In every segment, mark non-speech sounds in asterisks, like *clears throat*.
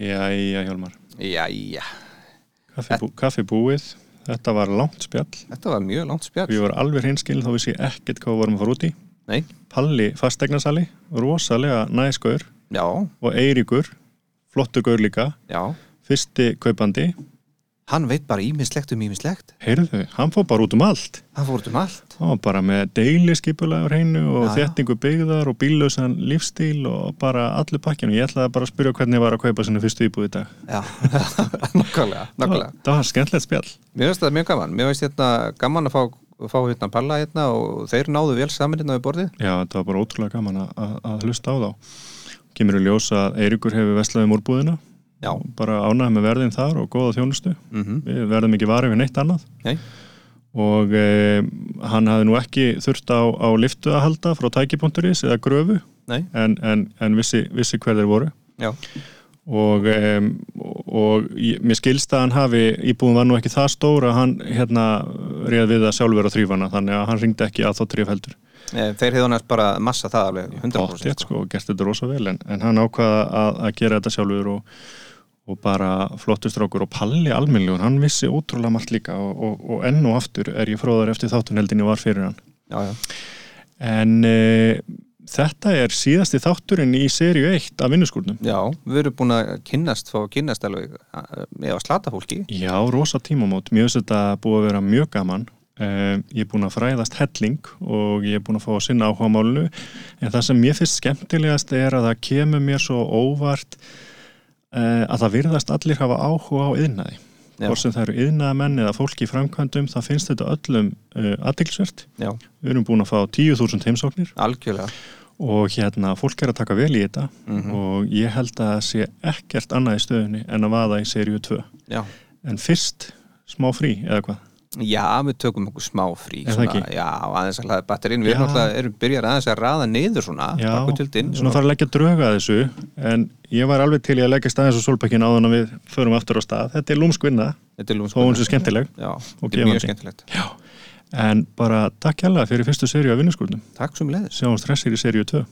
Jæja, Hjálmar. Jæja, Kaffi, bú, kaffi búið. Þetta var langt spjall. þetta var mjög langt spjall Við vorum alveg hinskil, þá vissi ekkert hvað við vorum að fara út í. Nei, Palli fastegnasali, rosalega næskur já, og Eiríkur, flottur gaur líka, já fyrsti kaupandi. Hann veit bara ímislegt um ímislegt Heyrðu, hann fór bara út um allt. Hann fór út um allt Hann var bara með deiliskipulega á hreinu og Já, þéttingu byggðar og bíllausan lífstíl og bara allir pakkinu. Ég ætlaði bara að spyrja hvernig var að kaupa sinni fyrstu íbúð í dag. Já, *laughs* nokkulega, nokkulega Það var skemmtilegt spjall. Mér finnst það mjög gaman Mér finnst hérna gaman að fá, fá hérna palla hérna og þeir náðu vel saman hérna við borðið Já, þetta var bara ótrúlega gaman að, að, að á Já, bara ánægð með verðin þar og góða þjónustu. mhm, Við verðum ekki varið við neitt annað. nei, Og e, hann hafði nú ekki þurft á, á liftu að halda frá tækipunkturis eða gröfu. Nei, en, en, en vissi, vissi hver þeir voru. já. Og, um, og ég, mér skilst að hann hafi íbúðum var nú ekki það stór að hann hérna réð við að sjálfur að þrýfana þannig að hann ringdi ekki að þá þrýf heldur. Þeir hefðu næst bara massa það alveg 100% Pottþétt, sko, og gert þetta rosa vel. En, en hann ákvaða að, að gera þetta sjálfur og, og bara flottustrákur og Palli almennlegur, hann vissi ótrúlega margt líka og, og, og enn og aftur er ég fróðar eftir þáttunheldinni var fyrir hann. Já, já, en e, þetta er síðasti þátturinn í seríu 1 af vinnuskúrnum. Já, við erum búin að kynnast fá að kynnast alveg eh, með að slata fólki Já, rosa tímamót, mjög þess að þetta búið að vera mjög gaman. Uh, ég er búin að fræðast helling og ég er búin að fá að sinna áhuga málunu en það sem mér finnst skemmtilegast er að það kemur mér svo óvart að það virðast allir hafa áhuga á yðnaði hvort sem það eru yðnaðamenn eða fólki í framkvæmdum það finnst þetta öllum uh, aðtilsvert Já, við erum búin að fá 10.000 heimsóknir. Algjörlega. Og hérna fólk er að taka vel í þetta Mhm. og ég held að það sé ekkert annað í stöðunni en að vaða í seríu 2 Já, en fyrst smá frí eða hvað já við tökum okkur smá frí ekki? Já, aðeins að hlaða batterinn. Við erum byrjar aðeins að raða niður svona Já, bakkutjöldin svona fara að leggja drauga að þessu en ég var alveg til í að leggja staðins á solbækin áðan að við förum aftur á stað. Þetta er lúmskvinna, Þetta er þó hún sé skemmtileg Já, og þetta er mjög skemmtilegt. Já. en bara takk hjálpa fyrir fyrstu seríu af vinnuskurnum Takk sem leiðis sjáum stressir í seríu 2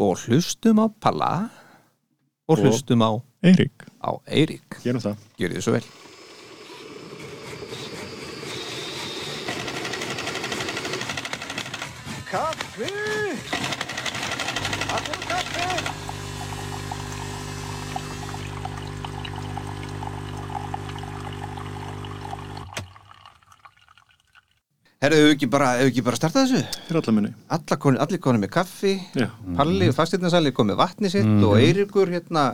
Og hlustum á Palla og Og- hlustum á, Eirík, á Eirík. Gerum það Vel Kaffi! Allir kaffi! Herðu, hefur ekki bara, hefur ekki bara startað þessu? fyrir alla minni Alla koni, allir konið með kaffi Já. Palli, fastirnarsali, komið með vatni sitt og Eiríkur hérna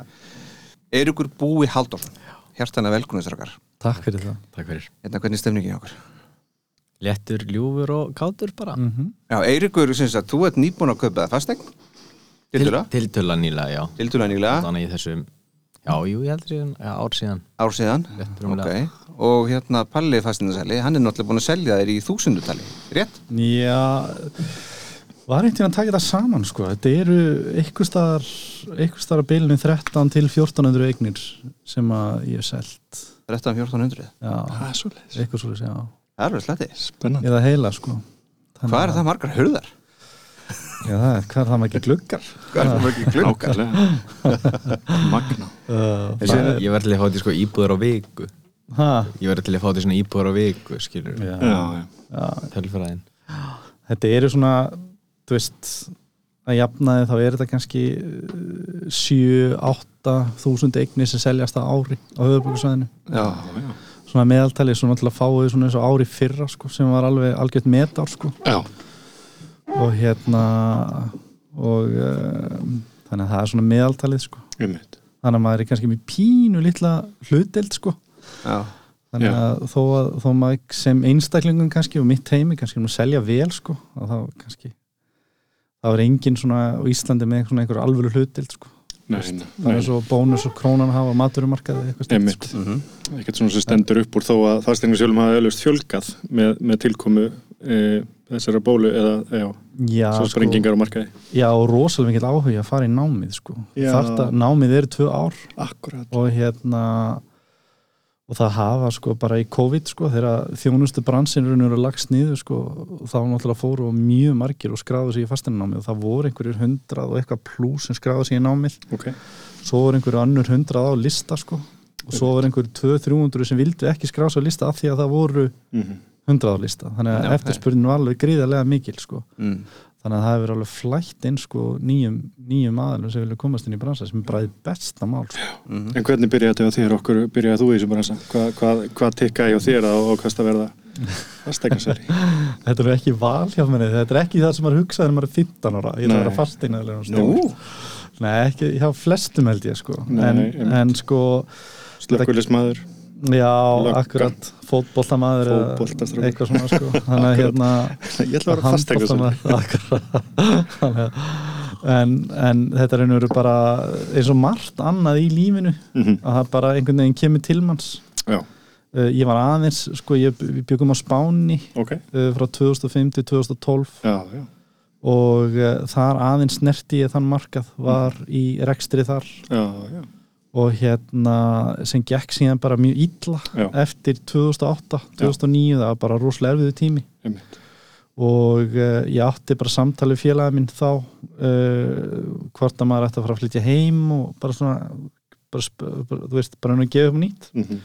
Eiríkur Búi Halldórsson Hjartana velkunastrakar Takk fyrir það Takk fyrir. Hérna, hvernig er stemningin hjá okkur? Léttur, ljúfur og kátur bara. Já, Eiríkur, syns að þú ert nýbúin að kaupa það fastegn Tildulega, Tiltöla nýlega, já. tildulega nýlega. Þannig í þessum, já, jú, ég heldur síðan, já, ár síðan. ár síðan. Rúmlega. Ok, og hérna Palli fastirnarsali, hann er náttúrulega búin að selja þér í þúsundutali. Rétt? Já Var einhvern veginn að taka þetta saman sko. Þetta eru einhver staðar einhver staðar að bilinu 13 til 1400 eignir sem að ég hef selt. 13-1400 Já, það er leis eitthvað svo já Það er verið slatti spennandi Eða heila sko Þannig Hvað er að- það margar hurðar? Já, það er, hvað er það maður gluggar? Hvað er það margar gluggar? ákvæðlega *laughs* magna Uh, Þessi, ég verði til að fá þetta sko íbúður á viku. ha, Ég verði til að fá þetta svona íbúður á viku, skilur. já, já, já. já, Tölfræðin. þetta eru svona þú veist að jafnaði þá er þetta kannski 7-8 þúsund eignir sem seljast á ári á höfðbúkusvæðinu já, já. Svona meðaltali, svo náttúrulega fáið svona eins og ári fyrra sko, sem var alveg algjört metár sko. Og hérna og um, þannig að það er svona meðaltalið sko. Þannig að maður er kannski með pínu litla hlutdeild sko. Þannig að þó að þó maður sem einstaklingum kannski og mitt heimi kannski nú selja vel sko þá kannski þá er engin svona á Íslandi með svona einhver alvöru hlutdeild sko Nei, það er svo bónus og krónan hafa maturumarkaði eitthvað Einmitt. sko. Mhm. ekkert svona sem stendur upp úr þó að fasteignarsjálfum hafa öllust fjölgað með, með tilkomu e, þessara bólu eða já, já, svo sko, sprengingar á markaði já og rosalega mikill áhuga að fara í námið sko. Að námið eru tvö ár Akkurat og hérna og það hafa sko bara í COVID sko þegar þjónustu bransin raunur að lagst niður sko og þá náttúrulega fóru mjög margir og skráðu sig í fasteinanámið og það voru einhverjur hundrað og eitthvað pluss sem skráðu sig í námið. Ok, svo var einhverju annur hundrað á lista sko og svo var einhverju 200-300 sem vildu ekki skrása á lista af því að það voru Mhm. hundrað á lista. Þannig að eftirspurnin var alveg gríðarlega mikil sko. Mm. Þannig að það hefur alveg flætt inn sko nýjum, nýjum aðalum sem vilja komast inn í bransa sem er bara í besta mál sko. Mhm. En hvernig byrjaði þetta á þér? Okkur, byrjaði þú í þessu bransa? Hvað, hvað, hvað tikkaði á þér á og hvað það verða? Fastegnarsæri? *laughs* þetta er ekki val hjá mér þetta er ekki það sem maður hugsaði þegar maður er 15 ára. Ég ætla að vera fasteignaðilega Nú, Nei, ekki hjá flestum held ég sko. Nei, en, en sko slökkulismæður já, Löggan. akkurat fótboltamaður eða Fótboltastrákur. eitthvað svona sko. Þannig að hérna *laughs* Ég ætla að vera að- en, en þetta er einhverju bara eins og margt annað í lífinu Mhm. að það bara einhvern veginn kemur til manns. Já, uh, ég var aðeins, sko ég byggum á Spáni ok. uh, frá 2005 til 2012 Já, já, og uh, þar aðeins snerti ég þann markað var í rekstri þar. Já, já. Og hérna sem gekk síðan bara mjög illa Já. eftir 2008, 2009 það var bara rosalega erfiðu tími Einmitt. og uh, ég átti bara samtali félagið minn þá uh, hvort að maður ætti að fara að flytja heim og bara svona bara, bara, þú veist, bara hann að gefa upp nýtt Mhm.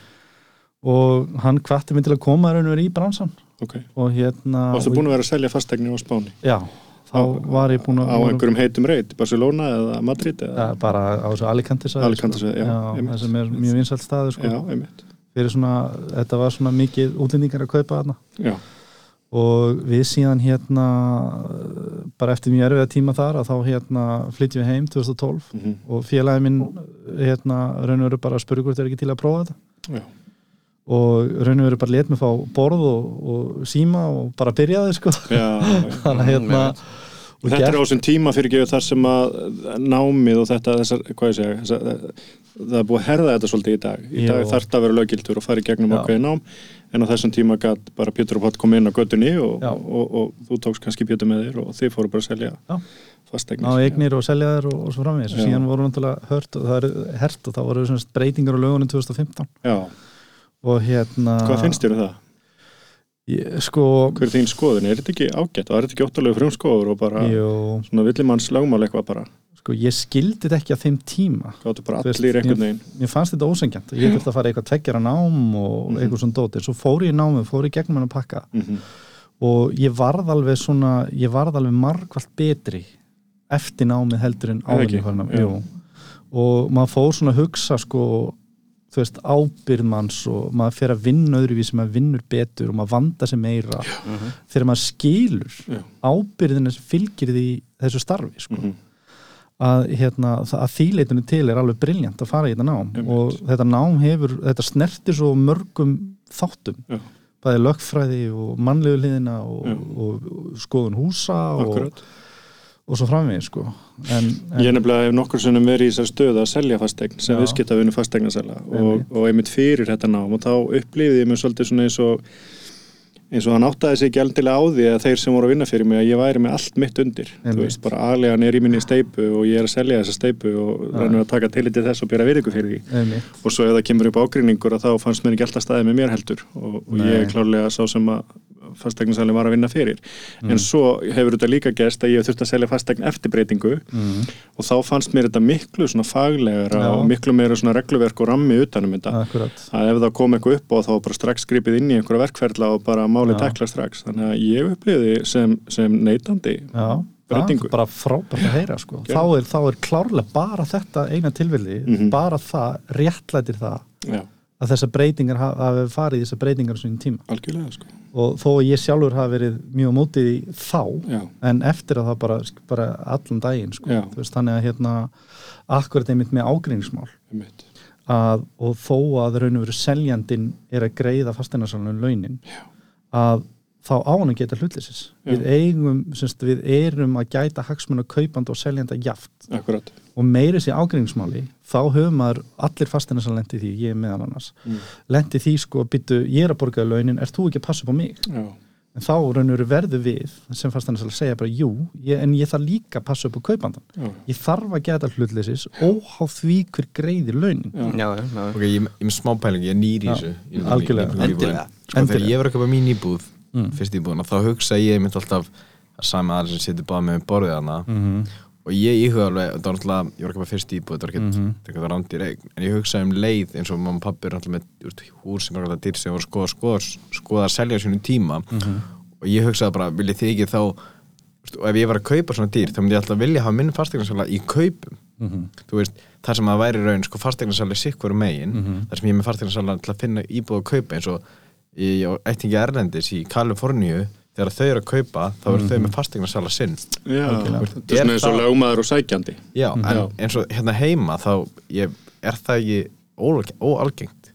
og hann hvatti mig til að koma raun og verið í bransan Ok, og hérna varstu búin að vera að selja fastegnir á Spáni? já, þá var ég búin að Á einhverjum heitum reit, Barcelona eða Madrid eða? ja, bara á þessu Alicante svæði, Alicante svæði, já, einmitt. það sem er mjög vinsælt staður sko. Já, einmitt. Fyrir svona, þetta var svona mikið útlendingar að kaupa þarna. Já, og við síðan hérna bara eftir mjög erfiða tíma þar að þá hérna flytjum við heim 2012 mhm, og félagi minn hérna raun og veru bara að spurði hvort er ekki til að prófa þetta. Já, og raun og veru bara let mig fá borð og, og síma og bara byrjaði sko. *laughs* Þannig að hérna og Þetta er á þessum tíma fyrir gefið þar sem að námið og þetta, þessar, hvað ég segja, þessar, það er búið að herða þetta svolítið í dag. Í Jú. dag þarf þetta að vera löggildur og fara í gegnum Já. ákveði nám, en á þessum tíma gætt bara Pétur og Pátt kom inn á göttunni og, og, og, og þú tókst kannski Pétur með þér og þið fóru bara að selja Já. fastegnir. á eignir og selja þær og, og svo framvegis og síðan voru náttúrulega hört og það er hert og þá voru breytingar á lögunum 2015 Já, og hérna hvað finnst þér um það? Ég, sko, Hver er þín skoðun? Er þetta ekki ágætt? Og er þetta ekki óttalega frumskoður og bara jú, svona villimanns lögmál eitthvað bara? sko ég skildi þetta ekki á þeim tíma Gáttu bara Þú allir einhvern veginn? mér fannst þetta ósengjant ég þurfti að fara eitthvað tveggjara nám og Mhm. eitthvað svona dótir, svo fór ég í námið, fór ég gegnum hann að pakka Mm og ég varð alveg svona ég varð alveg margvalt betri eftir námið heldur en áður og maður fór svona að hugsa sko, þú veist, ábyrðmanns og maður fer að vinna öðruvísi maður vinnur betur og maður vanda sig meira Mhm. þegar maður skilur ábyrðina sem fylgir því þessu starfi sko. Mhm. að, hérna, að þýleitinu til er alveg briljant að fara í þetta nám Einmitt. og þetta nám hefur, þetta snertir svo mörgum þáttum Já. bæði lögfræði og mannlegu liðina og, og, og skoðun húsa Akkurat. og svo framvegis sko. en, en Ég nefnilega hef nokkur sinnum verið í þessar stöðu að selja fastegn sem Já. viðskiptavinu fastegnasela og, og einmitt fyrir þetta nám og þá upplýði ég mér svolítið svona eins og eins og hann áttaði sig ekki aldilega á því að þeir sem voru að vinna fyrir mig að ég væri með allt mitt undir þú Einmitt. veist, bara aðlegan er í minni steipu og ég er að selja þessa steipu og Já. rennur að taka til þess og við ykkur fyrir því einmitt, og svo ef það kemur upp ágreiningur að þá fannst mér ekki alltaf staðið með mér heldur og, og ég er klárlega sá sem að fastegnasalinn var að vinna fyrir. Mm. en svo hefur þetta líka gerst að ég hef þurft að selja fastegn eftir breytingu mm, og þá fannst mér þetta miklu svona faglegra Já. og miklu meira svona regluverk og rammi utanum þetta. Akkurat. Að ef það kom eitthvað upp og þá bara strax gripið inn í einhverja verkferðla og bara málið tekla strax. Þannig að ég upplýði sem, sem neytandi Já, það Breytingu. er bara frábært að heyra sko. Þá, er, þá er klárlega bara þetta eina tilvilli, Mhm. bara það réttlætir það já, að þessar breytingar hafi farið í þessar breytingar á svona tíma. Algjörlega sko og þó að ég sjálfur hafi verið mjög mótið í þá já, en eftir að það bara, bara allan daginn sko. Veist, þannig að hérna akkurat einmitt með að, og þó að raun og veru seljandinn er að greiða fasteinarsalunum launin að þá á hann að geta hlutleysis. Já. við eigum, semst, við erum að gæta hagsmun að kaupanda og seljanda jaft akkurat. Og meiri sér ágreiningsmáli þá höfum maður allir fasteinarsalun lendi því, ég er meðal annars. Mm. lendi því sko, byttu, ég er að borgaði launin er þú ekki að passa upp á mig? Já, en þá raun og veru verðu við sem fasteinarsalun segja bara jú, ég, en ég þarf líka að passa upp á kaupandan já, ég þarf að geta hlutleysis óháð því hver greiðir launin. Já, Já, já, já. Ok, ég ég er með smá pæling, ég er nýr í þessu. Ég Endilega. ég var ekki bara mín íbúð Mm. fyrst íbúðina, þá hugsa ég mynd alltaf sami aðeins sem setur bara með borðið hana mm -hmm. og ég íhuga alveg, þetta var náttúrulega ég var ekki bara fyrst íbúð, þetta var ekki Mhm. þetta var rándir eign, en ég hugsaði um leið eins og mamma og pappi er náttúrulega með hús sem er alltaf dýr sem voru skoða, skoða, skoða að selja sínum tíma Mhm. og ég hugsaði bara, viljið þið ekki þá og ef ég var að kaupa svona dýr þá myndi ég alltaf vilja hafa minn fastegnarsala í kaupum Mhm. þú veist, þar sem að væri raun sko fastegnarsala sikkur megin, Mhm. þar sem ég með fastegnarsala til að finna íbúð að kaupa eins og ég á ættingi Erlendis í Kaliforníu þegar þau eru að kaupa, þá eru þau með fastegnarsala sinn. Já, þetta er svona eins og Er lögmaður og sækjandi. Já, en Já. eins og hérna heima þá ég, er það ekki óalgengt,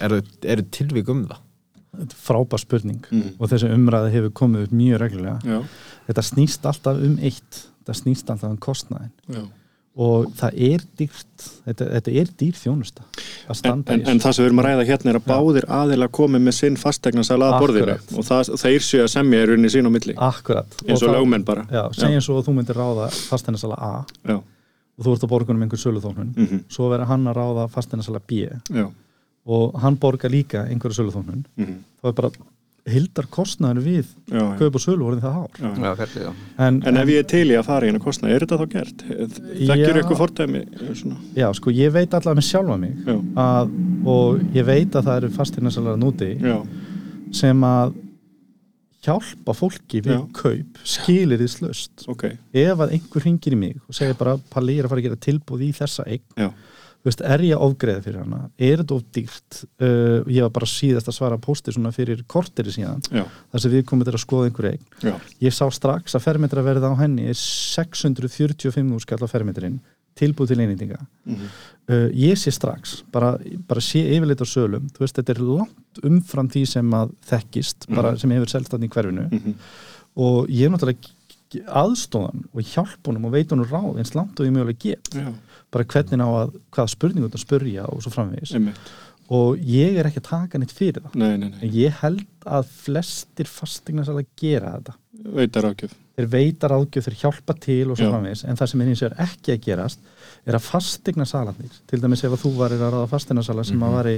eru, eru tilvík um það? Þetta er frábær spurning Mm. og þessi umræði hefur komið upp mjög reglulega. Já, þetta snýst alltaf um eitt. Þetta snýst alltaf um kostnæðin já og það er dýrt þetta, þetta er dýr þjónusta En, en, en það sem við erum að ræða hérna er að báðir aðila komi með sinn fastegnarsala að borðinu og það, þeir séu að semja er unni sín á milli. Akkurat. Eins og þá- lögmenn bara. Já, segjum svo að þú myndir ráða fasteignasala A já, og þú ert að borga um einhver söluþóknun. Mhm. svo verður hann að ráða fasteignasala B já, og hann borgar líka einhverju söluþóknun. Mhm, þá er bara hildar kostnæður við kaup og sölu voruð það hár já. Já, en, En ef ég er til í að fara í hennar kostna, er þetta þá gert? Þekkjur ykkur fordæmi? Svona? já, sko, ég veit allavega með sjálfa mig að, og ég veit að það eru fasteignasalar núti já, sem að hjálpa fólki við Já. kaup skilir því slöst ok, ef að einhver ringir í mig og segir bara Palli ég er að fara að gera tilbúð í þessa eign veist, er ég ofgreið fyrir hana? Er þetta of dýrt? Uh, ég var bara síðast að svara pósti svona fyrir korteri síðan já, þar sem við komum til að skoða einhver eign. Já, ég sá strax að fermetra verða á henni er 645 skall á fermetrin tilbúð til einintinga mhm, uh, ég sé strax, bara, bara sé yfirleitt á sölum, þú veist, þetta er langt umfram því sem að þekkist bara sem hefur selst í hverfinu. Mhm, og ég er náttúrulega aðstóðan og hjálp honum og veit honum ráð eins langt og ég mögulega get. Já, bara hvernig á að, hvaða spurningu þetta spurja og svo framvegis. Einmitt, og ég er ekki að taka neitt fyrir það. Nei, nei, nei, en ég held að flestir fastegnarsala gera þetta. Veitar ágjöf, þeir veita ráðgjöf, þeir hjálpa til og svo Já. framvegis, en það sem er hins vegar ekki að gerast er að fastegnasalarnir til dæmis ef að þú varir að ráða fastegnasala sem að vari,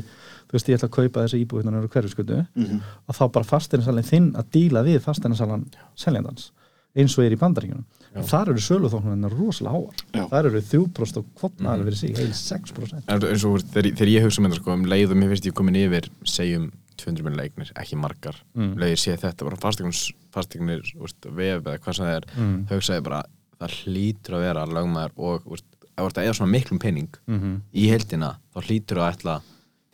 þú veist ég ætla að kaupa þessi hérna á hverfiskutu, mhm, að þá bara fastegnasalinn þinn að díla við fastegnasalan seljandans, eins og er í bandaríkjunum þar eru söluþóknarnir rosalega háar Já. þar eru 3% og kvotnaðar verið sig heil 6% en eins og þegar, þegar ég hugsa um þetta sko, um leið og mér finnst ég komin yfir segjum 200 minn leiknir, ekki margar Mm. leið ég sé þetta, bara fastegnir fastegnir, vef eða hvað sem það er Mm. hugsaði bara, það hlýtur að vera lögmaður og að eða svona miklum penning mm -hmm. í heldina, þá hlýtur að ætla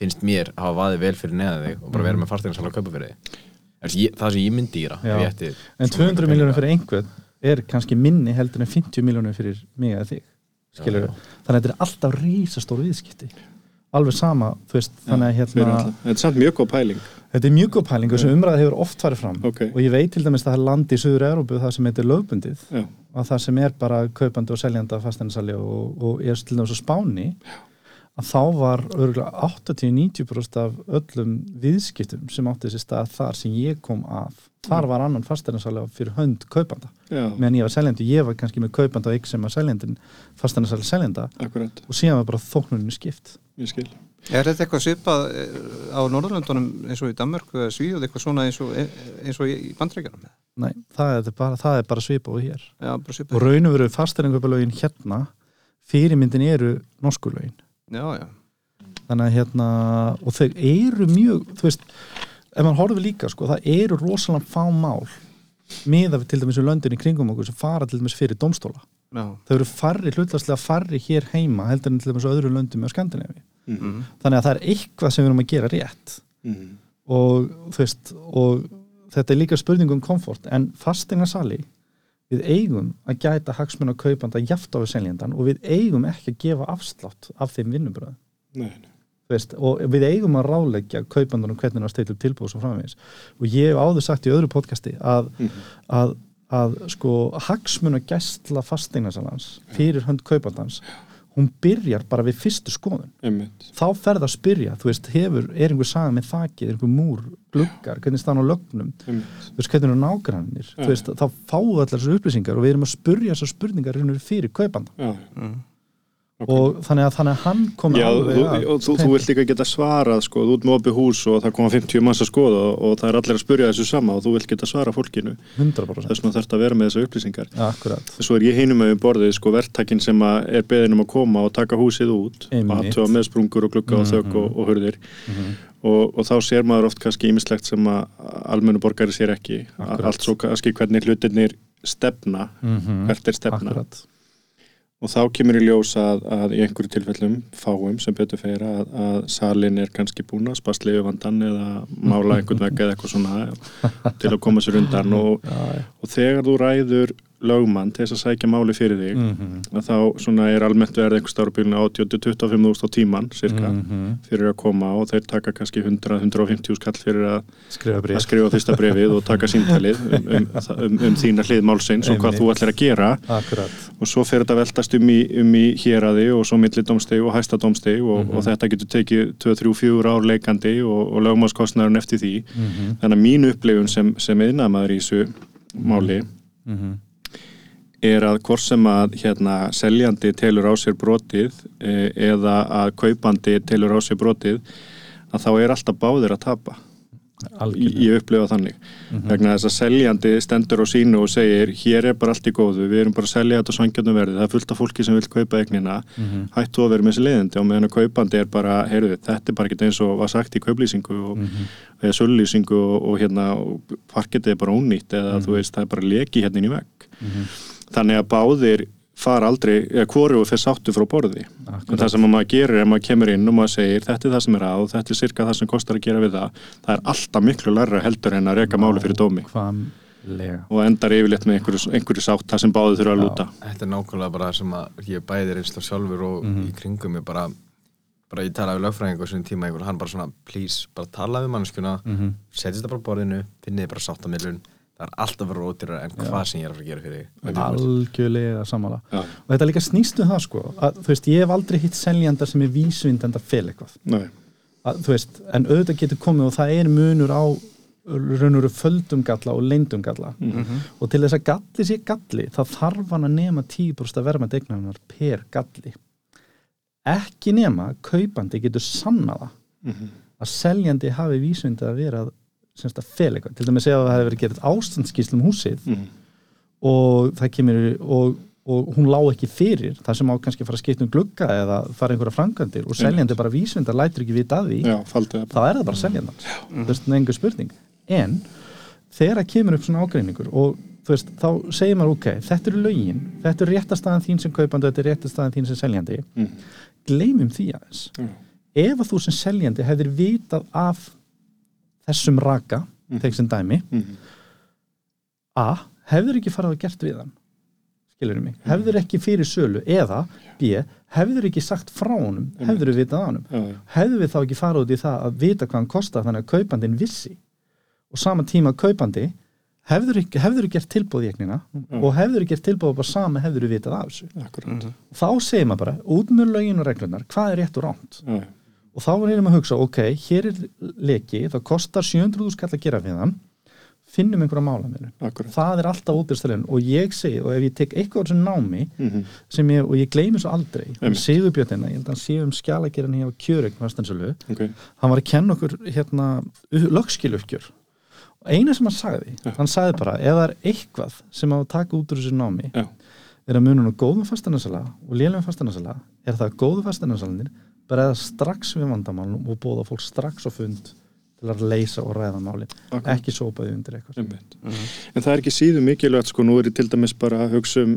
finnst mér að hafa vaðið vel fyrir neða þig og bara vera með fastegnarsala að kaupa fyrir þig ég, það sem ég myndi ég ætti en svona 200 mikla miljónur peninga. fyrir einhvern er kannski minni heldur en 50 miljónur fyrir mig eða þig Já, já. þannig að þetta er alltaf rísastór viðskipti. Alveg sama, veist, þannig að hérna. Þetta er samt mjög góð pæling, þetta er mjög góð pæling og þessu umræði hefur oft farið fram. Ok. og ég veit til dæmis að það er land í Suður Európu það sem heitir lögbundið já, að það sem er bara kaupandi og seljanda fasteinsali og, og er til dæmis á Spáni að þá var örgulega 80-90% af öllum viðskiptum sem átti þessi stað þar sem ég kom að þar var annan fasteinsali fyrir hönd kaupanda. Já, meðan ég var seljandi, ég var kannski með kaupanda og ykkur sem var seljandin fasteinsali seljanda. Akkurat, og síðan var bara þóknunni skipt. Ég skil. Er þetta eitthvað svipað eh, á Norðurlöndunum eins og í Danmörku eða Svíð eitthvað svona eins og, eins og í bandrækjanum? Nei, það er bara, það er bara svipað og hér. Já, bara svipað. og veru fasteinsköpulögin hérna fyrirmyndin eru norskulögin Já, já. þannig að hérna og þau eru mjög, þú veist ef mann horfir líka, sko, það eru rosalega fá mál miða við til dæmis í löndin í kringum okkur sem fara til dæmis fyrir domstóla Já. þau eru farri, hlutastlega farri hér heima heldur en til dæmis á öðru löndum með Skandinavi Mm. þannig að það er eitthvað sem við erum að gera rétt mm. og þú veist og þetta er líka spurning um komfort en fastegna sali við eigum að gæta hagsmun að kaupanda jaft á við seljendan og við eigum ekki að gefa afslátt af þeim vinnubröðum nei, nei, veist, og við eigum að ráleggja kaupandunum hvernig að steyla upp tilbúð og svo framvegis. Og ég hef áður sagt í öðru podcasti að, Mhm. að, að sko hagsmun að gæstla fastegnasalans fyrir hönd kaupandans hún byrjar bara við fyrstu skoðun. Einmitt. Þá ferð að spyrja, þú veist, hefur er einhver saga með þakið, er einhver múr, gluggar hvernig staðan á lögnum, einmitt, þú veist, hvernig eru nágrannir, þú veist, þá fáum við allar þessar upplýsingar og við erum að spurja þessar spurningar fyrir kaupanda Mm. og þannig að, þannig að hann kom Já, alveg að og þú, þú vilt líka geta svarað sko, þú ert með opið hús og það koma 50 manns að skoða og, og það er allir að spurja þessu sama og þú vilt geta svara fólkinu. 100% þess vegna þarf að vera með þessar upplýsingar. Akkurat. Svo er ég hinum með borðið sko verktakinn sem er beðin um að koma og taka húsið út Einmitt. og aðtöfa með sprungur og glugga og þök og, og hurðir. Og, og þá sér maður oft kannski ýmislegt sem að almennu borgari sér ekki. Akkurat. allt svo kannski hvernig hlutirnir stefna, Mhm. hvert er stefna akkurat og þá kemur í ljós að, að í einhverju tilfellum fáum sem betur fyrir að, að salin er kannski búin að spasla yfir vandan eða mála einhvern vegg eða eitthvað svona *laughs* til að koma sér undan. Og, og þegar þú ræður lögmann til þess að sækja máli fyrir þig Mhm. að þá svona er almennt verið einhver stárubílun 80-25.000 á tíman cirka Mhm. fyrir að koma og þeir taka kannski 100-150 skall fyrir að, skrifa að bréf skrifa fyrsta brefið og taka síntalið um, um, um, um þína hlið málsins og hvað þú ætlir að gera akkurat og svo fer þetta veltast um í, um í héraði og svo milli domsteg og hæsta domsteg og, Mhm. og þetta getur tekið 2-3-4 ár leikandi og, og lögmálskostnarinn eftir því Mhm. þannig að mín upplifun sem, sem eðnamaður í þessu máli Mhm. Er að hvort sem að hérna, seljandi telur á sér brotið e, eða að kaupandi telur á sér brotið að þá er alltaf báðir að tapa. Algjörlega. ég upplifa þannig. Vegna þess að seljandi stendur á sínu og segir hér er bara allt í góðu, við erum bara að selja þetta svangjöndum verði, það er fullt af fólki sem vil kaupa eignina, Mhm. hættu að vera með þessi leiðindi og meðan að kaupandi er bara, heyrðu þetta er bara ekki eins og var sagt í kauplýsingu og, Mhm. eða söllýsingu og, og hérna, parketið er bara ónýtt eða þú veist, það er bara leki hérna í vegg. Mhm. Þannig að báðir fara aldrei, eða hvoru fyrir sáttu frá borði en Akkurat. það sem að maður gerir er að maður kemur inn og maður segir þetta er það sem er að og þetta er cirka það sem kostar að gera við það það er alltaf miklu larra heldur en að reka máli fyrir dómi Nákvæmlega. og endar yfirleitt með einhverju, einhverju sátt það sem báði þurfa að lúta Þetta er nákvæmlega bara sem að ég bæði reynsla sjálfur og í kringum ég bara, bara ég talaði við lögfræðingu á svona tíma einhver, hann bara svona, please, bara tala við mannskuna Mhm. setjast það bara borðinu, finnið þið bara sáttamillun það er alltaf verið ódýrar en hvað sem ég er að fara að gera fyrir þig. Algjörlega samála Já. og þetta líka snýst um það sko að, þú veist, ég hef aldrei hitt seljanda sem er vísvindandi að fel eitthvað. Nei. að, þú veist, en auðvitað getur komið og það er munur á raunuru földum galla og leyndum galla. Og til þess að galli sé galli þá þarf hann að nema 10% að verma degnarinnar per galli. Ekki nema kaupandi getur sannaða að seljandi hafi vísvindið að vera að, semst, að fel eitthvað. Til dæmis að það hefur verið gerð ástandskísl um húsið Mhm. og það kemur og, og hún lá ekki fyrir það sem á kannski fara að skipta um glugga eða fara einhverja frangandir og seljandi bara vísvindar lætur ekki vita að því Já, þá er það bara seljandans þú veist, einhver spurning. En þegar það kemur upp svona ágreiningur og þú veist, þá segir maður ok þetta eru lögin, þetta eru réttastaðan þín sem kaupandi þetta er réttastaðan þín sem seljandi. Mhm. gleymum því aðeins. Ef að þú sem seljandi hefðir vitað af þessum raka mm. sem dæmi Mhm. A, hefður ekki farið að gert við hann? Skilur mig, hefður ekki fyrir sölu? Eða B, hefður ekki sagt frá honum, hefður við vitað á honum? Já, já. hefðu við þá ekki farið út í það að vita hvað hann kostar þannig að kaupandinn vissi? Og sama tíma kaupandi hefður ekki, hefður gert tilbúð í egnina og hefður ekki gert tilbúð bara sama hefður við vitað af þessu? Akkurat. Þá segir maður bara, út með lögin og reglunar hvað er rétt og ránt. Og þá erum við að hugsa, ok, hér er leki, það kostar 700.000 skall að gera við hann. Finnum einhverja mála með Akkurat. Það er alltaf útistælun og ég segi, og ef ég tek eitthvað á þessu námi Mhm. sem ég, og ég gleymi svo aldrei Einmitt. Sigurbjörnina, ég held að hann sé um skjalagerinn hjá Kjöreg, Vastansölu Ok, hann var að kenna okkur hérna lögskiluppgjör og eina sem hann sagði, Já. hann sagði bara ef það er eitthvað sem á að taka út úr þessu námi já, er að munum á góðum fasteinarsala og lélum fasteinarsala er það að góðu fasteinarsalaðinir bregða strax við vandamálunum og bóða fólk strax á fund til að leysa og ræða máli Akkurat. ekki sópaði undir eitthvað. Einmitt. En það er ekki síðu mikilvægt sko, nú er ég til dæmis bara að hugsa um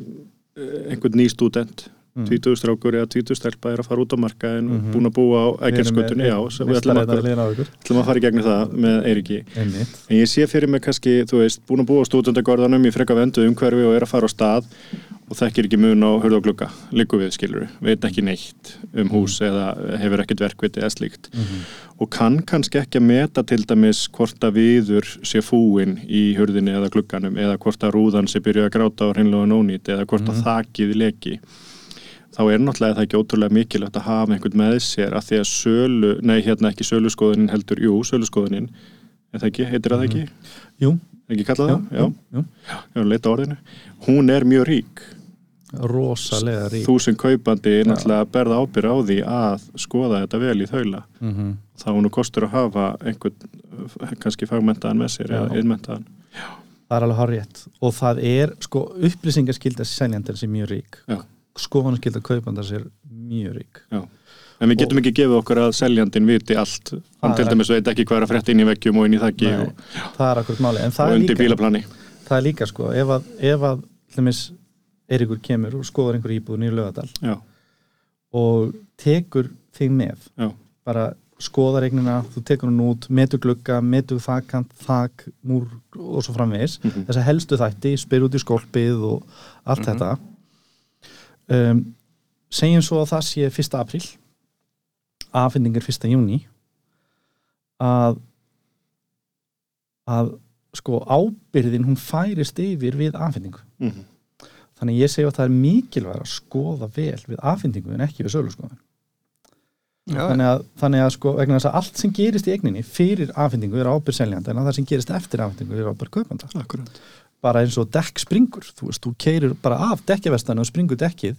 eh, einhvern ný stúdent. Mm. 20 strákur eða 20 stelpa er að fara út á markaðin og Mhm. búin að búa á ekkjarskötunni já, sem við ætlum að, að að fara í gegnum það með Eiriki en ég sé fyrir mig kannski, þú veist, búin að búa á stúdendagorðanum í freka vendu umhverfi og er að fara á stað og þekkir ekki mun á hurð og glugga líku við skilur, veit ekki neitt um hús eða hefur ekkert verkviti eða slíkt. Og kann kannski ekki að meta til dæmis hvort að viður sé fúin í hurðinni eða glugganum eða hvort að rúðan sé byrjuð að gráta á hreinlega nónýtt eða hvort að þakið leki. Þá er náttúrulega það ekki ótrúlega mikilvægt að hafa einhvern með sér að því að sölu, nei hérna ekki söluskoðunin heldur, jú, söluskoðunin. Er það ekki, heitir það ekki? jú, ekki kallað það? Já, jú, já, leita orðinu. Hún er mjög rík. Rosalega rík. Þú sem kaupandi náttúrulega berða ábyrð á því að skoða þetta vel í þaula. Mm þá er nú kostur að hafa einhvern eh, kannski fagmentaðan með sér eða Já. innmentaðan það er alveg hárétt og það er sko upplýsingaskylda seljandir sem mjög rík. Já. skoðanaskylda kaupandar sér mjög rík en við getum ekki gefið okkur að seljandin viti allt. Hann til dæmis veit ekki hvað er að frétta inn í veggjum og inn í þakki Nei, og, það er akkurat máli en og það er, líka, það er líka sko ef að, ef að hlumis, Eiríkur kemur og skoðar einhver íbúðin í lögadal já, og tekur þig með já, bara skoðar eignina, þú tekur hann út metur glugga, metur þakkant þak, múr og svo framvegis. Mhm. þess að helstu þætti, spyr út í skolpið og allt þetta. Um, segjum svo að það sé 1. apríl afhendingar 1. júni að að sko ábyrðin hún færist yfir við afhendingu. Mhm, þannig ég segi að það er mikilvæg að skoða vel við afhendingu en ekki við sölu skoðan þannig að, þannig að sko vegna þess að allt sem gerist í eigninni fyrir afhendingu er ábyrð seljandi en að það sem gerist eftir afhendingu er ábyrð kaupanda. Akkurat. Bara eins og dekk springur þú veist, þú keirir bara af dekkjavestanu og springur dekkið,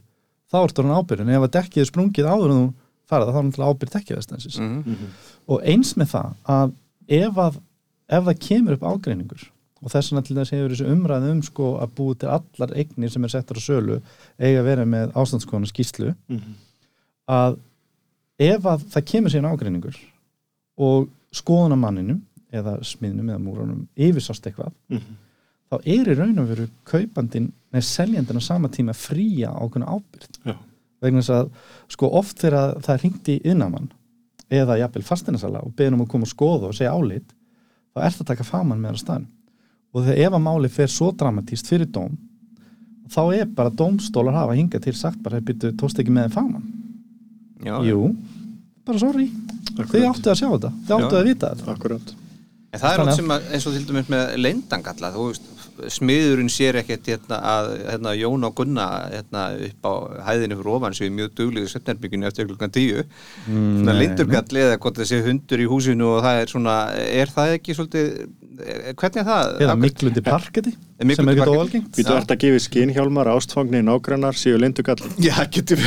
þá ertu hann ábyrð en ef að dekkið er sprungið áður en þú farið þá er til ábyrð dekkjavestansins Mhm. mhm, og eins með það að ef, að ef það kemur upp ágreiningur og þess vegna til þess hefur þessi umræð um sko að búi til allar eignir sem er settar á sölu eiga að vera með ástandskona skýslu mhm, að ef að það kemur síðan ágreiningur og skoðunamanninum eða smiðnum eða múranum yfirsást eitthvað mhm, þá er í raun og veru kaupandin neð seljandin á sama tíma fría ákveðna ábyrgð. Já. Vegna þess að sko oft þegar það í innamann eða jafnvel fastinasala og beðin um að koma og skoða og segja álit þá er það að taka faman með það staðn og þegar ef að máli fer svo dramatíst fyrir dóm þá er bara dómstólar hafa hingað til sagt bara, byrju, tókst ekki með faman já, Jú, bara sorry. Þið akkurat, áttu að sjá þetta, þið áttu Já. að vita þetta. Akkurat. En það er að, eins og til dæmis með leyndangalla, þú veist, smiðurinn sér ekkert hérna, að hérna, Jón og Gunna hérna, upp á hæðinu fyrir ofan sem er mjög duglið í septemberbygginu eftir klukkan tíu. Mm, svona nei, leyndurgalli eða hvort það sé hundur í húsinu og það er svona, er það ekki svolítið, hvernig er það? eða miklundi parketi sem er parketti? óalgengt. Þú ert að gefa skínhjálmar, ástfangni, nágrannar, síu lindugalli Já, getur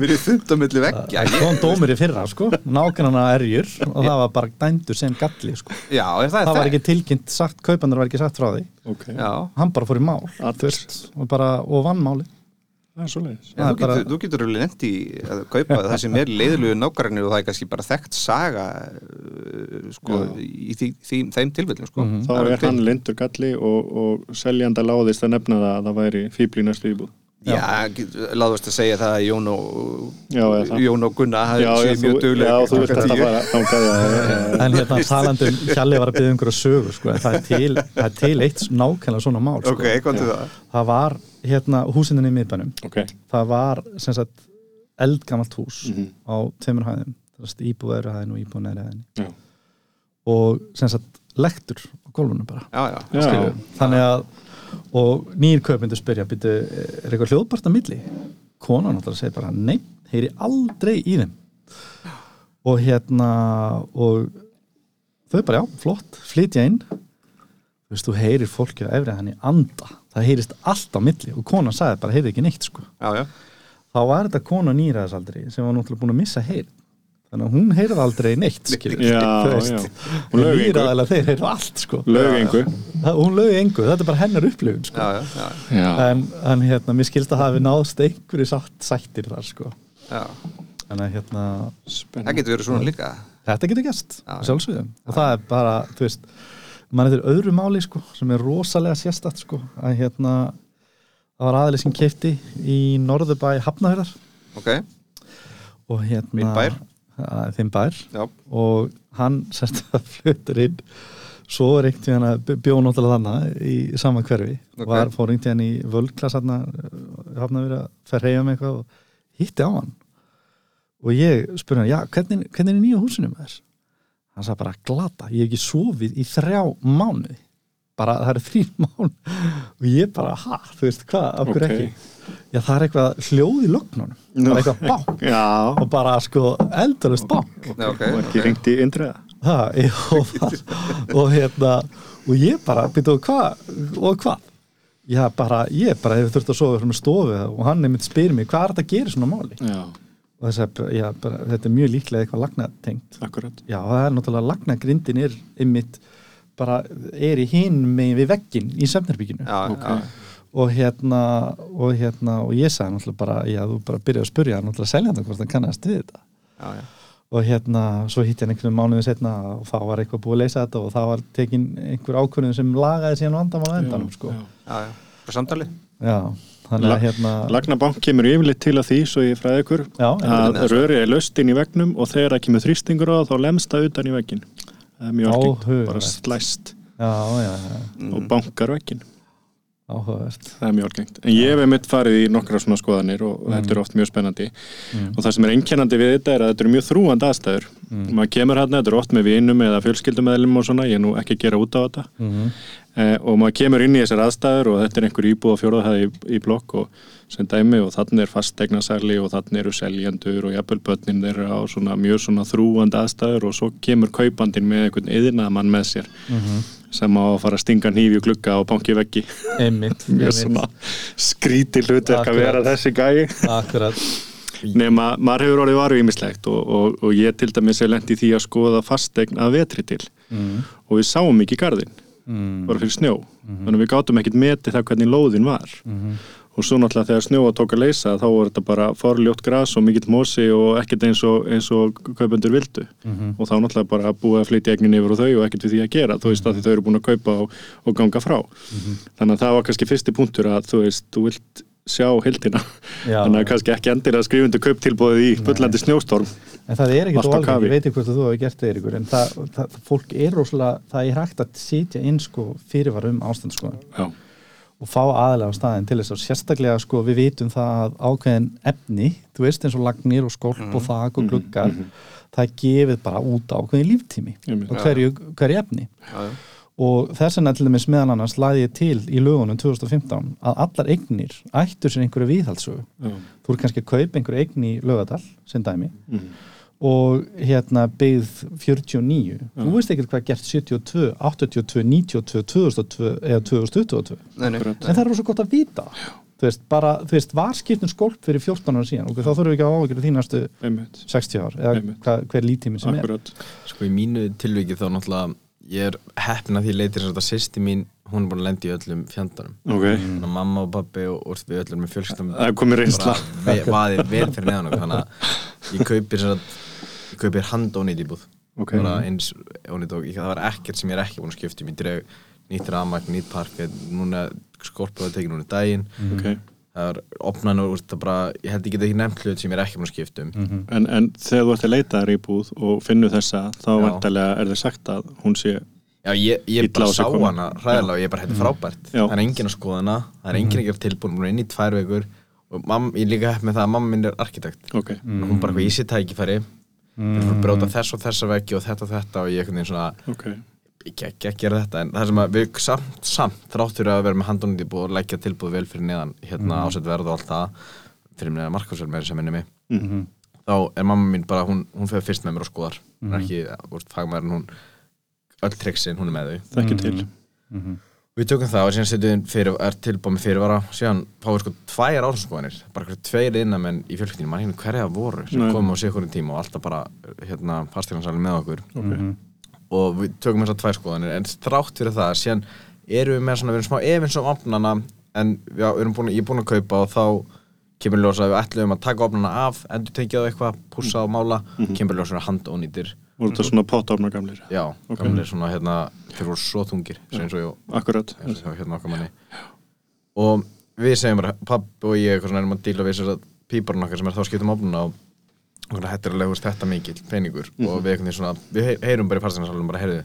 verið, *laughs* þund á milli veggja. það kom dómur í fyrra sko. Nákvæmna erjur og það var bara dæmdur sem galli sko. Já, er það, það var ekki tilkynnt sagt, kaupandar var ekki sagt frá því. Ok, Já, hann bara fór í mál og, bara, og vann máli þú, bara- getur, þú getur alveg nefnt í að kaupa það sem er leiðilegu nákvæmni og það er kannski bara þekkt saga uh, sko, í því, því, þeim tilfellum sko. Mhm. Þá Það er hann lindugalli og, og seljanda láðist að nefna það að það væri næstu íbúð Já, láðast að segja það að Jón og, Já, það. Jón og Gunna það sé mjög dugleg já, þú ert að já, já. en hérna talandum Hjalli var að byggja um einhverja sögur sko, en það er til, það er til eitt nákvæmlega svona mál sko. Ok, hvað til það? það var hérna húsinninni í miðbænum Ok, það var sem sagt eldgamalt hús Mhm. á tveimur hæðum íbúðaður hæðin og íbúðaður hæðin Já. og sem sagt lektur á gólfunum bara Já, já, Já. skilur. þannig að og nýjir kaupmyndu spyrja byrju, er eitthvað hljóðbart að milli? Konan náttúrulega segir bara nei, heyri aldrei í þeim. Og hérna og þau bara já, flott, flytja inn. Þú veist, þú heyrir fólki á efrið hann í anda. Það heyrist allt á milli. Og konan sagði bara, heyri ekki neitt sko. Já, já. þá var þetta kona nýræðisaldri sem var náttúrulega búin að missa heyr þannig að hún heyrði aldrei neitt skilur, já, þú veist. já. Hún lög engu, þeir heyrðu allt sko. Lög engu. Það, hún lög engu, þetta er bara hennar upplifun sko. já, já, já, Já, en, en hérna, mér skilst að hafi náðst einhverju satt, sættir þar sko. já. en að hérna Það spennandi getur verið svona líka. Þetta getur gæst, Já. sjálfsögðum. Og það er bara, þú veist mann er öðru máli sko, sem er rosalega sérstætt sko, að hérna það var aðeins sem kefti í norðubæ Hafnahörðar Ok, og hérna Minn bær. Þinn bær. Já, og hann *laughs* sérst að flutur inn. Svo er einhvern veginn að bjóð náttúrulega þannig í sama hverfi. Ok. var fór einhvern veginn í völdklass hann hafna verið að fer reyja með eitthvað og hitti á hann. Og ég spurði hann, já, hvernig, hvernig er nýja húsinu með þess? Hann sagði bara glata, ég hef ekki sofið í þrjá mánuði bara það eru þrín mán og ég bara, ha, þú veist hvað, af hverju Ok. ekki? Já, það er eitthvað hljóð í lögnunum. Nú. bara eitthvað bánk og bara sko eldalust bánk já, ok. Og ekki ringt í indriða Ha, og, og hérna og ég bara, byrju, og hvað og hvað? Já, bara, ég bara hefur þurft að sofa frá stofu og hann einmitt spyr mig, hvað er þetta að gera svona máli? Já, og þess að, já, bara, þetta er mjög líklega eitthvað lagnatengt já, það er náttúrulega lagnagrindin er einmitt bara, er í hinn megin við veggin í söfnarbygginu já, Ok. já, og hérna, og hérna og ég sagði náttúrulega bara, já, þú bara byrjaði að spurja hann náttúrulega seljandi hvort hann kannast við þetta já, já. og hérna, svo hitti hann einhvern mánuðu setna og þá var eitthvað búið að leysa þetta og þá var tekin einhver ákvörðun sem lagaði síðan vandamál á endanum, sko já. já, já. Bara samtali já, þannig La- að hérna Lagnabank kemur yfirleitt til að því svo ég fræði ykkur já, að rörið er löst inn í vegnum og þegar það kemur þrýstingur á það þá lemst það utan í veggin það er mjög algengt, bara slæst já, já, já, og bankar veggin áhugavert. Það er mjög algengt, en ég hef einmitt farið í nokkra svona skoðanir og Mm. þetta er oft mjög spennandi. Og það sem er einkennandi við þetta er að þetta eru mjög þrúandi aðstæður. Mm. maður kemur hérna, þetta er oft með vinum eða fjölskyldumæðlum og svona, ég er nú ekki að gera út á þetta. Mm eh, og maður kemur inn í þessar aðstæður og þetta er einhver íbúð á fjórðahæði í, í blokk og sem dæmi og þannig er fastegnasæli og þannig eru seljendur og jafnvel börnin þeirra á svona mjög svona þrúandi aðstæður og svo kemur kaupandinn með einhvern yðnaðamann með sér sem á að fara að stinga hnífi og glugga og banki veggi. Mjög svona skríti hlutverk að vera þessi gæi. Akkurat. Nema maður hefur orðið varu ímislegt og, og, og ég til dæmis er lent í því að skoða fastegn að vetri til. Mm. og við sáum ekki garðinn Mm. bara fyrir snjó. Þannig að við gátum ekkert metið það hvernig lóðin var. Mhm. Og svo náttúrulega þegar snjóa tók að leysa þá var þetta bara forljótt gras og mikill mosi og ekkert eins og, eins og kaupendur vildu. Mhm. og þá náttúrulega bara búið að flytja egnin yfir og þau og ekkert við því að gera. Þú veist að þau eru búin að kaupa og, og ganga frá. Mhm. þannig að það var kannski fyrsti punktur að þú veist, þú vilt sjá hildina þannig að kannski ekki endilega skrifundu kauptilbóðið í fullandi snjóstorm. En það er ekkert kafi. ég veit ekki hvort að þú hefur gert það Eiríkur, en það, það, fólk er rosalega, það er hægt að sitja inn sko fyrirvar um ástand sko Já, og fá aðalega á staðin til þess að sérstaklega sko við vitum það að ákveðin efni, þú veist eins og lagnir og skólp og þak og gluggar það er gefið bara út ákveðin líftími og hverju, hverju efni. Já, já. og þess vegna til dæmis meðan annars laði ég til í lögunum 2015 að allar eignir ættur sér einhverju viðhaldsögu já, þú er kannski að kaupa einhverju eign í lögadal sem dæmi. Mhm. Og hérna byggð 49 þú veist ekkert hvað er gert 72, 82, 92, 2002 eða 2022 Nei, nei, en það er rosa gott að vita. Þú veist, bara, þú veist, var skiptum skólp fyrir 14 ára síðan? Og þá þurfum við ekki að ávækja því næstu einmitt. 60 ár eða hva, hver lítími sem Akkurat, Sko í mínu tilviki þá náttúrulega ég er heppin að því leitir þetta sýsti mín hún er búin að lendi í öllum fjandanum. Ok. Þannig að mamma og pappi og, og við öllum með fjölskyldum Það er komið reynsla. vaðið vel fyrir neðan okkur þannig að ég kaupir sem sagt, ég kaupir handónýtt íbúð Ok. bara eins ónýtt það var ekkert sem ég er ekki búin að skipta ég dreg nýtt ramagn, nýtt park núna skorpaði tekið núna daginn. Ok. Það er opnan og úr, það bara, ég held ég get ekki nefnt hlut sem ég er ekki búin að skipta um. Mhm. En, en þegar þú ert að leita þær íbúð og finnur þessa, þá vantarlega er það sagt að hún sé Já, ég, ég bara sá hana ræðilega og ég bara, þetta er frábært. Já. það er enginn að skoða hana, það er enginn ekki að tilbúin búin inn í tvær vekur og mamma, ég er líka hepp með það að mamma minn er arkitekt. Ok, og hún bara, hvað ég sé tækifæri mm. fyrir að bróta þess og þessa veggi og þetta og þetta og ég einhvern veginn svona, ok. Ekki ekki að gera þetta. En það sem að við samt, samt þráttur að vera með handónum tilbúið og leggja tilbúið vel fyrir neðan hérna mm. ásett verð og allt það fyrir neðan markásvel með sem minni mig Mhm. þá er mamma mín bara, hún, hún fyrir fyrst með mér og skoðar hún er ekki, úr, fagmaður en hún öll triksin, hún er með þau. Ekki Við tökum það og síðan setjum við fyrir, er tilbúið með fyrirvara. Síðan fáum við sko tvær áherskoðanir bara hverju tveir innamenn í fjölskyldinu mann hérna hverja voru sem Nei. komum á hvernig tíma og alltaf bara hérna fastegnarsælinn með okkur. Ok, og við tökum þessar tvær skoðanir en þrátt fyrir það síðan erum við með svona, við erum smá efins á opnana en já, við erum búin, ég er búin að kaupa og þá kemur ljós að við ætlum að taka opnana af endur tekið á eitthvað, pússa og mála kemur ljós að handónýtir voru þetta svona pottofna gamlir? Já, Ok. gamlir svona hérna þeir voru svo þungir, ég Akkurat. eins og hérna okkar manni. Og við segjum bara, pappi og ég eitthvað svona erum að díla við þess að píparinn okkar sem er þá skiptum opnuna og er alveg þú veist, þetta mikill peningur. Og við eitthvað svona, við heyr- heyrum bara í farstingarsalunum bara, heyrðu,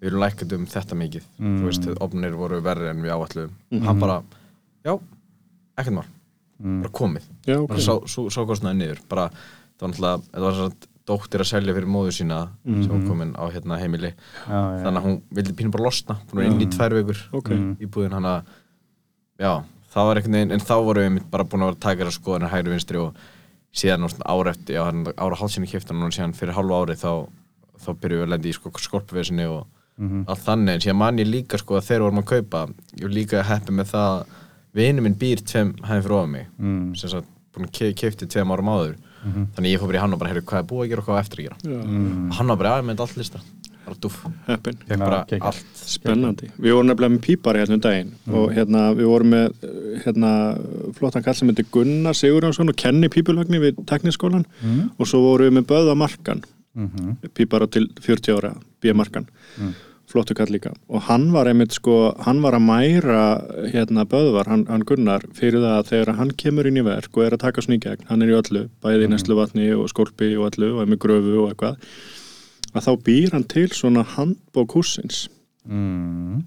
við viljum lækka um þetta mikið. Þú veist, opnir voru verri en við áalluðum hann bara, já, ekkert mál. Bara komið, Já, ok. bara sá, sá, sá kostnaði niður. Bara, það var náttúrulega, þetta var svona dóttir að selja fyrir móður sína sem var komin á hérna heimili já, já. þannig að hún vildi pínu bara losna að vera inn í tvær vikur Ok. í búðin hann að já, það var einhvern veginn, en þá vorum við bara búin að vera að þér að skoðanir hægri vinstri og síðan ára eftir, já, hann- ára hálfsinni kipta núna síðan fyrir hálfu ári þá, þá byrjuðum við að lendi í sko, skorpvesinni og Mhm. allt þannig, en síðan man ég líka sko að þegar vorum að kaupa, ég var líka heppi með það, vinu minn býr tveim hæðin fyrir ofan mig, Mm. sem sagt búin að ke kefti tveim árum áður þannig ég fór bara í hann og bara, heyrðu, hvað er búið að gera og hvað er eftir að gera? Mm. hann var bara, myndi allt lista. Bara allt. Spennandi. Við vorum nefnilega með pípari hérna um daginn og hérna við vorum með hérna flottan kall sem heitir Gunnar Sigurjónsson og kenni pípulagni við tekniskólan Mm. og svo vorum við með Böða Markan. Mhm. pípara til 40 ára B. Mm. flottu kall líka og hann var einmitt sko, hann var að mæra hérna Böðvar, hann, hann Gunnar fyrir það að þegar hann kemur inn í verk og er að taka svona í gegn, hann er í öllu, bæði í neslu vatni og skólpi og öllu og er með gröfu og eitthvað að þá býr hann til svona handbók húsins Mm.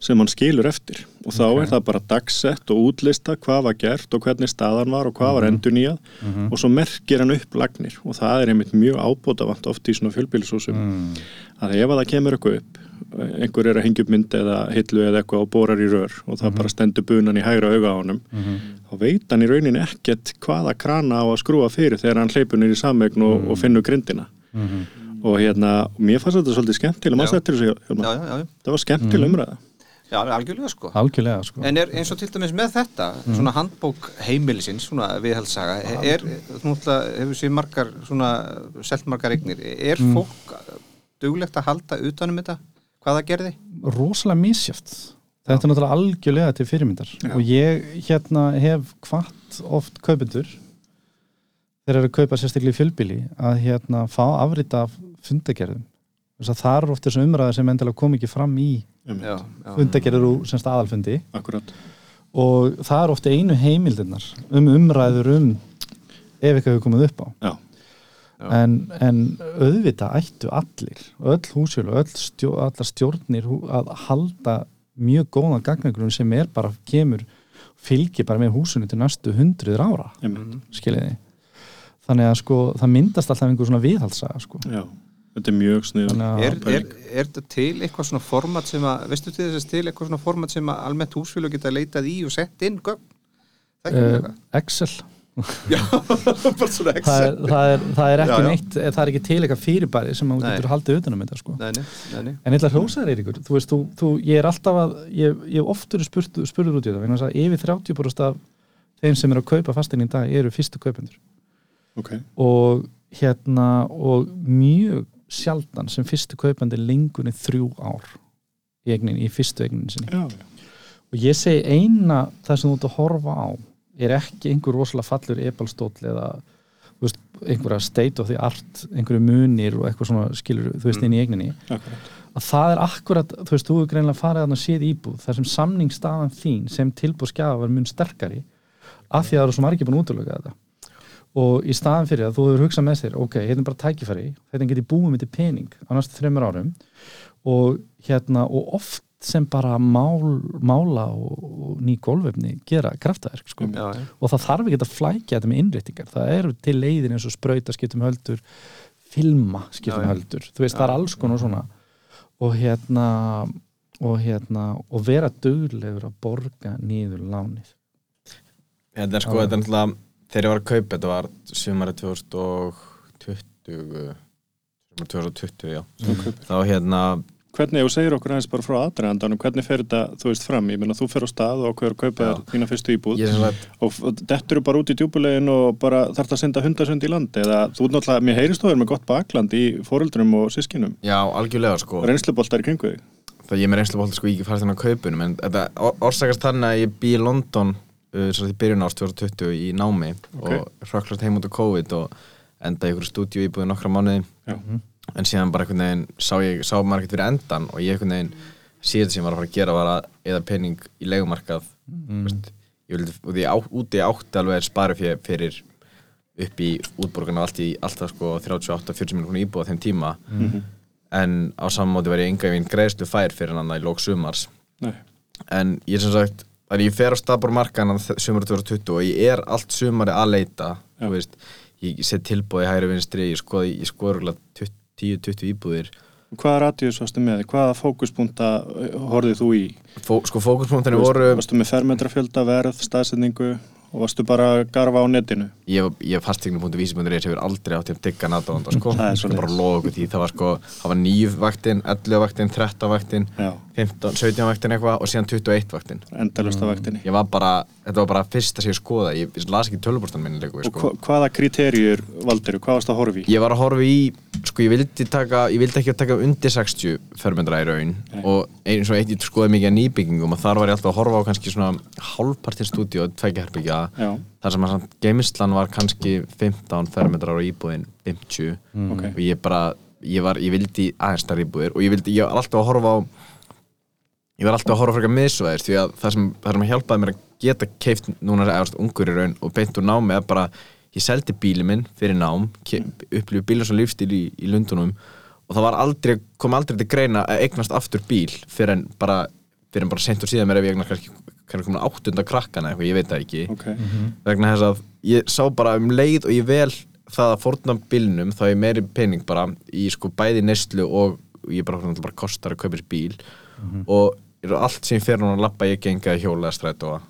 sem hann skilur eftir og þá Ok. er það bara dagsett og útlista hvað var gert og hvernig staðan var og hvað var endur nýjað Mhm. og svo merkir hann upp lagnir og það er einmitt mjög ábótavant oft í svona fjölbýlisúsum Mm. að ef að það kemur eitthvað upp einhver er að hengja upp mynd eða hillu eða eitthvað og borar í rör og það bara stendur bunan í hægra auga á honum Mhm. þá veit hann í rauninni ekkert hvaða krana á að skrúa fyrir þegar hann hleypur í samvegn og, og finnur grindina. Mhm. og hérna, og mér fannst þetta svolítið skemmtilega maður Já. eftir þessu, já, Hjálmar? já, já, já. það var skemmtileg umræða. Já, algjörlega sko. Algjörlega sko. En er eins og til dæmis með þetta, svona handbók heimilisins, svona viðhaldssaga, er, náttúrulega hefur sér margar, svona, selt margar eignir, er fólk duglegt að halda utanum þetta, hvað það gerði? rosalega misjöft þetta er náttúrulega algjörlega til fyrirmyndar. Og ég hérna hef hvart oft kaupendur þeir eru að kaupa sérstaklega í fjölbíli að hérna fá afrita af fundagerðum. Þess að það eru oft þessu umræði sem endilega kom ekki fram í Já, já, fundagerður úr semst aðalfundi. Akkurat. Og það er ofta einu heimildirnar um umræður um ef eitthvað hefur komið upp á. Já. En, en auðvitað ættu allir öll húsjölu, öll stjó, allar stjórnir að halda mjög góðan gagnagrun sem er bara kemur, fylgir bara með húsinu til næstu hundruður ára einmitt. skiljiði. Þannig að sko það myndast alltaf einhver svona viðhalsaga sko. Já, þetta er mjög snið Er, er, er þetta til eitthvað svona format sem að, veistu til þess að til eitthvað svona format sem að almennt húsfélag geta leitað í og sett inn gögn? Það er uh, ekki Excel *laughs* Já, bara svona það Excel. er, það, er, það er ekki Já, já. neitt það er ekki til eitthvað fyrirbæri sem þú getur haldið utan um þetta sko. Nei, nei, nei. En ég ætla að hrósa þér Eiríkur, þú veist, þú, þú, ég er alltaf að, ég, ég hef oft verið spurt, spurður út í þetta, yfir 30% af þeim sem eru að kaupa fastegn í dag eru fyrstu kaupendur Ok, og hérna, og mjög sjaldan sem fyrstu kaupandi lengur en þrjú ár í, eignin, í fyrstu eignin sinni. já, já, Og ég segi eina það sem þú ert að horfa á er ekki einhver rosalega fallur ebalstóll eða veist, einhverja state of the art, einhverju munir og eitthvað svona skilur, þú veist, inn í eigninni. Akkurat. Að það er akkurat, þú veist, þú er greinlega farið að séð íbúð, þar sem samningsstaðan þín sem tilbúðskjafa var mun sterkari af því að það eru svo margir búin útlöka þetta. Og í staðan fyrir að þú hefur hugsað með þér ok, hérna er bara tækifæri, þetta geti búið með til pening á næstu þreymur árum og hérna, og oft sem bara mál, mála og, og ný gólfefni gera kraftaverk sko. Já, já. og það þarf ekki að flækja þetta með innréttingar. Það eru til leiðin eins og sprauta skiptum höldur filma skiptum Já, höldur. Þú veist Já. það er alls konar svona. Og hérna og hérna og vera duglegur að borga niður lánið. Þetta er sko, þetta er náttúrulega þegar ég var að kaupa, þetta var sumarið 2020 sumarið 2020, já. Þá hérna, Hvernig, þú segir okkur aðeins bara frá aðdragandanum, hvernig fer þetta, þú veist, fram? Ég meina, þú fer á stað og okkur að kaupa þína fyrstu íbúð ég og f- dettur bara út í djúbulegin og bara þarf það að senda hundasund í land eða þú ert náttúrulega, mér heyrist þú er með gott bakland í fóreldrum og sískinum já, algjörlega sko reynsluboltar í kringu þig það ég er með reynslu bólt sko, ég ekki farið þennan kaupunum en þetta or- orsakast þannig að ég bý í London uh, svo í byrjun árs 2020 í námi Ok. og hrökklast heim út á COVID og enda í ykkur stúdíu íbúið nokkra mánuði. En síðan bara einhvern veginn sá, ég, sá maður ekkert fyrir endan og ég einhvern veginn síðan sem ég var að fara að gera var að eða pening í legumarkað veist, ég vildi, og því á, úti átti alveg spari fyrir, fyrir upp í útborgarna allt í alltaf sko 38-40 minnum íbúið á þeim tíma. En á saman móti var ég enga veginn greiðslu fær fyrir hann í lók sumars. Nei. en ég sem sagt þannig ég fer á stabor markan sumar 2020 og ég er allt sumari að leita þú veist, ég set tilbúið hægri vinstri, ég skoði, ég skoði örugglega 10-20 íbúðir Hvaða radíus varstu með? Hvaða fókuspunkta horfið þú í? Fó, sko veist, voru Varstu með fermetrafjölda, verð, staðsetningu og varstu bara að garfa á netinu ég, ég fastegnu.vísi.is hefur aldrei átt í að digga náttúranda sko. Það Ég var sko það var 9 vaktin, 11 vaktin, 13 vaktin Já. 15, 17 vaktin eitthvað og síðan 21 vaktin. Endalust af vaktinni. Ég var bara, þetta var bara fyrsta sem ég skoða ég, ég las ekki tölvuborstan minni leiku og sko. hva, hvaða kriterjur valdiru, hvað varst að horfa í? ég var að horfa í, sko ég vildi taka ég vildi ekki að taka undir 60 fermendra í raun. Og eins og eitt ég skoði mikið að nýbyggingum og þar var ég alltaf að horfa á kannski svona hálfpartin stúdíu og tveikja herbyggja Já, þar sem að samt geimslan var kannski 15 fermetrar og íbúðin 50 ok. Og ég bara, ég var, ég vildi aðeins stærri íbúðir og ég ég var alltaf að horfa ég alltaf að frekar miðsvæðis því að það sem, það sem hjálpaði mér að geta keift núna eðast ungur í raun og beint úr námi er bara, ég seldi bíli minn fyrir nám, upplifið bílum sem lífstíl í, í Lundunum og það var aldrei, kom aldrei til greina að eignast aftur bíl fyrir en bara fyrir en bara sent og síðan mér ef ég eignast kannski kannski komin áttunda krakkana eitthvað, ég veit það ekki. Ok, vegna þess að ég sá bara um leið og ég vel það að fórna bílnum þá er meiri pening bara í sko bæði neyslu og ég bara, bara kostar að kaupa bíl. Og er allt sem ég fer núna að lappa ég genga hjóla eða stræt og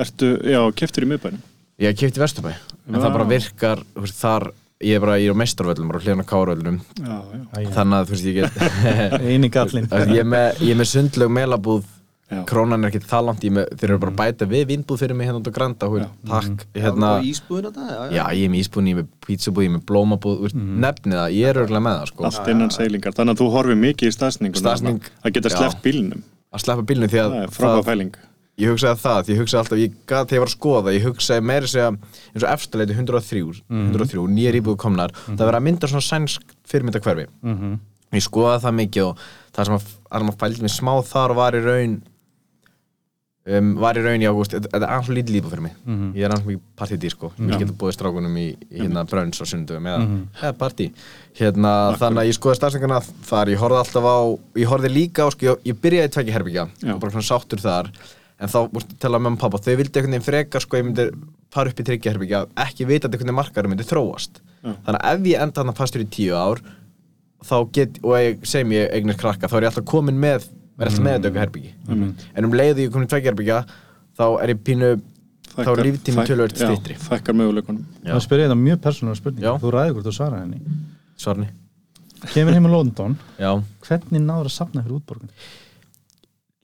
ertu, já, keftur í miðbænum? Ég kefti Vesturbæ. En það bara virkar, veist, þar ég er bara, ég er á meistarvöllum, bara hljóðan á kárvöllum Já, já, þannig að þú veist ég get *laughs* ég er með, ég er með sundlög melabúð. Já. krónan er ekki það langt ég er með, þeir eru bara að bæta við vínbúð fyrir mig hérna út á Granda hú, takk, hérna og ísbúðin þetta? Já, Já, ég er með ísbúðin, ég er með pítsabúð, ég er með blómabúð, mm. nefnið það, ég er örgulega með það, sko. allt innan seilingar. Þannig að þú horfið mikið í staðsningu Staðsetning, að geta sleppt bílnum Að sleppa bílnum því að það frábæð fæling ég hugsaði það, því ég hugsaði alltaf, ég gat þegar ég var að skoða, ég hugsaði meira segja, eins og efstaleiti 103, 103, nýjar íbúðu komnar, það verið að mynda svona sænsk fyrirmynda hverfi. Mhm. Ég skoðaði það mikið og það sem að, að maður fældi mig smá þar var í raun, um, var í raun í ágúst, þetta er alltaf lítið lífið fyrir mig. Ég er alltaf mikið partydýr, sko, ég getur búið strákunum í, í hérna brönns og sundum eða, eða partí. Hérna, þannig að ég skoði starfsengana þar, ég horfði alltaf á, ég horfði líka á, sko, ég, ég byrjaði í tvekja herbyggja og bara svona sáttur þar. En þá mústu tala með mamma og pappa þau vildi einhvern veginn frekar sko ég myndi fara upp í tryggjaherbyggja ekki vitandi hvernig markarum myndi þróast. Já. þannig að ef ég enda hann fastur í tíu ár þá get, og ég segjum ég eignir krakka, þá er ég alltaf komin með er alltaf með þetta auka herbyggi en um leiðu ég komin í tveggjaherbyggja þá er ég pínu, þá er líftími tölvöld já, styttri. fækkar möguleikunum. Það spyrir ég það mjög persónulega spurning Já. Þú ræður hvort þú svara henni. Svarni. Kemur heim í London. Já, Hvernig náður að safna fyrir útborgun?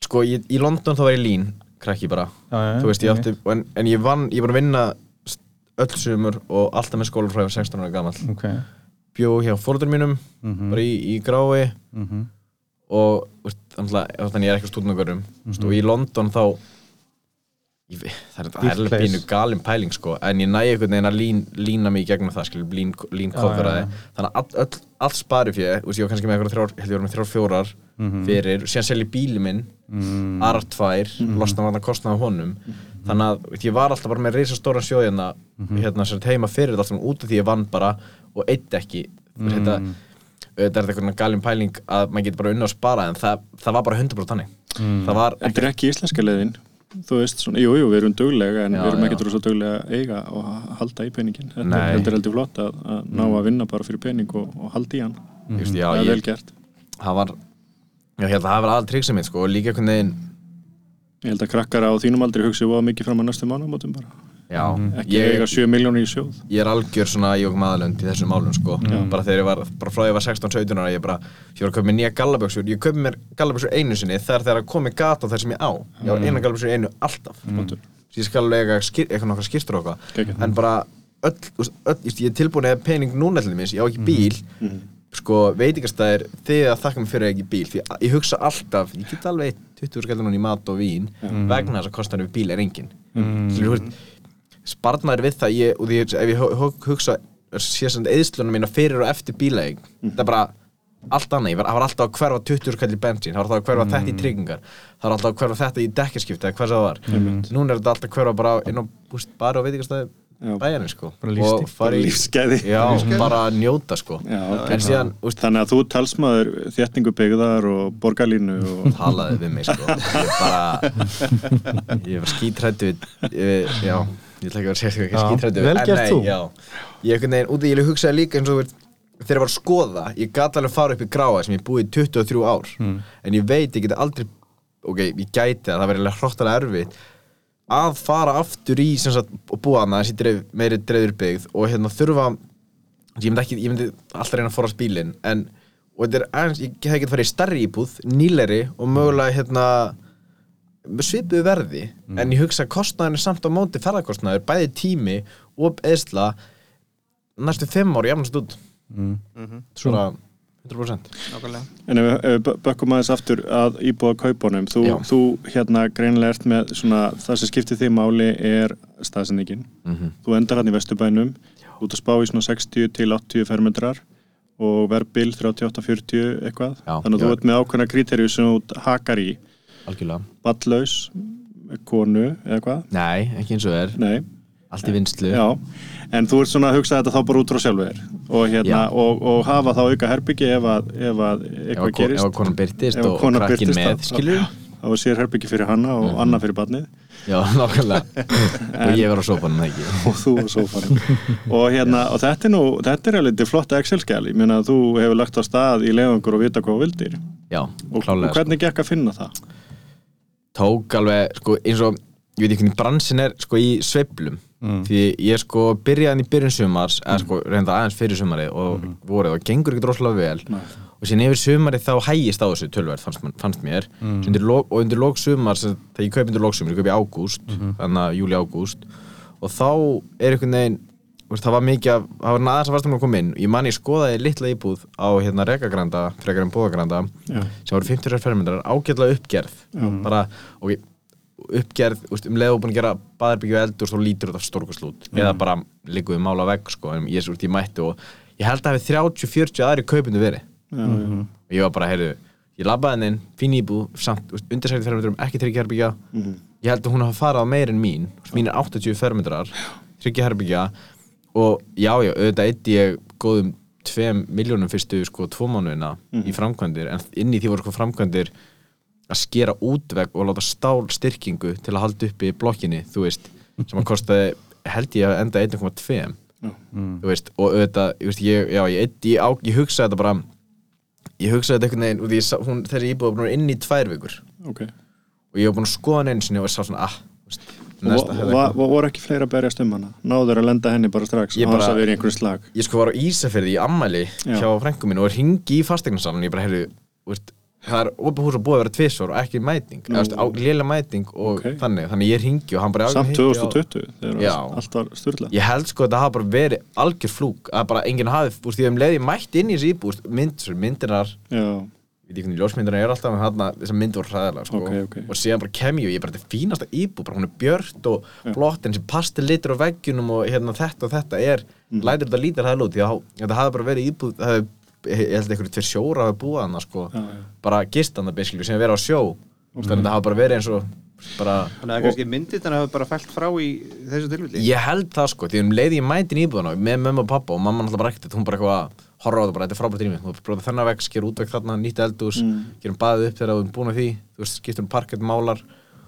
sko ég, í London þá var ég lín krakki bara, Já, já, þú veist ég átti en, en ég vann, ég var að vinna öll sumur og alltaf með skólafræði 16 ára gamall. Ok. Bjó hjá fóröldur mínum Mhm. bara í, í grái. Mhm. Og veist, þannig ég er ekki stúdnagörum mm og í London þá ég, veit- það er, er alveg place. bínu galin pæling sko, en ég næ einhvern veginn að lín, lína mig í gegnum það skil, lín, lín kofraði já, já. þannig að all, all, allt spari fyrir ég var kannski með eitthvað þrjár, þrjár fjórar Mhm. fyrir, síðan selji bíli minn Mm. aðra tvær, losna var það kostnaði honum þannig að veist, ég var alltaf bara með reysa stóra sjóðina hérna heima fyrir þetta allt saman út af því ég vann bara og eitt ekki mm. þetta, þetta er eitthvað galin pæling að maður getur bara unna að spara en það, það var bara 100% þannig. Það var en þetta er ekki íslenska leiðin. Þú veist, svona, jú, jú, við erum duglega en Já, við erum ekki duglega að eiga og halda í peningin. Þetta Nei. er- þetta er heldur flott að, að ná að vinna bara fyrir pening og, og halda í hann. Þú veist, já, það er vel gert. það var ég held að það var aðal triksa mitt sko og líka einhvern veginn ég held að krakkar á þínum aldrei hugsi voða mikið fram að næstu mánamótum bara já, ekki ég, eiga 7 miljónir í sjóð. Ég er algjör svona ég og maðurlönd í þessum málum sko. Bara þegar ég var, bara frá því ég var 16-17 ára ég bara, ég var að kaupa mér nýja gallaböksur ég kaupi mér gallaböksur einu sinni þegar það að komi gata á þar sem ég á. Ég var eina gallaböksur einu alltaf. Mm. ég skal eiga skir, eitthvað nokkra skýrstur og eitthvað. En bara öll, öll ég ég er tilbúin að pening núna til dæmis, ég á ekki bíl. Sko veitingastæðir þið að þakka mig fyrir að ekki bíl. Því að ég hugsa alltaf, ég get alveg eytt 20 skallur núna í mat og vín vegna þess að kostnaður við bíl er engin. Mm. Sparnaður við það ég, og því, ef ég hu- hu- hugsa sé sem eðslunum mína fyrir og eftir bílaeg það er bara allt annað, ég var, það var alltaf að hverfa 20 skall í bensín, það var alltaf að hverfa þetta í tryggingar það var alltaf að hverfa þetta í dekkarskipti eða hvað sem það var, núna er þetta alltaf að hverfa bara inn á búst, bara og veitingastæði Já. bæjarni sko og fara í lífsgæði. Já, bara að njóta sko. Já, en síðan, úst, þannig að þú talsmaður þéttingu byggðar og borgarlínu og *laughs* talaði við mig sko. Ég bara ég var skítrættu við já, ég ætla ekki að sérstaklega Já, skítrættu vel gert þú. já, ég úti ég hugsaði líka eins og veist, þegar ég var að skoða ég gat alveg fara upp í gráa sem ég búið í 23 ár Mm. en ég veit, ég geti aldrei ok, ég gæti það, það verður hróttalega erfitt að fara aftur í sagt, og búa hana þessi dreif, meiri dreifur byggð og hérna þurfa ég myndi, ekki, ég myndi alltaf reyna að forast bílinn en og þetta er ég hef getið farið í starri íbúð nýleri og mögulega hérna með svipuðu verði en ég hugsa að kostnaðin er samt á móti ferðarkostnaður, bæði tími og eðsla næstu fimm ári jafnast út svona 100% nákvæmlega En ef við- bökkum aðeins aftur að íbúða kaupunum, þú, þú hérna greinilega ert með svona, það sem skiptir því máli er staðsendingin. Mhm. Þú endar hann í Vesturbænum, út að spá í svona 60 til 80 fermetrar og verðbil 38-40 eitthvað. Já. Þannig að þú Já. ert með ákveðna kriterju sem þú hakar í, algjörlega. Ballaus, konu eða hvað. nei, ekki eins og er, Nei, allt í vinslu já. En þú ert svona að hugsa þetta þá bara út frá sjálfu þér. Og, hérna, og, og hafa þá auka herbyggi ef að, ef að ef eitthvað gerist. ef að konan byrtist og krakkin með, skilur þá er sér herbyggi fyrir hanna og Mhm. annað fyrir barnið. Já, *laughs* nákvæmlega. Og ég var á sofanum ekki? *laughs* Og þú á sófanum. Og, hérna, og þetta er nú, þetta er alveg flott Excel-skjál, ég meina að þú hefur lagt á stað í leiðangur og vita hvað þú vildir. Já, og, og klálega sko. hvernig gekk að finna það? Tók alveg, sko, eins og ég veit ekki hvernig bransin er, sko, í sveiflum. Því ég sko byrjaði í byrjun sumars eða sko reynda aðeins fyrir sumari og vorið og gengur ekki droslega vel. Nei. og síðan yfir sumari þá hægist á þessu tölverð fannst, fannst mér. Mm. undir lok, og undir lók sumars þegar ég kaupi undir lók sumar, ég kaupi í ágúst þannig að júli ágúst og þá er einhvern veginn veist, það var mikið af, það var aðeins að fastum að koma inn. Ég man ég skoðaði litla íbúð á hérna Rekagranda, frekar en Bóðagranda Já. sem voru 50 fermetrar ágætlega uppgerð. Bara, og ég- uppgerð, veist, um leið og búin að gera baðarbyggju eldur þá lítur þetta stórkastlút eða bara líkuðu mála vegg sko, en ég, svo, ég mætti og ég held að hafi 30-40 aðri kaupundu verið. Já, já. og ég var bara, heyrðu, ég labbaði henni inn fín íbúð, samt, undirsækti fermetrum ekki tryggja herbyggja Mhm. ég held að hún hafa farið á meir en mín mín er 80 fermetrar, tryggja herbyggja og já, já, auðvitað eitt ég góðum 2 miljónum fyrstu sko tvo mánuðina í framkvæmdir. En inn í því voru sko framkvæmdir að skera útvegg og láta stál styrkingu til að halda uppi blokkinni, þú veist sem að *laughs* kostaði, held ég að enda 1,2 Já. þú veist, og auðvitað, ég veist, ég, já, ég, ég, ég, á, ég hugsaði þetta bara ég hugsaði þetta einhvern veginn og því ég þessi íbúð var búin inn í tvær vikur. Ok. Og ég var búin að skoða einu sinni og sá svona, ah, þú veist, og voru ekki fleiri að berjast um hana? Náður að lenda henni bara strax Ég og bara- að slag? ég sko var á Ísafirði í ammæli Já. hjá frængu minn og ringi í fastegnasalun ég bara, heyrðu, það er opið hús að búið að vera tvisvar og ekki mæting. Lélega mæting og Ok. þannig þannig ég ringi og hann bara samt ég hringi á- 2020 þegar Já. allt var styrla ég held sko að það hafa bara verið algjör flúk að bara enginn hafi, þú veist, ég hef leiði mætt inn í þessi svo myndinar já, við ekki hvernig ljósmyndirna er alltaf með þarna þessar myndir voru hræðilega sko. Ok, ok. og síðan bara kem ég og ég er bara þetta fínasta íbú bara hún er björt og blott en sem pastelitur á veggjunum og hérna þetta og þetta er Mhm. lætur þetta lítar hæðil út því að þetta hafði bara verið íbúð það hefði, ég held einhverju tveir sjóra hafi búið hana sko. Já, já. bara gistanda beskilju sem verið á sjó þannig að þetta hafi bara verið eins og bara Þannig að kannski myndirna hafa bara fælt frá í þessu tilfelli Ég held það sko, því um leiði ég mætin íbúðan og með mömmu og pappa og mamma náttúrulega bara ekkert hún bara eitthvað að horfa á það bara, þetta er frábært rými. Þú bróða þennan vegg, sker útvegg þarna, nýtt eldús Mm. gerum baðið upp þegar þú erum búin að því. Þú veist, skiptum parkett, málar.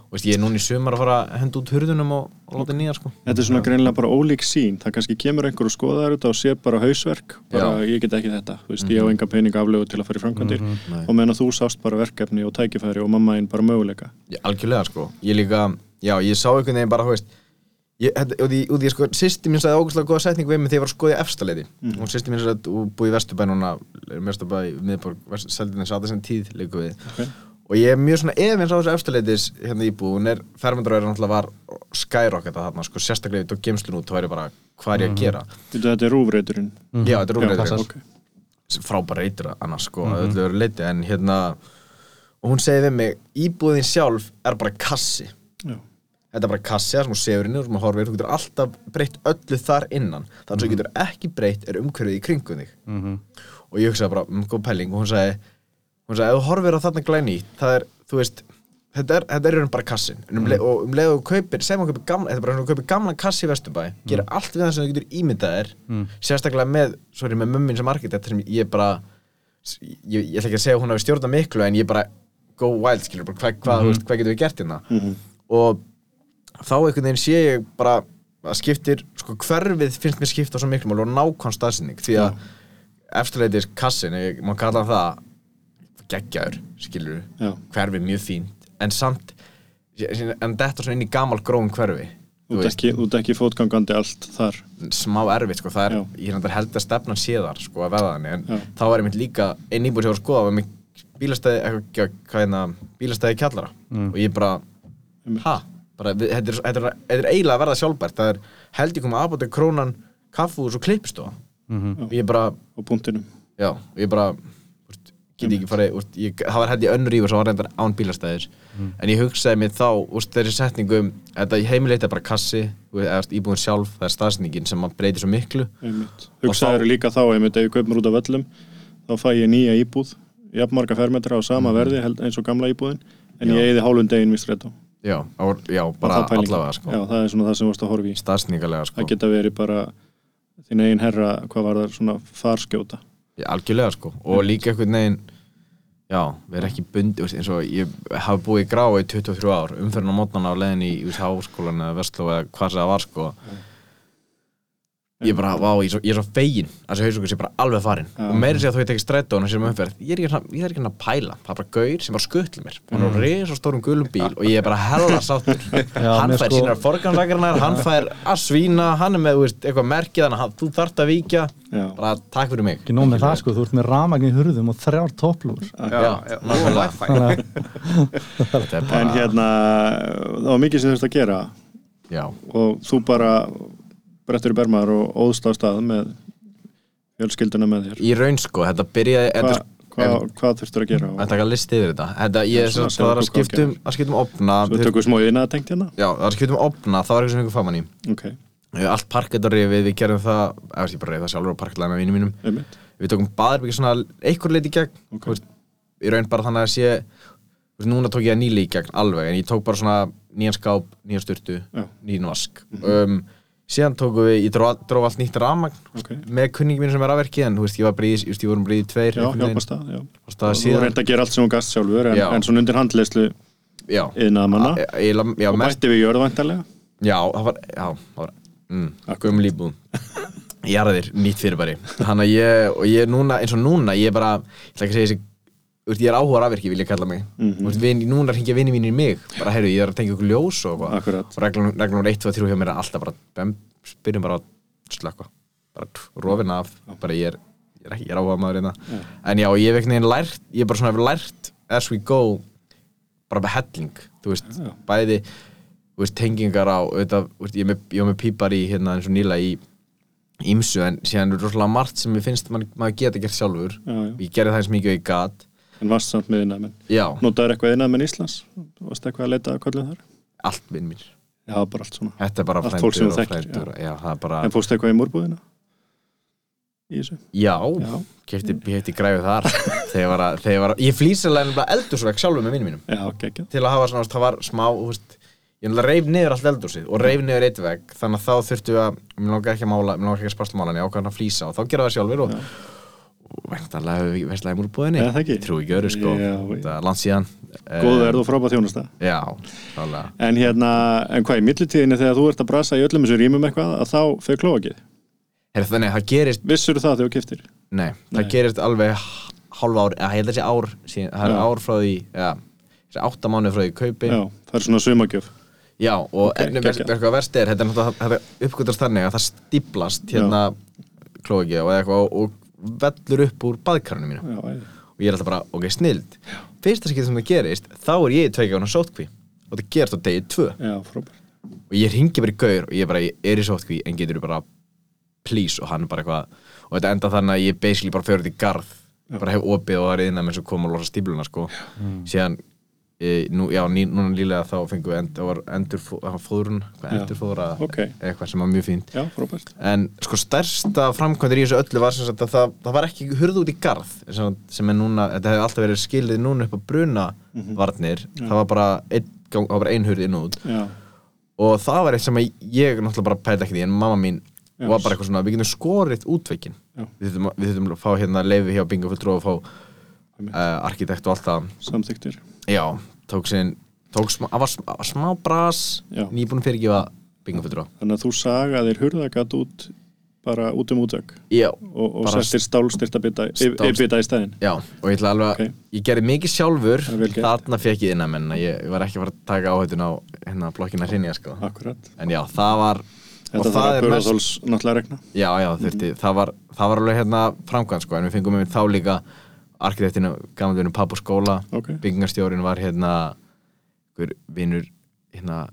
Og veist, ég er núna í sumar að fara að henda út hurðunum og, og láta nýja sko. Þetta er svona greinilega bara ólík sín það kannski kemur einhver og skoðar þetta og sé bara hausverk. Bara ég get ekki þetta, þú veist, ég á enga pening aflögu til að fara í framkvæmdir. Nei. og meðan þú sást bara verkefni og tækifæri og mamma einn bara möguleika. Ég, sko, ég og því, og því sko, sýsti mín sagði ógustlega góða setning við mig þegar ég var að skoða í efstaleiti Mhm. og sýsti mín sagði að búið í Vesturbæ núna Vesturbæ, miðborg, Seldin þess að sem tíð líka við Ok. og ég er mjög svona efins á þessu eftirleitis hérna íbúð, hún er, fermyndaröður náttúrulega var skyrocket að þarna, sko, sérstaklega tók gemslun út, þá er ég bara, hvað er ég að gera Þetta þetta er rúfreiturinn já, þetta er Já, rúmreitur passar. Ok. frábæra reytur annars, sko, mm -hmm. öllu verið leiti en hérna, og hún segir við mig íbúðin sjálf er bara kassi. Þetta er bara kassi það sem hún sefur inni og sem hún horfir, þú getur alltaf breytt öllu þar innan, þannig að þú getur ekki breytt er umhverfið í kringum þig. Og ég hugsaði bara, um góð pæling og hún sagði, hún sagði, ef þú horfir á þarna glæni það er, þú veist þetta er, þetta er raun bara kassin um leið, og um leið og þú kaupir, segjum að kaupir gamla þetta er bara svona kaupir gamla kassi í Vesturbæ gerir allt við það sem þú getur ímyndað þér sérstaklega með, sorry, með mummin sem arkitekt sem ég bara ég, ég ætla ekki að segja hún hafi stjórnað miklu en ég bara go wild, skilur, bara hvað, hvað, þú veist, hvað getur við gert hérna? Og þá einhvern veginn sé ég bara að skiptir, sko hverfið finnst mér skipta svo miklu máli og nákvæm staðsynning því að eftirleitis kassin, ég má kalla það geggjaður, skilur Já. hverfið mjög fínt, en samt en þetta svona inn í gamal grón hverfi Þú ert ekki, ekki fótgangandi allt þar smá erfitt sko, það er, Já. ég held að stefnan sé þar sko að veða þannig, en Já. þá er einmitt líka einn íbúið sem var að skoða var með bílastæði, eitthvað, hvað hérna bílastæði kjallara og ég bara Einmitt. Bara, þetta, er, þetta, er, þetta er eiginlega að verða sjálfbært, það er held ég komið aðbútið krónan, kaffús og klippistofa. Og ég bara, á punktinum. Já, og ég bara úst, get ekki farið, úst, ég, það var held ég önnur íbúið sem var reyndar án bílastæðis. En ég hugsaði mér þá, úst, þessi setningum þetta heimilegt er bara kassi eða íbúin sjálf, það er staðsningin sem að breytir svo miklu. Hugsaður þá- líka þá einmitt ef ég kaupum út af völlum þá fæ ég nýja íbúð jafnmarga fermetra á sama verði held, eins og gamla íbúðin en Já. ég eði hálfum degin við strætó Já, á, já bara allavega sko. Já, það er svona það sem varst að horfa í. Staðsningalega sko. það geta verið bara þín eigin herra hvað var það svona farskjóta. Já, algjörlega sko. Og líka einhvern veginn já, við erum ekki bundi veist, eins og ég hafi búið í grá í 23 ár umferðin á mótnana á leiðin í, í háskólan eða vestló eða hvað það var sko ég bara, vá, ég er svo, ég er svo fegin að þessi hausúkur sé bara alveg farin Já. og meiri sé að þú ég tekið strætó og sér um umferð ég er ekki, hérna- ég er ekki hérna að pæla, það er bara gaur sem bara skuttli mér. Hann er á reysa stórum gulum bíl og ég er bara hella sáttur. *laughs* Hann fær sko- sínar forgansakarinnar hann fær að svína, hann er með þú veist, eitthvað merkið þannig að þú þarft að víkja. Já. bara takk fyrir mig. Ekki nóg með það sko, þú ert með ramagn í hurðum og þrjár topplúr að *laughs* en hérna það var mikið sem þurft að gera. Já, og þú bara brettur í bermaður og óðst á stað með fjölskylduna með þér. Í raun sko, þetta byrjaði Hva, þetta, hva, hvað þurftur að gera? Þetta og taka listi yfir þetta. Þetta, ég er Svona, það var að skiptum að skiptum opna svo tökum við smá að tengt hérna? Já, það var að skiptum opna, það var eitthvað sem ykkur faman í. Ok, Allt parkett á rifið, við gerum það eða ég bara reyði það sjálfur á parketlega með vinum mínum. Einmitt. Við tókum baðarbyggi svona einhver leiti gegn. Ok. þú veist, Í raun bara þannig að sé Núna tók ég að nýli í gegn alveg En ég tók bara svona nýjan skáp, nýjan styrtu. Nýjan vask. Um, Síðan tókum við, ég dróf, dróf allt nýtt rafmagn ok, Með kunningi mín sem er afverki En þú veist, ég var bríð, ég, vorum bríð tveir já, veginn. hjálpast það já. Og það og þú síðan, reynd að gera allt sem þú gast sjálfur en, Já. en svona undir handleyslu já. yðnaðamanna E- eiginlega- já, og mest, bætti við jörðvæntalega já, það var, já, það var mm, gömul íbúð. Jarðir, nýtt fyrirbæri. Hann að ég, og ég núna, eins og núna ég bara, ég ætla ekki að segja þessi þú veist, ég er áhuga rafvirki, vil ég kalla mig. Mhm. þú veist, vin, núna hringja vinni mínir í mig. Bara, heyrðu, ég er að tengja ykkur ljós og eitthvað. Akkurat. og reglum, reglum 1, 2, 3 hjá mér er alltaf bara, bem, byrjum bara að slökka bara rofin af. Bara ég er, ég er, ég er áhuga maður hérna en já, ég hef einhvern veginn lært ég er bara svona hef lært as we go bara með helling, þú veist Já. bæði, þú veist, tengingar á auðvitað, veist, ég, er með, pípar í hérna eins og nýla í ímsu en síðan er rosalega margt sem ég finnst man, maður geta gert sjálfur. Já, já. ég gerði það eins mikið og ég gat en varst samt með yðnaðamenn já, notaður eitthvað yðnaðamenn Íslands? Varst eitthvað að leita að kollum þar? Allt vinn mín. Já, bara allt svona. Þetta er bara frændur og frændur. já, það bara, en fórst eitthvað í múrbúðina í þessu? Já, Já. kefti, ég hefti græfið þar. Þegar var að, þegar var að, ég flýsilega nefnilega eldursveg sjálfur með vinnum mínum. Já, geggjað. Til að hafa svona, það var smá, þú veist ég reif niður allt eldursið og reif niður eitt vegg þannig að þá þurftu að, mér langar ekki að mála mér langar ekki að sparsla mála en ég ákvæðan að flýsa og þá gera það sjálfur og, og veistlega í múlbúðinni? Það ekki. ekki öru sko, Já, þetta er langt síðan. Góð verð og frábæð þjónusta. Já, en hérna, en hvað í millitíðinni þegar þú ert að brasa í öllum þessu rýmum eitthvað að þá fer klóakið? Heyrðu, þannig, það gerist, vissur það þegar þú kiftir nei, það Nei. gerist alveg hálf ár, ég held að þessi ár síðan, það er ár frá því, já þessi átta mánuð frá því kaupi. Já, það er svona sumagjöf Já, og Ok, okay, ennum verður verst er, þetta er uppgötast þannig að það stíplast hérna og eitthvað og, og vellur upp úr baðkarinu mínu. Já, og ég er alltaf bara, ok, snild fyrsta skipti sem það gerist, þá er ég í tveikjána sótkví og það gerist á degi tvö. Já, og ég ringi bara í gaur og ég bara, ég er í sótkví en getur bara, please og hann er bara eitthvað, og þetta enda þannig að ég basically bara fyrir út í garð bara hef opið og það er innan með svo koma og losa stípluna sko. síðan e, nú, já, ný, núna lílega þá fengum við end, það var endur fóðrun Já. endur fóðra Ok. eitthvað sem var mjög fínt. Já, en sko stærsta framkvæmdur í þessu öllu var sem sagt að það, það var ekki hurð út í garð sem, sem er núna, þetta hefði alltaf verið skilið núna upp á bruna varnir. Það var bara ein, gang, það var bara ein hurð inn og út. Já, og það var eitt sem ég náttúrulega bara pæti ekki því en mamma mín Já. var bara eitthvað svona við getum skorið útveikin Já. við þurfum, að fá hérna leifi hjá Bingo Fulltrú og fá uh, arkitekt og allt það. Samþyktir já, tók sinn tók smá, var smá, smá bras. Nýbúin fyrirgefa Bingo Fulltrú þannig að þú sagaðir hurðagat út bara út um útvögg Já, og, og settir stálstyrta bita, Stál- bita í stæðin já, og ég ætla alveg að Ok. ég gerði mikið sjálfur, þarna fekk ég innan menn ég, ég var ekki að fara að taka áhættun á hérna blokkina hrinja sko. Akkurat. En já, það var Þetta þarf að Börðaþóls náttúrulega regna Já, já, þurfti, það var, það var alveg hérna framkvæmt sko, en við fengum með þá líka arkitektinu, gamaldinu papp og skóla Ok. byggingarstjórin var hérna einhver vinnur hérna,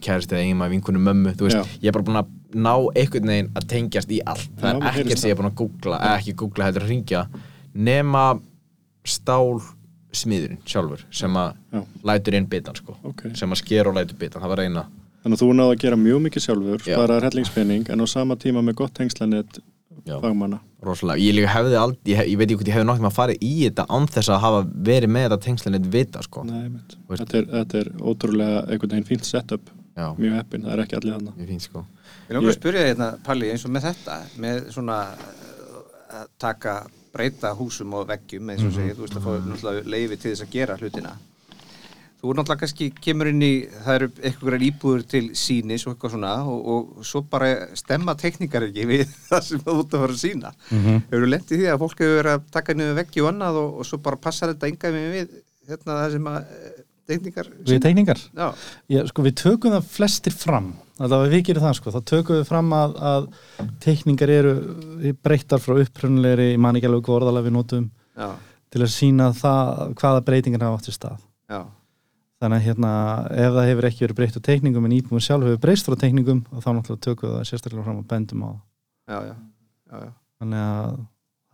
kærist eða eiginmaður vinkunum mömmu, þú veist, Já. ég er bara búin að ná einhvern veginn að tengjast í allt það Já, er ekkert sem ég er búin að googla, eða ekki googla þetta að ringja, nema stál smiðurinn sjálfur, sem að lætur inn bitan sko, Ok. sem að sker og lætur bitan, það var eina Þannig að þú náðu að gera mjög mikið sjálfur Já. sparaðar hellingspenning en á sama tíma með gott tengslanett Já. Fagmanna. Rosalega, ég líka hefði aldrei ég, hef, ég veit ekki hvort ég hefði nokkið að fara í þetta án þess að hafa verið með þetta tengslinni vita sko, Nei, þetta, er, þetta er ótrúlega einhvern veginn fínt setup. Já, mjög heppin, það er ekki allir þarna. Mjög fínt sko. Ég langar að spyrja þér hérna, Palli, eins og með þetta, með svona uh, að taka, breyta húsum og veggjum, eins og Mhm. segir, þú veist að fá náttúrulega leifi til þess að gera hlutina. Þú er náttúrulega kannski kemur inn í, það eru einhverjar íbúður til sínis og eitthvað svona og, og svo bara stemma teknikar ekki við *laughs* það sem þú út að fara að sína. Mm. -hmm. Hefur þú lendið því að fólk hefur verið að taka niður veggi og annað og, og svo bara passar þetta enga við hérna það sem að eh, teknikar Við teikningar Já, Já, sko, við tökum það flestir fram. Allavega við gerum það sko, þá tökum við fram að, að teikningar eru breyttar frá upprunulegri, ég man ekki alveg hvað orðalega við notum já, til að sína það hvaða breytingar hafa átt í stað. Já, þannig að hérna, ef það hefur ekki verið breytt á teikningum en íbúin sjálf hefur breyst frá teikningum og þá náttúrulega tökum við það sérstaklega fram og bendum á það. Já, já, já, þannig að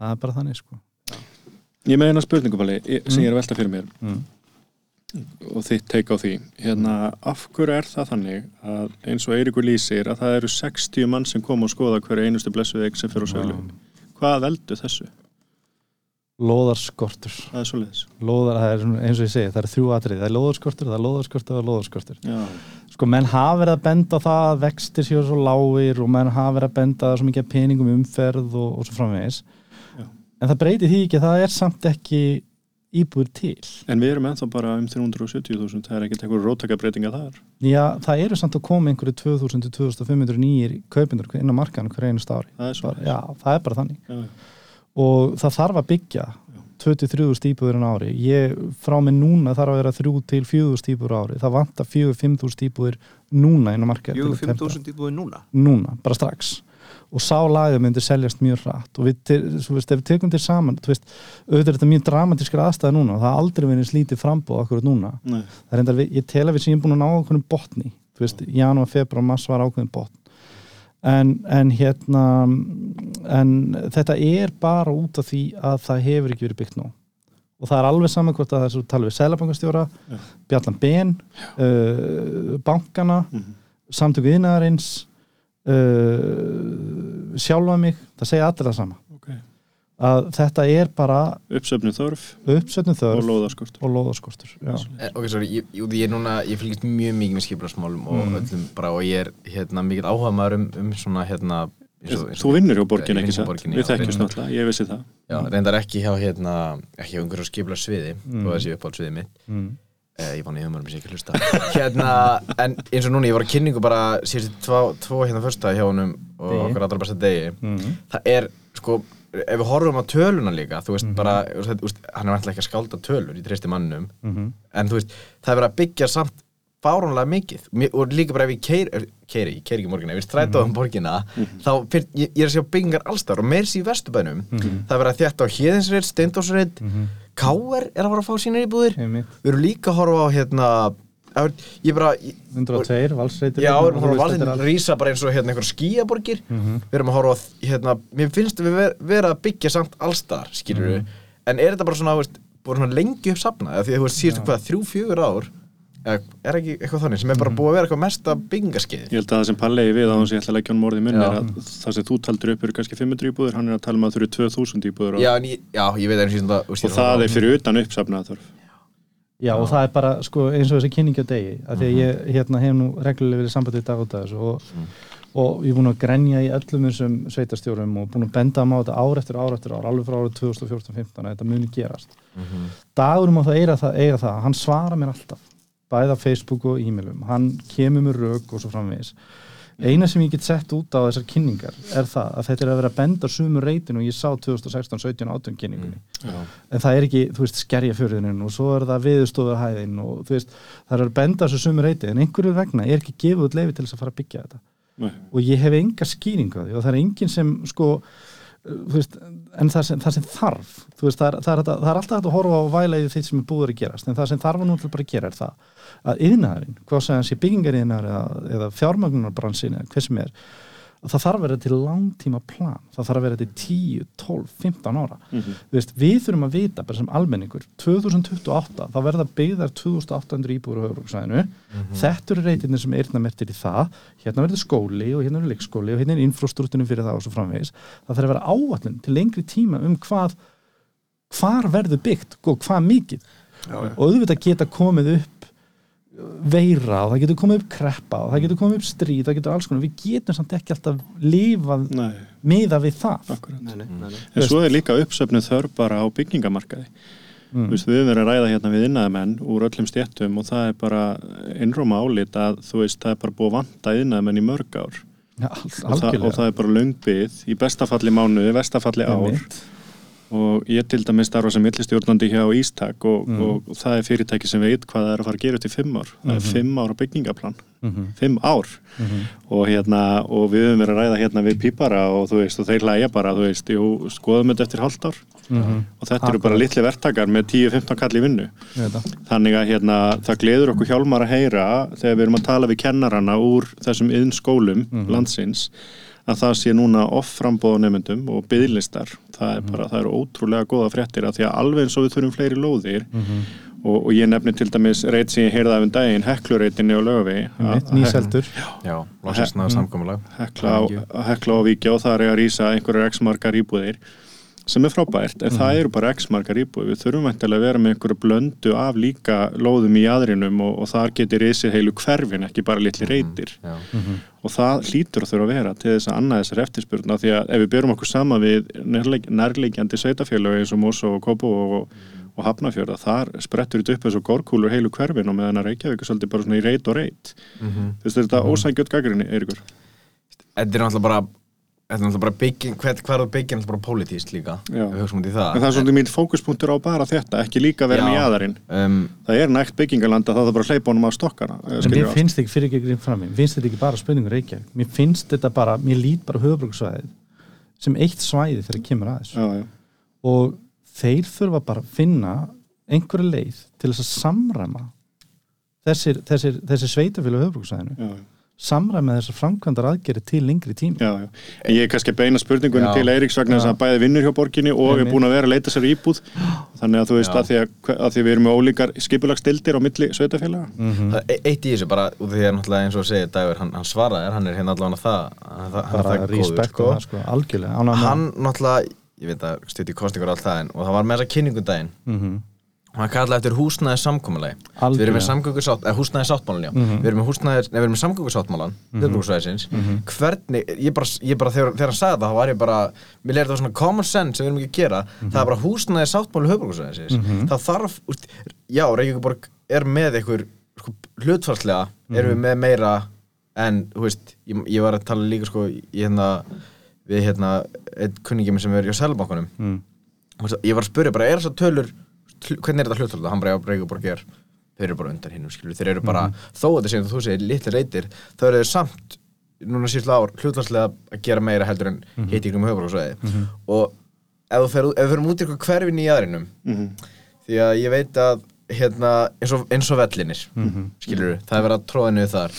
það er bara þannig sko. Ég með eina spurningupali sem ég er að velta fyrir mér. Mm. og þitt teik á því. Hérna, af hverju er það þannig að eins og Eiríkur lýsir að það eru 60 mann sem kom og skoða hverju einustu blessuð sem fyrir á söglu hvað veldu þessu? Lóðarskortur. Það er svoleiðis. Lóðar, er eins og ég segi, það er þrjú atrið það er lóðarskortur, það er lóðarskortur og það er lóðarskortur. Já, sko menn hafa verið að benda á það að vextir séu svo lágir og menn hafa verið að benda svo mikið peningum umferð og, og svo framvegis. Já. en það breytir því ekki að það er samt ekki íbúður til. En við erum ennþá bara um 370.000 það er ekkert einhver róttakabreitinga þar já það eru samt að koma einhverju 2000-2500 nýjir kaupindur inn á markaðan er er og það þarf að byggja 23.000 íbúður en ári. Ég frá mig núna þarf að vera 3 til 4.000 íbúður á ári. Það vantar 4-5.000 íbúður núna inn á markað Jú, 5.000 íbúið núna? Núna, bara strax. Og sá lagið myndi seljast mjög rætt og við, þú veist, ef við tekum til saman þú veist, auðvitað er þetta mjög dramatískra aðstæða núna. Og það er aldrei verið slítið frambóð okkur núna, Nei, það er enda ég tel að við séum búin að ná okkur botni þú veist, janúar, februar, mars var ákveðin botn en, en hérna en þetta er bara út af því að það hefur ekki verið byggt nú og það er alveg saman hvort að það er svo tala við Sælabankastjóra, Já. Bjallan Ben uh, bankana Mhm. samtöku yðnaðarins uh, sjálfa mig það segja allir það sama að þetta er bara Uppsöfnu þörf uppsötnu og þörf lóðaskortur og lóðaskortur já. Eh, Ok, sorry, ég, ég, ég núna, ég fylgist mjög mikið með skipilagsmálum og Mm. öllum bara og ég er hérna mikill áhuga maður um, um svona hérna eins og- eins og- Þú vinnur hjá borgin ekki satt Við reyndar. náttúrulega, ég vissi það Já, reyndar ekki hjá hérna, ekki hjá einhverjum skipilagsviði Mm. og þessi uppáhaldsviði mitt Mm. eh, ég fann í humarum sem ég ekki hlusta *laughs* hérna, en eins og núna, ég var á kynningu bara síðustu tvo, tvo hérna fyrsta hjá honum og okkur allra besta degi Mm. það er, sko, ef við horfum á töluna líka, þú veist, Mhm. bara þú veist, þú veist, hann er alltaf ekki að skálda tölur í treysti mannum Mm en þú veist, það er verið að byggja samt fáránlega mikið. Og líka bara ef ég keir, keiri, ég keiri ekki morgina ef ég stræta á um borgina þá fyr, ég, ég er að sjá byggingar allstar og meir sér í vesturbænum. Það er verið að þjætta á Hjeðinsreit, Steindósreit Mhm. Káer er að fara að fá sína íbúðir. Við erum líka að horfa á hérna ég bara ég, 102, valsreitur Já, við erum að horfa valðin rísa bara eins og hérna einhver skíaborgir Mhm. við erum að horfa hérna, mér finnst við ver, vera að byggja samt allstar skilur við, en er þetta bara svona, veist, búin svona lengi upp safnað, af því að þú veist síðustu hvað, þrjú, fjögur ár eða, er ekki eitthvað þannig, sem er bara búið að vera eitthvað mesta byggingaskeið Ég held að það sem Pallegi við á hans ég ætla að leggja hann morði munni Já. er að það sem þú taldur upp eru kannski 500 íbúður, hann er að tala um að það eru 2000 íbúður já, en ég, já, ég veit einu síðan það og það er fyrir utan uppsafnað þörf Já, og það er bara, sko, eins og þessi kynningi á degi af því að ég hérna, hef nú reglulega verið samband við dag og dag og, og ég er búin að grenja í öllum þessum sveitastjórum og búin að benda á þetta ár eftir ár eftir ár, alveg frá árið 2014-15 að þetta muni gerast. Dagurum á það eiga það, eiga það hann svarar mér alltaf, bæða Facebook og e-mailum. Hann kemur með rauk og svo framvegis eina sem ég get sett út á þessar kynningar er það að þetta er að vera að benda sumu reytin og ég sá 2016, 17, 18 kynningunni Já. en það er ekki, þú veist, skerjafjörðinin og svo er það viðstofurhæðin og þú veist, það er að benda þessu sumu reyti en einhverju vegna er ekki gefið út leifi til þess að fara að byggja þetta Nei. og ég hef enga skýringu á því og það er enginn sem sko veist, en það sem, það sem þarf veist, það er, það, er, það er alltaf hægt að horfa á í því sem er búður að gerast en það sem þarf að nú til bara að gera er það að yðnaðurinn, hvað segja hans í byggingariðnaður eða, eða fjármagnunarbransin eða hvað sem er, að það þarf að vera til langtíma plan, það þarf að vera til 10, 12, 15 ára. Mhm. Þú veist, við þurfum að vita bara sem almenningur 2028, þá verða byggðar 2800 íbúður á höfuruksæðinu þetta eru reytirnir sem eirna mertir í það. Hérna verður skóli og hérna verður leikskóli og hérna er infrastruktúrin fyrir það og svo framvegis. Það þarf að vera áallin til lengri tíma um hvað hvar verður byggt og hvað mikið. Já, já. og auðvitað geta komið upp veira og það getur komið upp kreppa og það getur komið upp stríð, það getur alls konar. Við getum samt ekki alltaf lifað miða við það. Nei, nei, nei, nei. En svo er líka uppsöfnu þörf bara á byggingamarkaði. Mm. Þú veist, við höfum verið að ræða hérna við innæðamenn úr öllum stjættum og það er bara innróma álit að þú veist, það er bara búið að vanta innæðamenn í mörg ár. Ja, og það, og það er bara löngbið í bestafalli mánuði, vestafalli ár Einmitt. Og ég til dæmis starfa sem millistjórnandi hjá Ístak og, Mm. og, það er fyrirtæki sem veit hvað það er að fara að gera í fimm ár. Það er fimm ára byggingaplan Mhm, fimm ár. Mhm. og, hérna, og við höfum verið að ræða hérna við pípara og þú veist, og þeir hlæja bara þú veist, jú, skoðum þetta eftir hálft ár. Mhm. og þetta eru bara litli verktakar með 10-15 kall í vinnu. Þannig að hérna, það gleður okkur hjálmar að heyra þegar við erum að tala við kennarana úr þessum yðn skólum Mhm. landsins að það sé núna off frambóða nefndum og byðlistar það er bara, það eru ótrúlega góða fréttir að því að alveg eins og við þurfum fleiri lóðir Mhm. og, og ég nefni til dæmis reyt sem ég heyrði af um daginn, heklureytinni og lögavi Einmitt, nýseldur. Já, lásist náðu samkomulag. Hekla á, á og það er að rýsa einhverjar x margar íbúðir sem er frábært, en það eru bara x margar íbúðir. Við þurfum eftir að vera með einhverju blöndu af líka lóðum í aðrinum og, og þar getur risið heilu hverfin, ekki bara litli reytir Já, og það hlýtur að þurfa að vera til þess að annað þessar eftirspurna því að ef við byrjum okkur sama við nærleik, nærleikjandi sveitafélög eins og Mosó og Kobo og, og Hafnafjörða, þar sprettur þetta upp eins og gorkúlur heilu hverfin og meðan að Reykjavík er svolítið bara svona í reyt og reyt Mhm. mm. Þetta er náttúrulega bara Þetta er náttúrulega bara bygging, hvað, hvað er það bygging náttúrulega bara pólitíst líka Já. Við út í það En það er svolítið mín fókuspunktur á bara þetta, ekki líka vera með Já. jaðarinn. um, Það er nægt byggingalanda, það er bara að hleypa honum á stokkana. eh, En mér finnst ekki fyrir ekki grinn fram mér finnst þetta ekki bara spurningur Reykjavík mér finnst þetta bara, mér lít bara höfbruksvæðið sem eitt svæði þegar kemur að þessu Já, já. og þeir þurfa bara að finna einhverja leið til þess að samræma þessir, þessir, þessir samræma þessar framkvæmdar aðgeri til lengri tíma Já, já. En ég er kannski að beina spurningunni Já. til Eiríks vegna þess að bæði vinnur hjá borginni og er búin að vera að leita sér íbúð. Þannig að þú veist að því að, að því við erum með ólíkar skipulagstildir á milli sveitafélaga. mm það er Eitt í þessu bara út af því að náttúrulega eins og segir Dagur, hann, hann svaraði, hann er hérna allavega það hann, það- hann er bara það góður respekt sko. og það sko, algjörlega með Hann náttúrulega, ég veit að stuði kostningur og allt það en og það var með þessa kynningundaginn það. Mhm. Og hann kallaði eftir húsnæði samkomulagi Algjörlega. við erum með samgöngusátt, eða húsnæði sáttmálan já Mhm. við erum með með samgöngusáttmálan mm Mhm. hvernig, ég bara, ég bara þegar, þegar hann sagði það, þá var ég bara mér leir það svona common sense sem við erum ekki að gera Mhm. það er bara húsnæði sáttmáli höfbruksvæðisins það þarf, já, Reykjavíkuborg er með einhver sko, hlutfarslega, erum við með meira en, veist, ég, ég var að tala líka sko, í hérna við hérna, einn kunningi minn sem er Mm. Og svo- ég var að spyrja bara, er þessar tölur hvernig er þetta hlutfall, hann bara, já, Reykjavík er þeir eru bara undan hinnum, skilur, þeir eru bara þó að þetta sem þú segir, litli reytir þá eru þeir samt, núna síðustu ár hlutfallslega að gera meira heldur en mm -hmm. hittingum höfbruksvæði og ef við fer, ef við ferum út í eitthvað hverfin í aðrinum Mm því að ég veit að hérna, eins og, eins og vellinir skilur það er verið að tróða niður þar.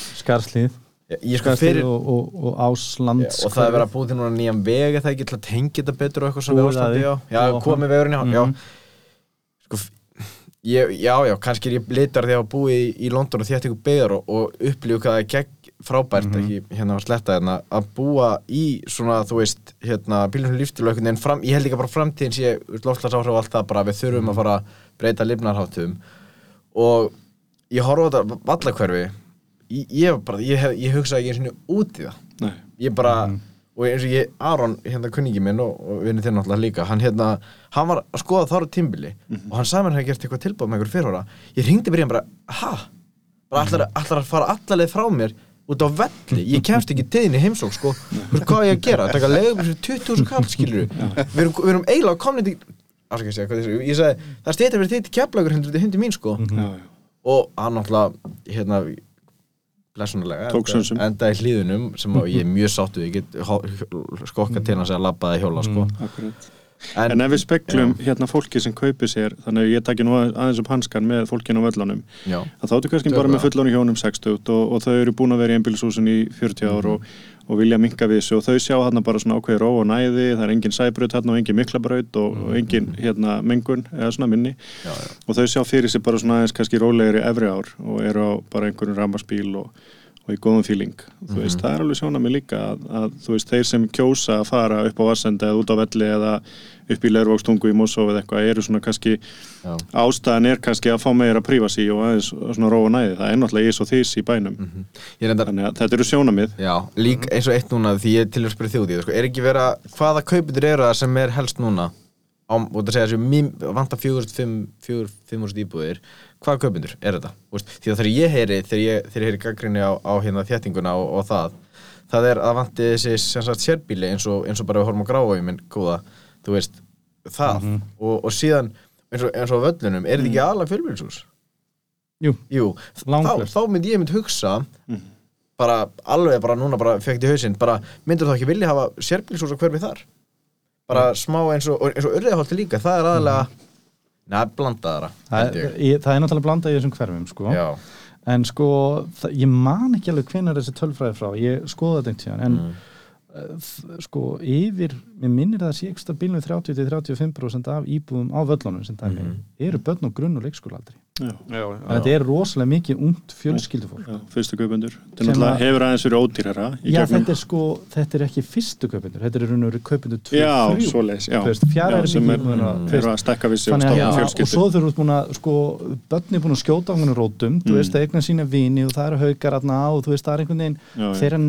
Ég sko fyrir og, og, og Ásland og það er verið að búið til núna nýjan veg eða ekki til að tengja þetta betur og eitthvað sem við ástandi komið vegurinn Mhm. sko, f- ég, já, já, kannski er ég litar því að hafa búið í, í London og þétt ykkur byggðar og, og upplífu hvað það er frábært Mhm. ekki hérna að sletta hérna að búa í svona, þú veist, hérna og einhvern veginn fram, ég held líka bara framtíðin sé loftlarsáhrif og allt það bara við þurfum Mhm. að fara að breyta lifnarháttum og ég horfa þetta vallakverfi ég, ég, ég, ég hugsa ekki eins og út í það Nei. ég bara Mhm. Og eins og ég, Aron, hérna kunningi minn og, og vinni þér náttúrulega líka, hann hérna hann var að skoða þar á tímbili og hann sagði mér hann hefði gert eitthvað tilbúð með einhver fyrirhóra ég ringdi byrja bara, ha? bara allar, allar að fara allarleið frá mér út á velli, ég kemst ekki til þín í heimsók sko, veist, hvað á ég að gera? Taka leiðum fyrir 20.000 kall skilur við erum, við erum eiginlega komin í ég sagði það stýta fyrir þitt keflagur hendur þetta hundi mín sko. Já, já. og hann náttúrulega hérna sönsum. enda í hlýðunum sem ég er mjög sáttu ég get skokka til hans að labba að hjóla sko. Akkurat. en, En ef við speklum hérna fólki sem kaupir sér, þannig að ég taki nú aðeins upp hanskan með fólkinu á völlunum, já, þá ertu kannski Tökum bara með það. fullónu hjónum 60 og, og þau eru búin að vera í einbílshúsin í 40 ár og, og vilja minka við þessu og þau sjá hérna bara svona ákveði ró og næði, það er engin sæbraut hérna og engin miklabraut og, og engin hérna mengun eða svona minni. Já, já. og þau sjá fyrir sig bara svona aðeins kannski rólegri efri ár og eru á bara einhverjum rammarspíl og, og í góðum fíling. Þú veist, það er alveg sjónað mig líka að, að þú veist, þeir sem kjósa að fara upp á Vassend eða út á velli eða upp í Lervókstungu í Mosó eða eitthvað eru svona kannski já. ástæðan er kannski að fá meira prífasi og aðeins svona róa næði, það er náttúrulega ís og þís í bænum. Ég reyndar þannig að þetta eru sjónamið Já, lík eins og eitt núna því ég til að spyrja þjóðið, sko, er ekki vera hvaða kaupundur eru það sem er helst núna? Á, og það segja þessu vanta 4-5 íbúðir. Hvaða kaupundur er þetta? Því að þegar ég heyri þegar ég, þegar ég heyri gaggrinni á, á hérna þéttinguna og, og það, það er að vanti þessi sérbíli eins og, eins og bara við horfum á gráa minn góða, þú veist það. Og, og síðan eins og, eins og völlunum, er þetta ekki aðalega fjölbýlshús? Jú, Jú, þá, þá myndi ég mynd hugsa bara alveg bara núna bara fekkt í hausinn bara myndur þá ekki vilja hafa sérbílshús á hverfi þar? Bara smá eins og, og eins og urðiðholti líka það er aðalega neða blandaðara það, held ég. ég, það er náttúrulega blandað í þessum hverfum sko. já, en sko, það, ég man ekki alveg hvenær þessi tölfræði frá, ég skoða þetta einhvern tíðan en Mm. Mm. sko, yfir mér minnir það að sé ekki bílum 30-35% af íbúðum á völlunum sem dæmi, Mhm. eru börn og grunn og leikskólaaldri? Já, Já, en þetta er rosalega mikið ungt fjölskyldufólk. Já, fyrstu kaupendur. Þetta hefur aðeins verið ódýrara í Já, þetta er sko, þetta er ekki fyrstu kaupindur, þetta er raun og veru kaupindur 2, já, 3 svoleiðis, já, Þú veist, fjara já er mikið er, mm, eru og Þannig að stofna og fjölskyldu. svo þurfum við búin að sko, börni búin að skjóta á hann rótum, þú Mm. veist að eigna sína vini og það eru haukar aðna og þú veist það er einhvern veginn Já, já. þeirra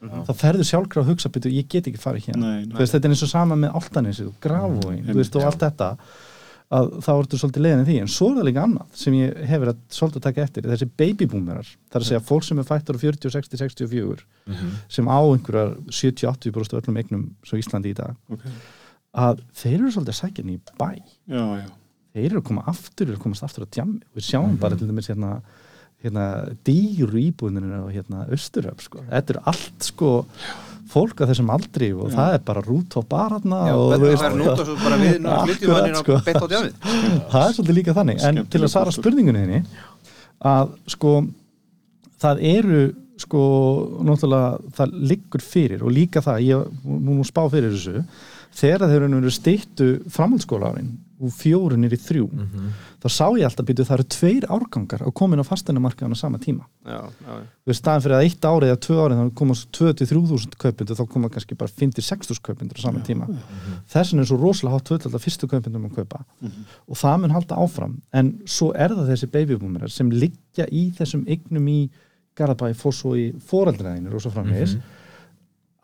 ba- barnana þá ferður sjálfur að hugsa byrju, ég get ekki farið hérna, Nei, nei. veist þetta er eins og sama með Altanissi og Grafóin, Mm, þú veist og allt þetta að þá ertu svolítið leiðin í því. En svo er það líka annað sem ég hefur að svolítið að taka eftir, þessi babyboomerar. Það er að segja fólk sem er fættur á 40, 60, 64 Mhm. sem á einhverjar 70-80% af öllum eignum svo Íslandi í dag Ok. að þeir eru svolítið að sækja í bæ. Já, já, þeir eru að koma aftur, eru að komast aftur að djammi við sjáum bara til dæmis hérna, hérna dýru íbúðinir og hérna austuröf sko, þetta er allt sko fólk að þessum aldri og það er bara rút á barna Já, og þú er nút og svo bara við nú flytjum hann inn á beitt á djamið það er svolítið líka þannig. En Skemmtileg til að svara spurningunni að sko það eru sko náttúrulega það liggur fyrir og líka það, ég nú spá fyrir þessu þegar þeir eru stýttu framhaldsskóla árin úr fjórun er í þrjú þá sá ég alltaf býtu það eru tveir árgangar að koma inn á fasteinamarkaðan á sama tíma. Já, já, já. veist staðan fyrir að eitt árið eða tvö árið þá koma 2-3.000 kaupindur þá koma kannski bara 5-6.000 kaupindur á sama tíma. Þess vegna er svo rosalega hátt tvöld að fyrstu kaupindum að kaupa. Og það mun halda áfram. En svo er það þessi babyboomerar sem liggja í þessum eignum í Garabæ, og í foreldræðinir og svo framvegis.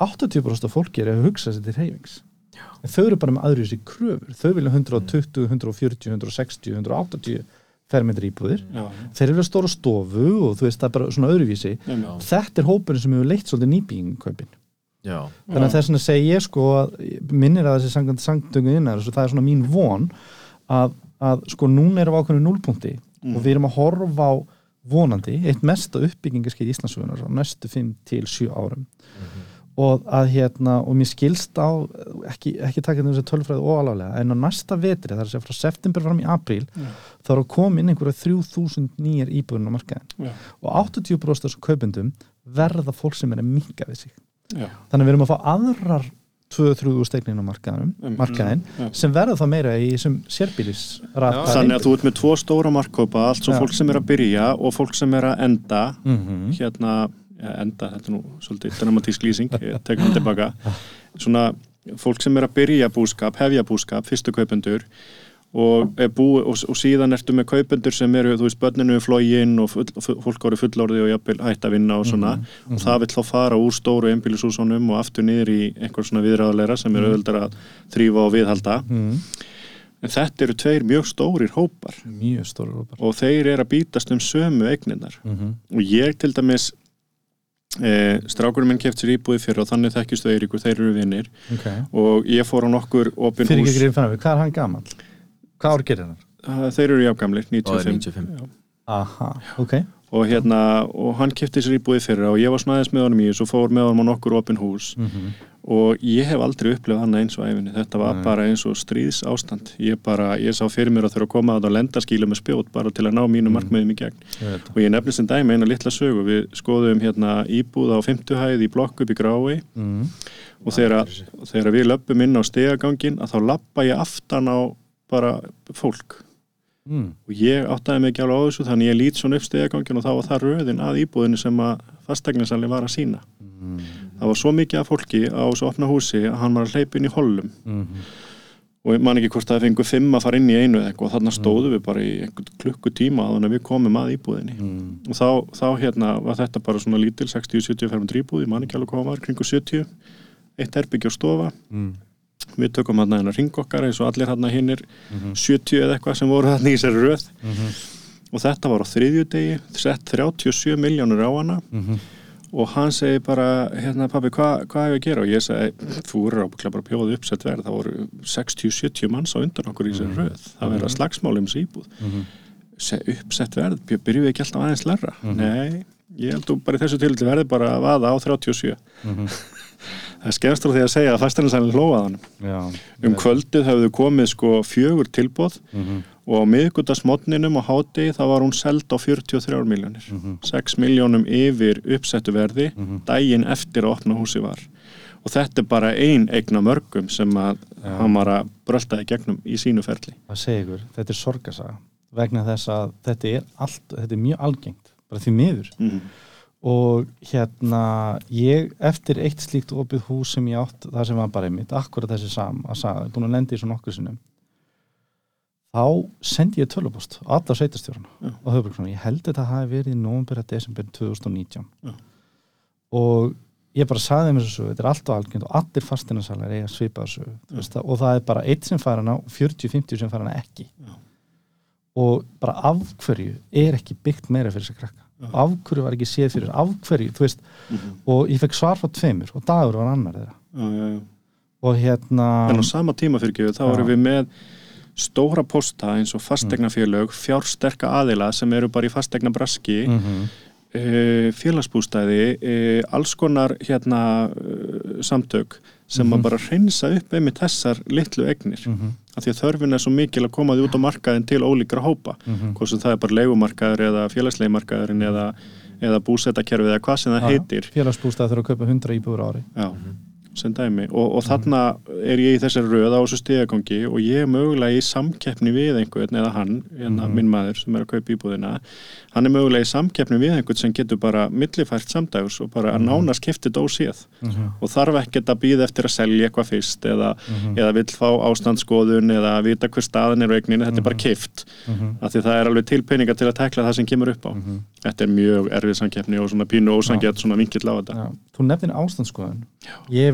80% af fólki er að hugsa sér til reyfings en þau eru bara með aðrið sér kröfur. Þau vilja 120, 140, 160 180 fermetri íbúðir. Já, þeir að stóra stofu og þú veist það er bara svona öðruvísi. Já, já. þetta er hópurinn sem hefur leitt svolítið nýbyggingaupin já, þannig að þess vegna segi ég sko að minnir að þessi sangdöngu innar það er svona mín von að, að sko núna erum við ákveðinu núlpunkti og við erum að horfa á vonandi eitt mesta uppbyggingarskeið í Íslandsögunar á næstu 5 til 7 árum og að hérna og mér skilst á ekki, ekki taka þessi tölfræði óalálega en á næsta vetri, það er að segja frá september fram í apríl, þá er að koma inn einhverja 3000 nýjar íbúðin á markaðin Já. og 80% af þessum kaupendum verða fólk sem er að minka við sig Já. þannig að við erum að fá aðrar 2-3 stegnin á markaðin, Mm, markaðin já. sem verða þá meira í þessum sérbílis þannig að þú ert með tvo stóra markkópa allt Já. fólk sem er að byrja og fólk sem er að enda mm -hmm. hérna, enda, þetta er nú svolítið dramatísk lýsing, ég tek hann tilbaka. Svona fólk sem er að byrja búskap, hefja búskap, fyrstu kaupendur og, bú, og, og síðan ertu með kaupendur sem eru, þú veist, börninu er flógin og full, fólk ári fullorði og jafnvel hætt að vinna og svona og það vill þá fara úr stóru einbýlisúsunum og aftur niður í einhver svona viðræðulegra sem er auðvöldar að þrýfa og viðhalda. En þetta eru tveir mjög stórir hópar. Mjög stóri hópar. Og þeir eru að bítast um sömu eigninnar mm -hmm. og ég til dæmis e, strákurinn minn keft sér íbúði fyrir og þannig þekkistu Eiríkur, þeir eru vinnir okay. og ég fór á nokkur opin fyrir hús við, hvað er hann gammal? hvað ár gerir hann? Ah, þeir eru jafngamlir, Og er 95, 95. Já. aha, ok og hérna, og hann kefti sér íbúði fyrir og ég var svona aðeins með honum í þessu og fór með honum á nokkur opin hús. Mm -hmm. og ég hef aldrei upplifað annað eins og æfinni þetta var Nei. bara eins og stríðs ástand ég bara, ég sá fyrir mér að þurfa að koma að það lendaskíla með spjót bara til að ná mínu Mm. markmiðum í gegn. Ég og ég nefnir sem dæmi eina litla sögu. Við skoðum hérna íbúð á 50 hæð í blokk upp í grái mm. og þegar, þegar við löpum inn á stegagangin að þá lappa ég aftan á bara fólk Mm. og ég áttaði mig ekki alveg á þessu þannig ég lít svona upp stegagangin og þá var það röðin að íbúðinu sem að fastegninsalli var að sína Mm. það var svo mikið af fólki á þessu opna húsi að hann var að hleypa inn í hollum Mm. og ég man ekki hvort það fengu fimm að fara inn í einu eitthvað og þarna stóðum við bara í einhvern klukkutíma að við komum að íbúðinni Mm. og þá, þá hérna var þetta bara svona lítil 60-70 fermetri íbúð, ég man ekki alveg hvað var kringu 70, eitt herbyggja og stofa Mm. Við tökum hann að ring okkar eins og allir hann hinnir Mhm. 70 eða eitthvað sem voru hann í þessari röð Mhm. og þetta var á þriðju degi sett 37 miljónur á hana Mhm. og hann segi bara, hérna pabbi, hvað hva hef ég að gera og ég segi, þú eru ábygglega bara að bjóða uppsett verð, það voru 60-70 manns á undan okkur í þessari röð það verða slagsmál um þessi íbúð Mhm. Se, uppsett verð, byrjum við ekki alltaf aðeins lærra Mhm. nei, ég held þú bara í þessu tilfelli verði bara að vaða á 37 Mhm. *laughs* það er skemmst frá því að segja að fæstarinsælinn hlóað hann um kvöldið höfðu komið sko fjögur tilbóð Mhm. og á miðgutasmotninum á hátegi þá var hún seld á 43 miljónir Mhm. 6 miljónum yfir uppsettu verði Mhm. daginn eftir að opna húsi var og þetta er bara ein eigna mörgum sem að Já. hann var að brölda í gegnum í sínu ferli að segja ykkur, þetta er sorgasaga vegna þess að þetta er allt, þetta er mjög algengt, bara því miður mm. Og hérna ég, eftir eitt slíkt opið hús sem ég átt, það sem var bara einmitt akkurat þessi sam, að sagði, búin að lendi í svona okkur sinnum þá sendi ég tölupost á alla sveitastjórna Já. á höfbruksson, ég held þetta hafi verið í að desember 2019 Já. og ég bara sagði þeim þessu þetta er alltaf algengt og allir fastinarsalar eiga sögu þú veist það, og það er bara eitt sem fær hana og 40-50 sem fær hana ekki og bara af hverju er ekki byggt meira fyrir þess að krakka. Af hverju var ekki séð fyrir, af hverju? Þú veist, Mm og ég fekk svar frá tveimur og dagur var annar þeirra. Og hérna en á sama tíma fyrir ekki þá Já. erum við með stóra posta eins og fastegnafélög fjársterka aðila sem eru bara í fastegna braski mm. Mhm, félagsbústæði e, alls konar hérna e, samtök sem Mhm. að bara hreinsa upp einmitt þessar litlu egnir mhm, af því að þörfin er svo mikil að koma því út á markaðin til ólíkra hópa. Mhm. hvort sem það er bara leigumarkaður eða félagslegi markaðurinn eða, eða búsetakerfið eða hvað sem það heitir. Félagsbústað þurfa að kaupa 100 íbúður ári. Já, sem dæmi. Og, og þarna er ég í þessari röð á þessu stigagangi og ég er mögulega í samkeppni við einhvern eða hann, hérna, Mhm. minn maður sem er að kaupa íbúðina. Hann er mögulega í samkeppni við einhvern sem getur bara millifært samdægurs og bara að nána skipti dósið. Og þarf ekkert að býða eftir að selja eitthvað fyrst eða, Mhm. eða vill fá ástandsskoðun eða vita hver staðin er á eigninni, þetta er bara kift Mhm. af því það er alveg til peninga til að tekla það sem kemur upp á. Mhm. þetta er mjög erfið samkeppni og svona pínu ósangett svona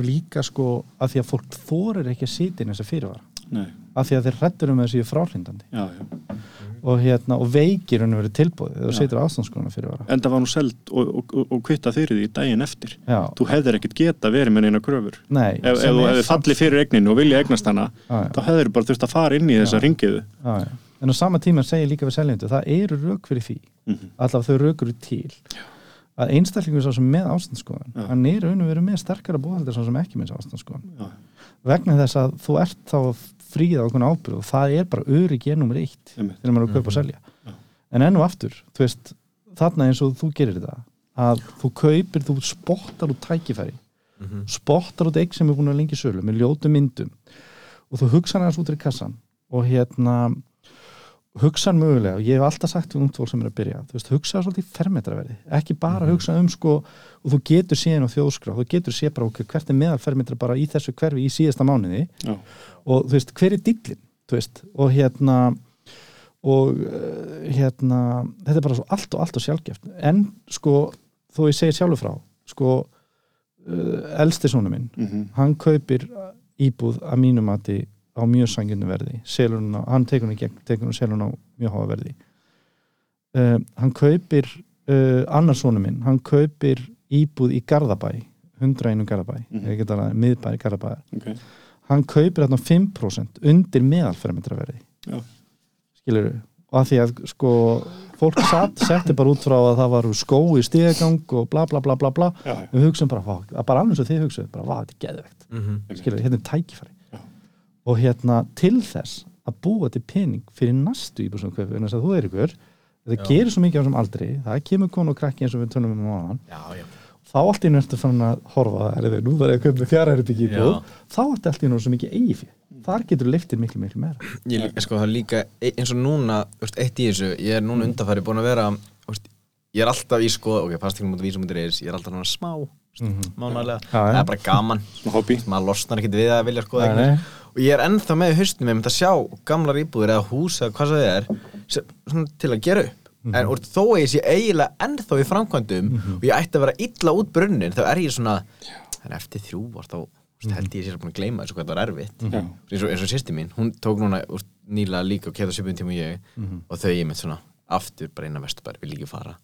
Já. líka sko að því að fólk þorir ekki að sitja inn þess að fyrirvara að því að þeir hrettur um þessi fráhrindandi já, já. og, hérna, og veikir hann verið tilbúið Já. situr ástandskoðuna fyrirvara en það var nú seld og, og, og, og kvitta fyrir því daginn eftir Já, þú hefðir ekkert geta verið með neina kröfur nei ef, þú hefði fallið fyrir eigninu og vilja eignast hana Já, já. þá hefðir bara þurft að fara inn í þessa Já. ringiðu Já, já. en á sama tíma segir líka við seljendu það eru rauk fyrir því Mhm. allavega þau raukur til að einstaklingur svo sem með ástandskoðun Já. hann er raun og veru með sterkara búhaldir svo sem ekki með ástandskoðun Já. vegna þess að þú ert þá fríða okkur ábyrð og það er bara öryggi ennum reitt Einmitt. þegar maður er að kaupa og selja Já. en enn og aftur, þú veist þarna eins og þú gerir þetta að þú kaupir, þú spottar út tækifæri Mhm. spottar út eign sem er búin að lengi sölu með ljótu myndum og þú hugsa hann út í kassan og hérna hugsa hann mögulega og ég hef alltaf sagt ungt fólk sem er að byrja, þú veist, hugsa svolítið fermetraverði, ekki bara Mhm. hugsa um sko, og þú getur séð á þjóðskrá þú getur séð bara okkur hvert er meðal fermetra bara í þessu hverfi í síðasta mánuði Já. og þú veist, hver er dillin þú veist, og hérna og uh, hérna þetta er bara svo allt og allt og sjálfgeft en sko, þó ég segir sjálfur frá sko uh, elsti sónu minn Mhm. hann kaupir íbúð að mínu mati á á mjög sanginu verði. Á, hann tekur hún í gegn tekur hún og selur hún á mjög háa verði. Uh, hann kaupir uh, annarsónu minn, hann kaupir íbúð í Garðabæ 101 Garðabæ, Mhm. ég get alveg miðbæ Garðabæ, ok, hann kaupir þarna 5% undir meðalfermetraverði Já. skilur og að því að sko fólk satt, setti bara út frá að það var skói stegang og bla bla bla bla bla. Já, já, við hugsaum bara, bara alveg svo þið hugsaum bara, vá, þetta er geðvegt, Mhm. skilur, hérna er tækifæri. Og hérna til þess að búa til pening fyrir næstu kaupi, en þess að þú er ykkur það Já. gerir svo mikið á þessum aldri það kemur konu og krakki eins og við tölum um á Já, já þá allt í ertu fann að horfa er þið, nú var ég að köpa fjaraherbyggi íbúð Já. þá ertu allt í svo mikið eigi fyrir þar getur liftir miklu miklu meira Ég líka, sko, það líka e- eins og núna, eitt í þessu ég er núna undanfæri búin að vera ég er alltaf í sko, ok, fastingum út af vísum.is ég er alltaf smá, mánalega Já, já. það er bara gaman, Smá hobby. maður losnar ekkit við að vilja skoða Nei, eignir nei. Og ég er ennþá með í haustum með að sjá gamlar íbúðir eða hús eða hvað það er sem, svona, til að gera upp. En úr, þó að ég sé eiginlega ennþá í framkvæmdum og ég ætti að vera illa út brunnin þá er ég svona, en eftir þrjú var þá þú veist, held ég sér að búin að gleyma þessu hvað það var erfitt. Já. eins og, eins og sýsti mín, hún tók núna úr, nýlega líka og kefði á svipum tíma og ég og þau ég mitt svona aftur bara á Vesturbær, vil líka fara.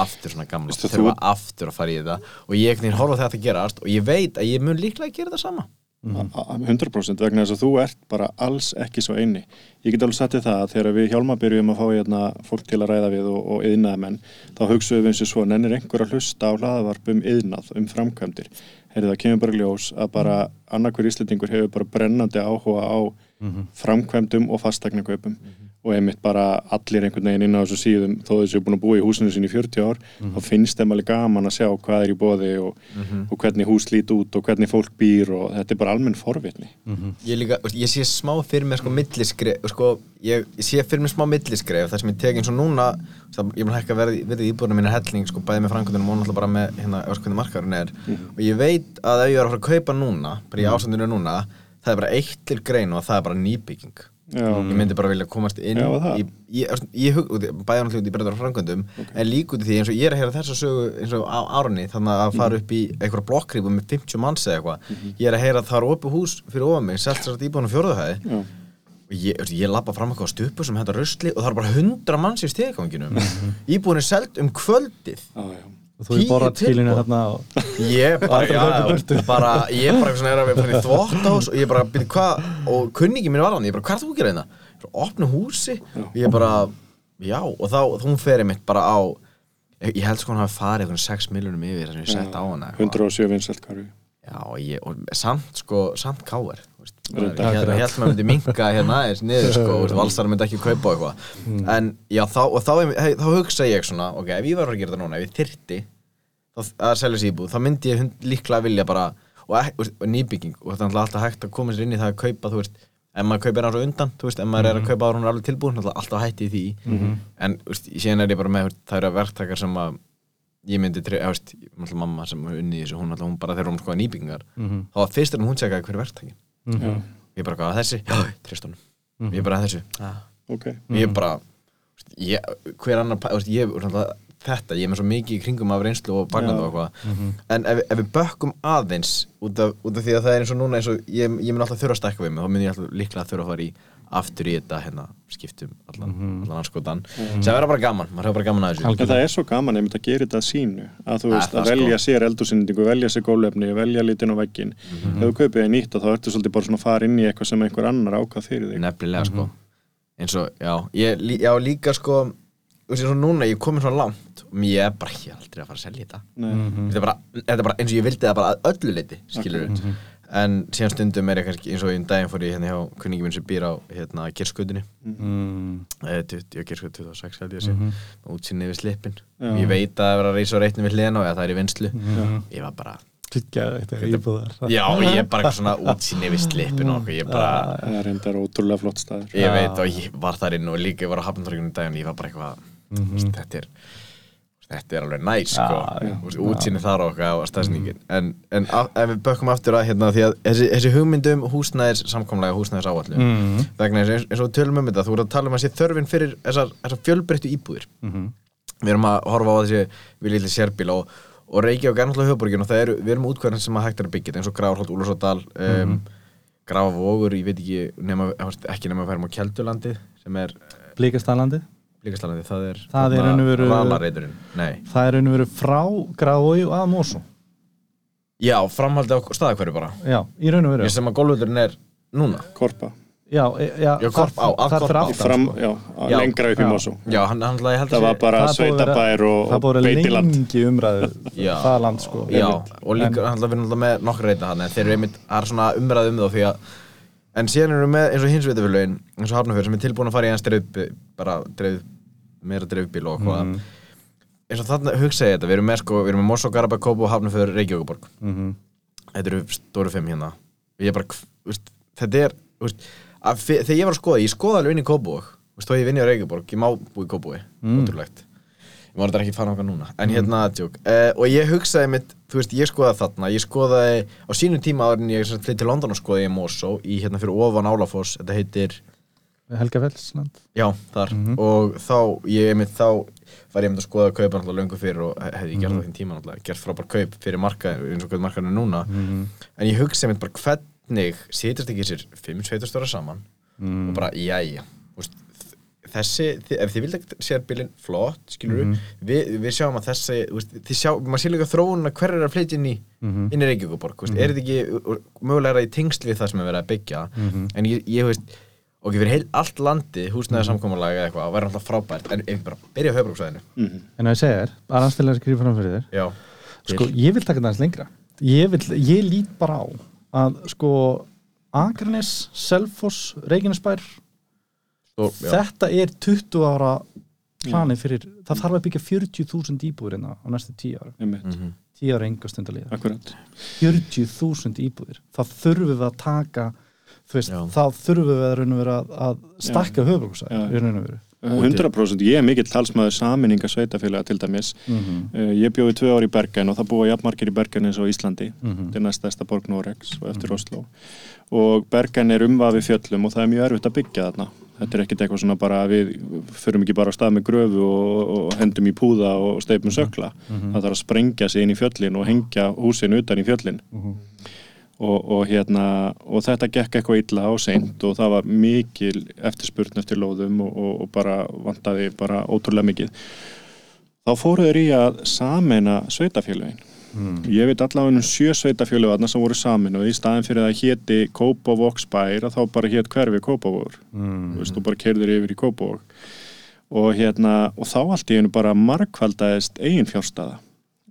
Aftur svona gamla, þurfa aftur að fara í þetta. Og ég veginn horfa þetta að gerast og ég veit að ég mun líklega gera það sama A- a- 100% vegna þess að þú ert bara alls ekki svo eini. Ég get alveg satt í það að þegar við hjálma byrjum að fá hérna, fólk til að ræða við og, og yðnaðamenn þá hugsaum við eins og svo, nennir einhver að hlusta á hlaðavarp um yðnað, um framkvæmdir. Heyrðu það kemur bara ljós að bara annarkur íslendingur hefur bara brennandi áhuga á framkvæmdum og fastaknakaupum og einmitt bara allir einhvern veginn inn á þessu síðum þó þessu er búin að búa í húsinu sín í 40 ár þá finnst þeim alveg gaman að sjá hvað er í bóði og, og hvernig hús lít út og hvernig fólk býr og þetta er bara almenn forvitni. Ég, líka, ég sé smá fyrir mér sko milliskref sko, ég, ég sé fyrir mér smá milliskref þar sem ég tek eins og núna það, ég mun hækka verið, verið íbúðinu mínu helling sko, bæði með framkvæmdunum og náttúrulega bara með hérna, er. Og ég veit að ef ég er að fara að kaupa núna bara í ástandinu núna það er bara eitt til grein og það er bara nýbygging. Já, ég myndi bara vilja komast inn Já, það. ég, ég, hug, í- náttúrulega út í breytar framkvæmdum en líka út í því eins og ég er að heyra þessa sögu eins og á árunni þannig að fara upp í einhverja blokkrýpu með 50 manns eða eitthvað. Ég er að heyra að það er opið hús fyrir ofan mig selt sér að íbúinu fjóruðuhæði já, og ég, ég lappa fram eitthvað á stupu sem hættar rusli og það er bara 100 manns í steganginum íbúinu er selt um kvöldið. Og þú er Tíu borðað tilinu þarna og ég bara, já, bara ég bara eitthvað svona er að við fara í þvóttahús og ég bara byrja hvað og kunningi mín var hann, ég bara hvað er þú að gera hérna? Svo opna húsi. Og ég bara já og þá þá hún fer mitt bara á ég, ég held sko hann hafi farið einhvern 6 miljonum yfir að ég sett á hana eitthvað. 107 vinsælt hverju já og, ég, og samt sko samt káver ég Reyndar. held að maður myndi minka hérna aðeins niður sko *laughs* valsar myndi ekki kaupa eitthvað. En já þá og þá, þá, þá hugsa ég svona ok ef ég var að gera þetta núna ef ég þyrti þá, að selja sér íbúð þá myndi ég líklega vilja bara og, og, og nýbygging og þetta er náttúrulega alltaf hægt að koma sér inn í það að kaupa þú veist ef maður kaupir á undan þú veist ef maður er að kaupa ára hún er alveg tilbúin náttúrulega alltaf hætti í því. En þú veist síðan er ég bara með það eru verktakar sem að ég myndi þú veist, náttúrulega mamma sem er unni í þessu hún, náttúrulega, hún bara þegar hún skoða nýbyggingar þá var fyrst en hún segja hver er verktakin Já, ég bara hvað þessi, já, trist honum. Ég bara þessu, já ok. Ég bara ég, hver annar, ég, þetta ég er með svo mikið í kringum af reynslu og bagnandi og eitthvað. En ef, ef við bökkum aðeins út af, út af því að það er eins og núna eins og ég, ég mun alltaf þurfa að stækka við mig þá mun ég alltaf líklega þurfa að fara í aftur í þetta hérna, skiptum allan, allan anskotan sem verður bara gaman, maður hefur bara gaman að þessu. En það er svo gaman einmitt að gera þetta að sínu að þú veist, það að velja sko. sér eldúsynningu, velja sér gólefni, velja litin á veggin ef þú kaupið þér nýtt og þá ertu svolítið bara svona að fara inn í eitthvað sem einhver annar ákvað fyrir þig. Nefnilega sko. Eins og, já, ég, já líka sko þú veist, og núna, ég komin svona langt og ég er bara, ég er aldrei að fara að selja þetta. Nei. þetta, er bara, þetta er bara eins og ég vildi það bara að öllu leiti skilur en síðan stundum er ég kannski eins og í um daginn fór ég hérna hjá kunningi minn sem býr á hérna kirskutinni mm, eða kirskutin 26 held ég að sé. Mm útsinni við slippin. Já. ég veit að það er að reysa á reitnum við hliðina og eða það er í vinslu Mhm. ég var bara, já ég er bara eitthvað svona útsinni við slippin og okkur, ég bara það er reyndar ótrúlega flott staður. Ég veit og ég var þar inn og líka ég var á hafnartorginu í daginn og ég var bara eitthvað mm þetta er þetta er alveg næs sko. Útsinni þar og okkar og staðsningin en, en af, ef við bökkum aftur að hérna því að þessi, þessi hugmyndum húsnæðis samkomlega húsnæðis áallu mm, vegna þess eins, eins og við tölum um þetta þú voru að tala um að sé þörfin fyrir þessar, þessar fjölbreyttu íbúðir. Mm, við erum að horfa á þessi við lítið sérbíl og, og Reykjavík er náttúrulega höfuborgin og það eru, við erum útkvæðin sem að hægt er að byggja þetta eins og Grárholt, Úlarsódal um, grafa vogur, ég veit ekki nema, ekki nema að færum á Kjeldulandi sem Blíkastalandi, það er Það er veru- Valareiturinn, nei. Það er raun og veru frá og að Mosó Já, framhaldi á staðakverju bara. Já, í raun og veru. Ég sem að golvöldurinn er núna. Korpa. Já, e- já, Já, Korp- á, að það Korp á. aftan fram, sko. já, Já, lengra upp í. Mosó Já, hann, hann ég held að það var bara Það sveitabær og, Það og búið beitiland. lengi umræðu *laughs* það land sko Já, og líka, En- hann við erum alltaf með nokkra reyta hann en þeir eru einmitt, það er svona umræð um þá því að en síðan erum við með eins og hins veitafélögin eins og Hafnarfjörð sem er tilbúin að fara í hans dreif bara dreif, meira dreifbíl og hvað Mhm. eins og þarna hugsa ég þetta, við erum með sko, við erum með Mosó, Garabæk, Kópú, Hafnarfjörð, Reykjavíkuborg Mhm. þetta eru stóru fimm hérna. Og ég bara, veist, þetta er veist, að, þegar ég var að skoða, ég skoða alveg inn í veist, þó ég vinni á Reykjavíkuborg, ég má búi í Kópúi Mm. ótrúlegt. Ég má þetta ekki fara okkar núna en hérna, tjók, uh, og ég hugsaði mitt þú veist, ég skoðaði þarna, ég skoðaði á sínum tíma áður en ég flytti til London og skoðaði ég Mosó í hérna fyrir ofan Álafoss þetta heitir, Helgafellsland já, þar Mhm. og þá, ég mitt þá var ég mitt að skoða kaupa náttúrulega löngu fyrir og hefði ég gert Mhm. á þeim tíma náttúrulega, gert frábær kaup fyrir marka eins og hvað markaðinu núna Mhm. en ég hugsaði mitt bara hvernig sitast ekki sér fimm sveitastóra saman Mhm. og bara, jæja þessi, þi- ef þið ekki sér bílinn flott, skilur Mhm. við við sjáum að þessi, þið sjá maður sé líka þróunina hver er að flytja inn í Mhm. inn í Reykjavíkuborg, þú veist, er þetta ekki uh, uh, mögulega í tengsl við það sem er verið að byggja Mhm. en ég, ég veist og ekki fyrir heil allt landi, húsnæði samkomulega eða eitthvað, væri alltaf frábært, en ef við bara byrja á höfbruksvæðinu, Mhm. En að ég segja þér, að skrifa fram fyrir þér. Já. Sko, ég vil taka það aðeins lengra. Ég, vil, ég lít bara á að sko Akranes, Selfoss, Reykjanesbær Stór, já. þetta er 20 ára planið fyrir, það þarf að byggja 40.000 íbúðir hérna á næstu 10 ára einmitt, Mhm. 10 ára enga stund að liða akkurat 40.000 íbúðir, það þurfum við að taka veist, þá þurfum við að, vera að, að stakka höfuboksæð Já. í raun og veru. 100% ég er mikill talsmaður saminninga sveitafélaga til dæmis. Mm Uh, ég bjóði tvö ár í Bergen og það búa jafnmargir í Bergen eins og Íslandi. Mhm. þetta er næstæsta borg Noregs og eftir Oslo og Bergen er umvafi fjöllum og það er mjög erfitt að byggja þarna. Þetta er ekkert eitthvað svona bara við förum ekki bara á stað með gröfu og, og hendum í púða og steipum sökla. Það þarf að sprengja sig inn í fjöllin og hengja húsin utan í fjöllin og, og hérna og þetta gekk eitthvað illa og seint og það var mikil eftirspurn eftir lóðum og, og, og bara vantaði bara ótrúlega mikið. Þá fóru þeir í að sameina sveitafélögin ég veit allavega um sjö sveitafélög sem voru samin og í staðin fyrir að héti Kópavogsbær að þá bara hét hverfi Kópavógur Mm. þú bara kerður yfir í Kópavóg og hérna, og þá allt í einu bara margkvaldaðist eigin fjárstaða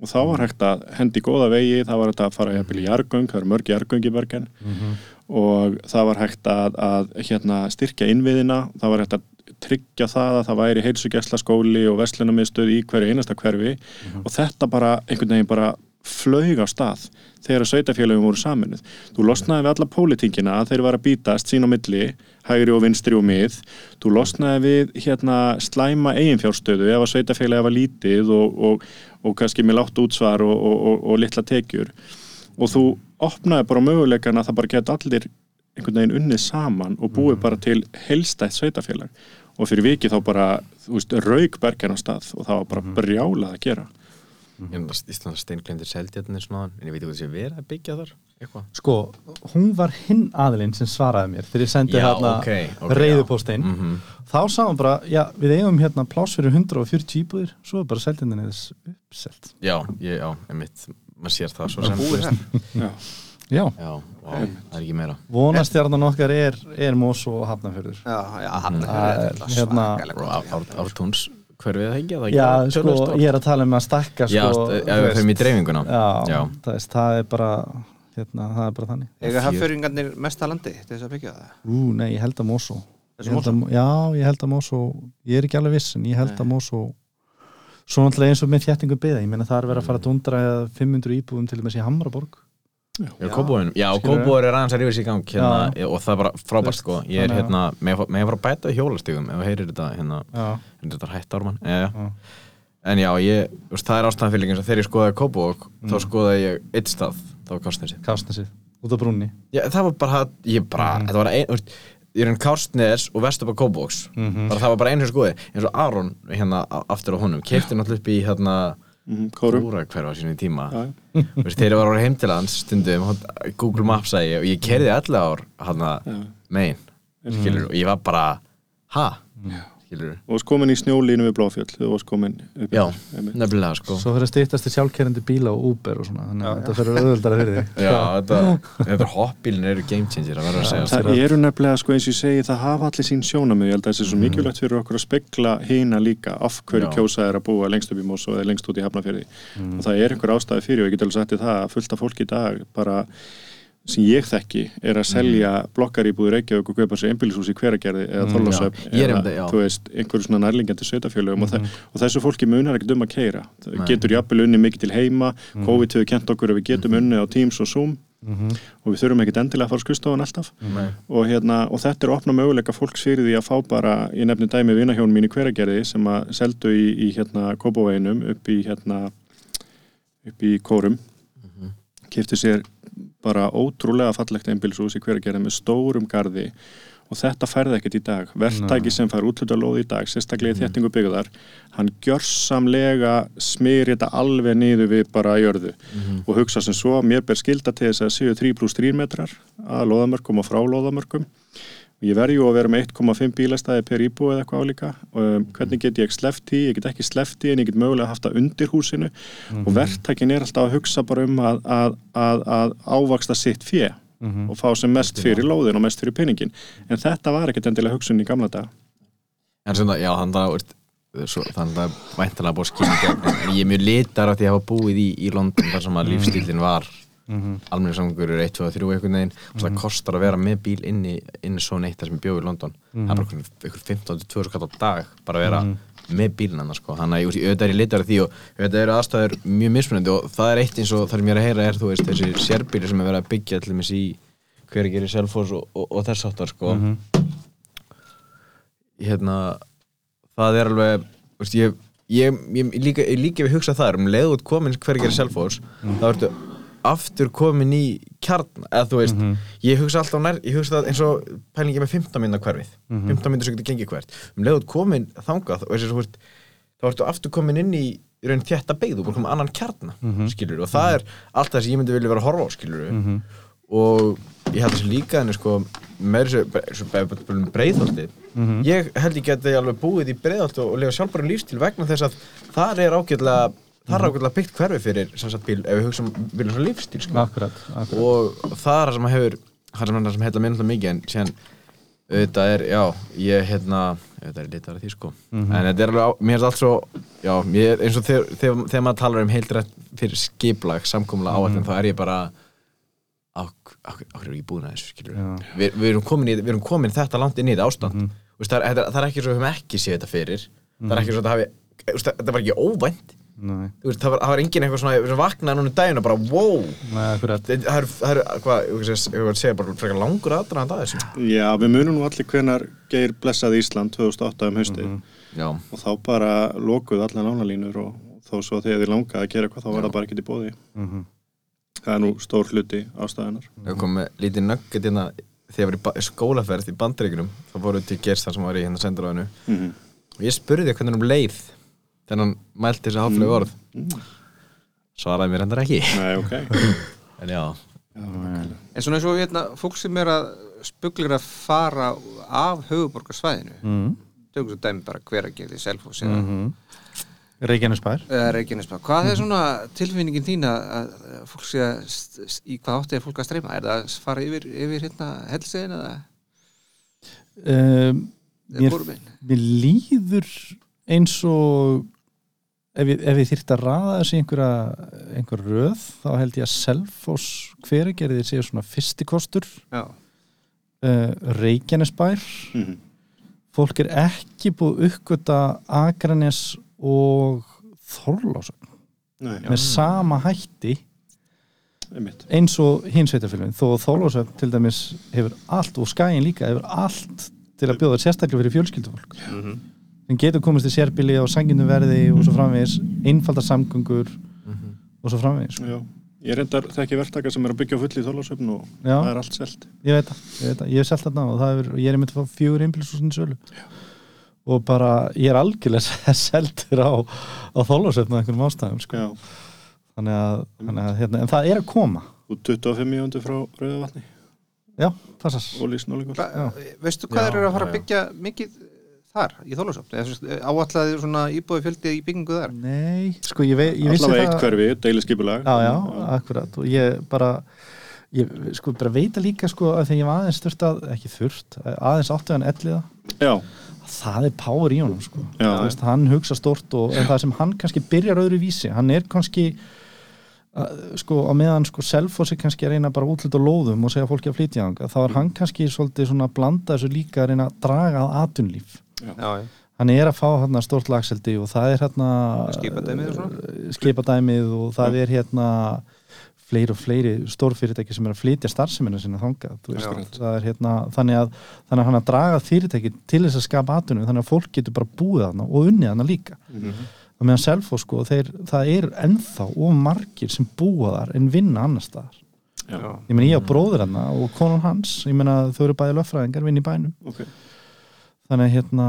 og þá var hægt að hendi góða vegi, það var hægt að fara í jargöng, það eru mörg jargöng í Bergen og það var hægt að, að hérna, styrkja innviðina, það var hægt að tryggja það að það væri heilsugjæsla skóli og vestlunarmiðstöð í hverju einasta hverfi. Og þetta bara einhvern veginn bara flög á stað þegar sveitafélagum voru saminuð. Þú losnaði við alla pólitíkina að þeir var að bítast sín á milli, hægri og vinstri og mið. Þú losnaði við hérna slæma eiginfjárstöðu ef að sveitafélagi var lítið og, og, og kannski með látt útsvar og, og, og litla tekjur. Og þú opnaði bara möguleikan að það bara geta allir einhvern veginn unnið saman og búið bara til helstætt sveitafélag. Og fyrir viki þá bara, þú veist, rauk bergen á stað og það var bara brjálað að gera. Ég er Íslands steinklendir seldjarnir svona en ég veit ekki hvað sé verið að byggja þar eitthvað Sko, hún var hinn aðilinn sem svaraði mér þegar ég sendi Já, hérna ok, ok, reyðupóstein já. Mhm. þá sá hann bara, já, við eigum hérna pláss fyrir 140 íbúðir, svo er bara seldinni þess uppselt. Já, ég, já, einmitt maður sér það svo sem búið þar Já. Já, Já, vá, það er ekki meira vonastjarnan okkar er, er Mós og Hafnafjörður. Já, já, Það er, er hérna, Ártúns hverfið það er það ekki? Já, sko, ég er að tala um að stakka Já, sko, ef þú við fyrir í dreifinguna Já, Já. Það, veist, það er bara hérna, það er bara þannig. Ega Fjör- hafföringarnir mesta landi til þess að byggja það? Ú, nei, ég held að Mosó. Þessi Ég held að- Já, ég held að Mosó Ég er ekki alveg viss, en ég held að Mosó Svo náttúrulega eins og með þjættingu byða Ég meina það er verið að fara að dundra eða 500 íbúðum til þess í Hamraborg Já, Já. Já? Kópóir er aðeins að rífa sér í gang hérna, og það er bara frábært sko Ég er hérna, með að fara að bæta í hjólastígum ef þú heyrir þetta hérna, Já, er þetta hætt ármann ja. já, En já, ég, það er ástæðan fyrir þegar ég skoðaði Kópók, þá Mm. skoðaði ég eitt stað, það var Kásnesi Kásnesið, út á brúnni Já, það var bara, ég bara, Mm. þetta var ein, ég er enn Kásnes og Vesturbæk Kópóks Mhm. bara það var bara einu sem skoði eins og Aron hérna aftur á honum, keipti náttúrulega upp í hérna mm, Kóra hverfa sínu tíma. Já, veist, þegar ég var á heim til hans stundum Google Maps að ég og ég kerði allir ár hann já. megin skilur og ég var bara ha skilur og varst komin í snjólínu við Bláfjöll þú varst komin upp já, nefnilega sko. Svo fyrir að stýttast til sjálfkerrandi bíla og Uber og svona þannig að þetta fyrir auðvöldara fyrir þig. *laughs* Já, þetta, *laughs* þetta hoppbílin eru game changer að vera að segja Það eru nefnilega, sko eins og ég segi, það hafa allir sín sjónamið, ég held að það sé svo mikilvægt fyrir okkur að spegla hína líka af hverju kjósa er að búa lengst upp í Mós og eða lengst út í Hafnafjörði er fyrir og það sem ég þekki er að selja blokkar í búður Reykjavík og kaupa sér einbýlishús í hveragerði eða þorlásöf. Ég er eða þú veist, einhverju svona nærlingjandi sveitafjölugum og, þe og þessu fólki munar ekkert um að keira Nei. getur jafnvel unni mikið til heima. COVID hefur kent okkur að við getum unni á Teams og Zoom. Og við þurfum ekkert endilega að fara á skrifstofan alltaf. Og, hérna, og þetta er opna möguleika fólks fyrir því að fá bara, ég nefni dæmi vinahjón mín í hveragerði sem að seldu í, í hérna Kópavóinum upp í hérna upp í Kórum. Mm sér bara ótrúlega fallegt einbilshús í hveragerði með stórum garði og þetta færði ekkert í dag. Verktæki sem fær útluta lóð í dag sérstaklega í þéttingu byggðar hann gjörsamlega smyr þetta alveg niður við bara jörðu og hugsa sem svo, mér ber skilda til þess að séu 3 pluss 3 metrar að lóðamörkum og frá lóðamörkum ég verði jú að vera með 1,5 bílastæði per íbúi eða eitthvað álíka. Um, hvernig get ég sleft í, ég get ekki sleft í en ég get mögulega haft það undir húsinu. Og verktækin er alltaf að hugsa bara um að, að, að, að ávaksta sitt fjö og fá sem mest fyrir lóðin og mest fyrir pinningin en þetta var ekkert endilega hugsun í gamla dag En svona, já, þannig að þannig að væntanlega búið skilja gegn en ég er mjög litar á því að hafa búið í, í London þar sem að lífstílinn var mm -hmm. almenni samgöngur eru 1, 2, 3 einhvern veginn. Og það kostar að vera með bíl inni, inni svo neitt þar sem ég bjóð í London. Það er bara einhver 15-20 skatt á dag bara að vera með bílinn hann sko. þannig að ég, auðvitað er ég litar á því og auðvitað eru aðstæður mjög mismunandi og það er eitt eins og það sem ég er að heyra er þú veist þessi sérbíli sem er verið að byggja allir með sí hver gerir selfos og, og, og þess áttar sko. Hérna það er alveg veist, ég, ég, ég, líka, ég líka við hugsa það um leið út komin hver gerir selfos þá ertu aftur komin í kjarn eða þú veist, ég hugsa alltaf nær ég hugsa það eins og pælingi með 15 minna hverfið. 15 minnur sem getur gengið hvert. Um leið út komin þangað og þessi, þú veist, þá ertu aftur komin inn í í raun þetta beigð og búin að koma annan kjarna skilur og það er allt það sem ég myndi vilja vera að horfa á skilur og ég held þessi líka henni sko með þessu breiðholti ég held ég geti alveg búið í breiðholti og lifa sjálfbærum lífstíl vegna þess að þar er ágætlega þar er ágætlega byggt hverfi fyrir sagt bíl ef við hugsa um viljum svo lífstíl sko. Akkurat, akkurat. og það er það sem hefur það er það sem heitla mér náttúrulega mikið en síðan auðvitað er, já, ég hérna auðvitað er litar að því sko. En þetta er alveg, mér er allt svo já, mér, eins og þegar, þegar, þegar maður talar um heildrætt fyrir skiplag, samkomla áætlun þá er ég bara okkur er ekki búin að þessu, skilur Já. Vi, við, erum komin í, við erum komin þetta langt inn í þetta ástand. Mm -hmm. það, er, það, er, það er ekki svo að við höfum ekki séð þetta fyrir. Það er ekki svo að það hafi þetta var ekki óvænt veist, það, var, það var engin eitthvað svona sem vaknaði núna um daginn og bara wow. Nei, það er, það er hvað, ég veist segja bara frekar langur aðdraðan það þessu. Já, við munum nú allir hvenar Geir blessaði Ísland 2008 um haustið. Já, og þá bara lokuðu allar nánalínur og þó svo þegar þið langaði að gera eitthvað þá var það bara ekki í bóði það er nú stór hluti ástæðunar við komum með lítið nugget hérna þegar ég var í ba- skólaferð í bandreikunum þá fórum við til Gers þar sem var í hérna sendiráðinu. Mm og ég spurði hvernig um leið þegar hann mælti þessi haflegu orð. Svaraði mér hendur ekki. Nei, ok. *laughs* En já, En svona eins og hérna, fólk sem er að spuglir að fara af höfuborgarsvæðinu mm. tökum svo dæmi bara hver að gera í Selfoss eða, Reykjanesbær. Eða Reykjanesbæ hvað er svona tilfinningin þín að, að fólk sé að í hvað átti er fólk að streyma? Er það að fara yfir, yfir hérna helsiðin eða? Um, mér, mér líður eins og ef ég, ef ég þyrft að raða þessi einhverja einhver röð þá held ég að Selfoss hveragerðir séu svona fyrstikostur Já, uh, Reykjanesbær. Mhm. fólk er ekki búið uppgöta Akranes og Þorlásögn Nei, með sama hætti einmitt. eins og hins sveitafélagin þó að Þorlásögn til dæmis hefur allt og skæin líka hefur allt til að bjóða sérstaklega fyrir fjölskyldufólk sem getur komist í sérbíli á sanginu verði og svo framvegis einfaldar samgöngur og svo framvegis. Já, ég reyndar þekki verktaka sem er að byggja á fulli í þólasöfn og Já. það er allt selt. Ég veit það, ég, veit það. ég hef selt þarna og það er, ég er einmitt að fá fjögur einbilsúsin sölu. Og bara ég er algjörlega *laughs* seldur á, á þólasöfn og einhverjum ástæðum sko. Já, þannig að, þannig að hérna, en það er að koma. Og 25 mjóndu frá Rauðavatni já, passar og lísnólingur Hva, veistu hvað Já, þeir eru að fara já, að byggja mikið þar í Þólasöfn áallega svona íbúið fjöldi í byggingu þar? Nei, sko ég, vei, ég vissi Allavega eitt það hverfi, deiliskipulag. Já, já, akkurat. Og ég bara ég sko bara veita líka sko að þegar ég var aðeins þurft að, ekki þurft aðeins áttu hann elliða Já, það er power í honum sko. Já. Þú veist, hann hugsa stort og það sem hann kannski byrjar öðru vísi, hann er kannski uh, sko á meðan sko Selfossi kannski að reyna bara að útluta lóðum og segja fólki að flytja þanga, þá er hann kannski svolítið svona að blanda þessu líka að reyna að draga að atunlíf. Hann er að fá hérna stort lagseldi og það er hérna Skipadæmið og svona? skipadæmið og það er hérna fleiri og fleiri stórfyrirtæki sem er að flytja starfsemina sinna þangað þú veist, er hérna þannig að, þannig að hann að draga fyrirtæki til þess að skapa atunum þannig að fólk getur bara búið þarna og unnið þarna líka. Og meðan Selfoss sko, þeir, það er ennþá og margir sem búa þar en vinna annar staðar. Já, ég meina ég á bróður hann og konan hans ég meina þau eru bæði löffræðingar vinn í bænum. Ok þannig að hérna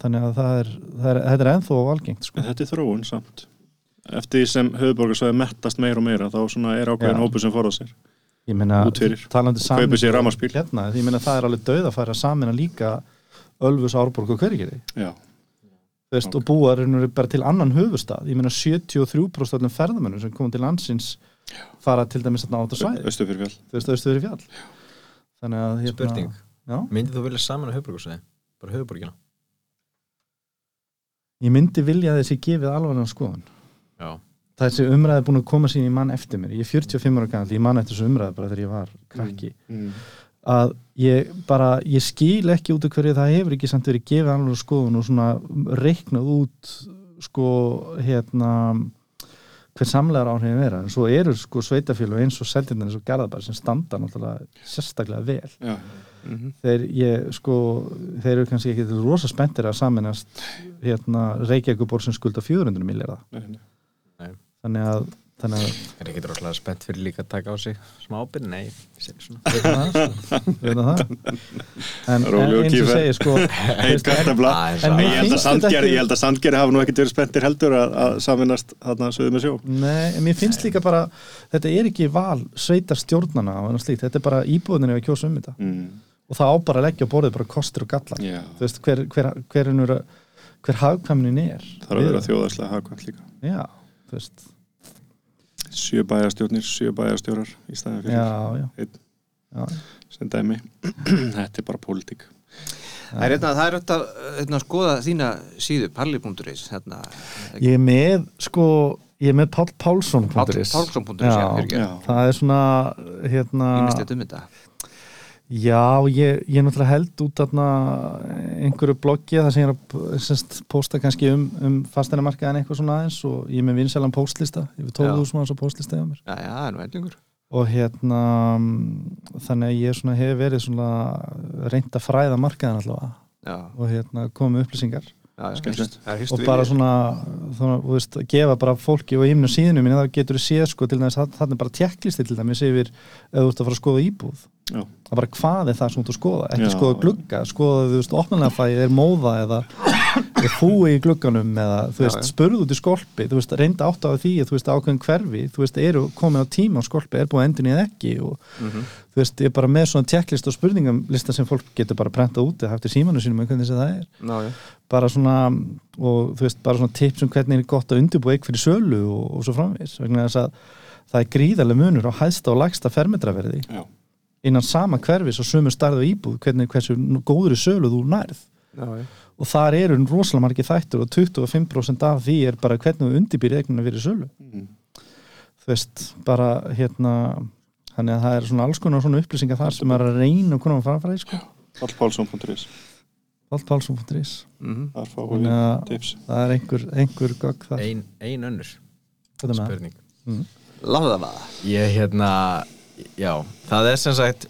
þannig að það er, það er þetta er ennþá algengt sko. Þetta er þróun samt. Eftir því sem höfuborgarsvæði mettast meira og meira þá svona er ákveðin Já. hópu sem forða sér. Ég meina talandi saman hérna, ég meina það er alveg dauð að færa samin að líka Ölfus, Árborg og Hvergeri Já, veist, Ok. og búa er bara til annan höfustad ég meina 73% öllum ferðamönnum sem komum til landsins fara til dæmis á þetta svæði. Östu fyrir fjall fyrir fjall. Þannig að hérna, Spurning. Já, Myndið þú vilja saman að höfuborgarsæði? Bara höfuborgina? ég myndi vilja að þessi gefið alvarlega skoðun Já. þessi umræði er búin að koma sín í mann eftir mér ég er 45 ára gammal, ég man eftir þessu umræði bara þegar ég var krakki mm. að ég bara, ég skil ekki út af hverju það hefur ekki samt verið gefið alveg skoðun og svona reiknað út sko hérna hver samlegar áhrifin vera en svo eru sko sveitafjölu eins og seldindan eins og garðabær sem standa náttúrulega sérstaklega vel Já, þeir, ég, sko, þeir eru kannski ekki rosa spenntir að saminast hérna Reykjavíkuborg sem skulda 400 miljardar nei, nei. þannig að, þannig að Er ekki droslega spennt fyrir líka að taka á sig smá ábyrgð? Nei, ég segi svona. við það, sko. Við það. en, eins og segir sko *laughs* Ég held að Sandgerði, ekki- ég held að Sandgerði hafa nú ekkert verið spenntir heldur að, að saminast þarna sögðu með sjó Nei, en mér finnst líka bara þetta er ekki val sveitar stjórnana þetta er bara íbúðinni að kjósa um þetta mm. Og það á bara að leggja á borðið bara kostur og gallar. Já, þú veist, hver, hver, hver, hver, hver hagkvæmnin er? Það er að vera þjóðarslega hagkvæmt líka. Já, þú veist. Sjö bæjarstjórnir, sjö bæjarstjórar í staðin fyrir Já, já, einn. Já. sem dæmi. *clears throat* Þetta er bara pólitík. Það er hérna, það er þetta hérna, að skoða þína síðu, parli.is hérna, Ég er með, sko ég er með Pál Pálsson Páll Pálsson.is já, Já, fyrirgefðu. Já, það er svona hérna, Ýmislegt um þetta Já, ég, ég náttúrulega held út þarna einhverju bloggi þar sem ég er að semst, posta kannski um, um fasteinamarkaðin eitthvað svona aðeins og ég er með vinsælan postlista yfir 12.000 manns á postlista hjá mér. Já, já, það er nú endingur og hérna mm, þannig að ég svona hef verið svona reynd að fræða markaðin allavega. Já, og hérna komið upplýsingar. Já, og bara svona, svona þú veist, að gefa bara fólki og ímnu síðinu minni þá getur þú séð sko til dæmis þannig er bara tjekklisti til dæmis yfir ef þú ert að fara að skoða íbúð Já. það er bara hvað er það sem þú að skoða ekki Já. skoða glugga, skoða þú veist opnarlega fæði, er móða eða er fúi í glugganum eða þú veist, Já, spurðu út í skolpi þú veist, reynda átt á því að þú veist ákveðin hverfi þú veist, eru komin á tíma á skolpi er búið endin eða ekki og Mhm. þú veist, ég er bara með svona tjekklist og spurningamlista sem fólk getur bara prentað út eða haft í símanu sínum með hvernig það er Já, já, bara svona og þú veist, bara svona tips um hvernig er gott að undirbúa eign fyrir sölu og, og svo framvegis vegna þess að það er gríðarlega munur á hæðsta og lægsta fermetraverði Já. Innan sama hverfis og sömu starðu íbúð hvernig hversu góður í sölu þú nærð. Já, já. og þar eru rosalega margir þættur og 25% af því er bara hvernig þú undirbýr eignina fyrir sölu. Mm. þú veist, bara hérna þannig að það er svona alls konar svona upplýsingar þar sem er að reyna og konar að fara að fara í sko allpálsum.is Mhm. Við að tips. það er einhver, einhver gögg þar. Ein, ein önnur spurning Láðu það. maður Ég hérna, já, það er sem sagt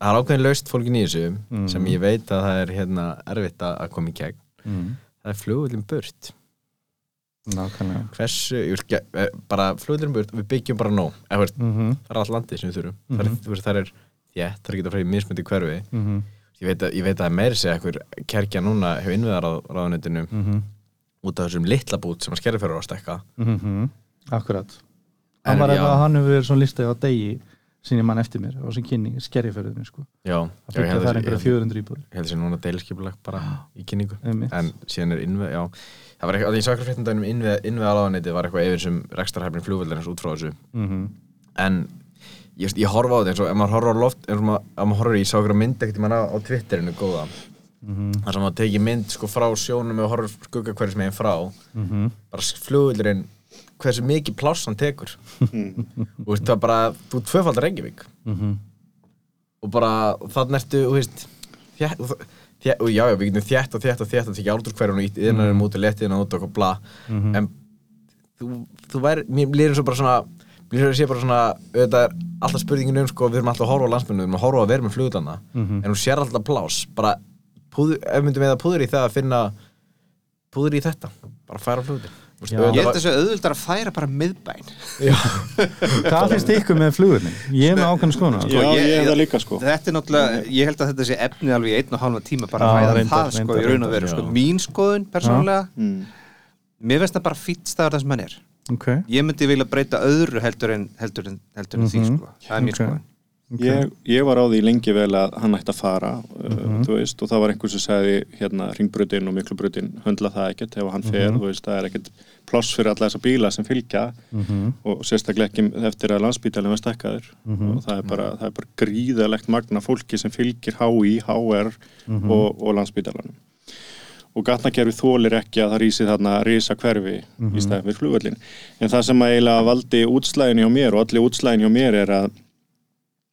það er ákveðin laust fólkin í þessu Mm. sem ég veit að það er hérna erfitt að að koma í gegn mm. það er flugullin burt nákvæmlega hversu, ég veist, ge- eh, bara flugullin burt, við byggjum bara nóg -hmm. það er allt landið sem við þurfum það, er, Mhm. þú veist, það er, já, það er ekki að fara í mismundi hverfi Mm -hmm. ég veit að, ég veit að meiri segja einhver kerkja núna hefur innviðar á ráðunitinu Mhm. út af þessum litla bút sem að skerðifæra á að stekka Mhm. Akkurat En Hann var eitthvað, hann hefur verið svona listaði á degi sinni mann eftir mér og sem kynning skerjaförðinu sko. Já, að ég byggja þar einhverja 400 íbúður ég held sé núna deilskipulag bara í kynningu. En síðan er innvið, já. Það var eitthvað, að ég sagði fréttum daginn um innvið, innvið ráðunitið var eitthvað yfir sem rekstarhæfnin flugvöldarins út frá þessu. Mhm. en ég, ég horfa á þetta eins og ef maður horfa á loft ef maður horfa í, ég sá okkur mynd ekkert manna á Twitterinu góða. Mhm. þar sem maður tekið mynd sko frá sjónum og horfa skugga hverjum meginn frá. Mhm. bara flugvöldurinn hversu mikið pláss hann tekur. Og veist, það er bara, þú er tvöfaldar Reykjavík. Mhm. og bara, þannig ertu, þú veist þétt, og, þétt, og já, já, við getum þétt og þétt og þétt og tekið áldur hverjum og ítt yðnarum út og letið út og bla. En þú, þú væri, mér lýður svo bara svona mér sé bara svona auðvitað er alltaf spurningin um, sko, við erum alltaf að horfa á landsmennu við erum að horfa að vera með flugulana en þú sér alltaf plás, bara púður, ef myndum við að púður í það að finna púður í þetta, bara færa flugulir Já. Ég held þessu auðvöldar að færa bara miðbæn *laughs* Hvað finnst ykkur með flugurni? Ég er með ákveðna skoðuna Já, ég- ég hef það líka sko. Þetta er náttúrulega, ég held að þetta sé efni alveg í einn og halva tíma bara að reyndar, það sko í raun og veru sko. Mín skoðun persónulega, mm. mér finnst það bara fýtt staður það sem hann er. Ok, Ég myndi vilja breyta öðru heldur en, heldur en, heldur en því Mhm. sko. Það er mín Ok. skoðun ég, ég var á því lengi vel að hann ætti að fara Mhm. uh, þú veist, og það var einhver sem sagði hérna ringbrutin og miklubrutin höndla það ekkert ef hann fer, Mhm. þú veist, það er ekkert pláss fyrir alla þessa bíla sem fylgja Mhm. og sérstaklega ekki eftir að landsbítalinn var stekkaður Mhm. og það er bara, það er bara gríðalegt magna fólki sem fylgir HÍ, HR Mhm. og, og landsbítalanum og gatnakerfi þólir ekki að það rísi þarna risa hverfi Mhm. í stæðin fyrir flugvöllin en það sem að eiginlega valdi útslæðinni á mér og allir útslæðinni á mér er að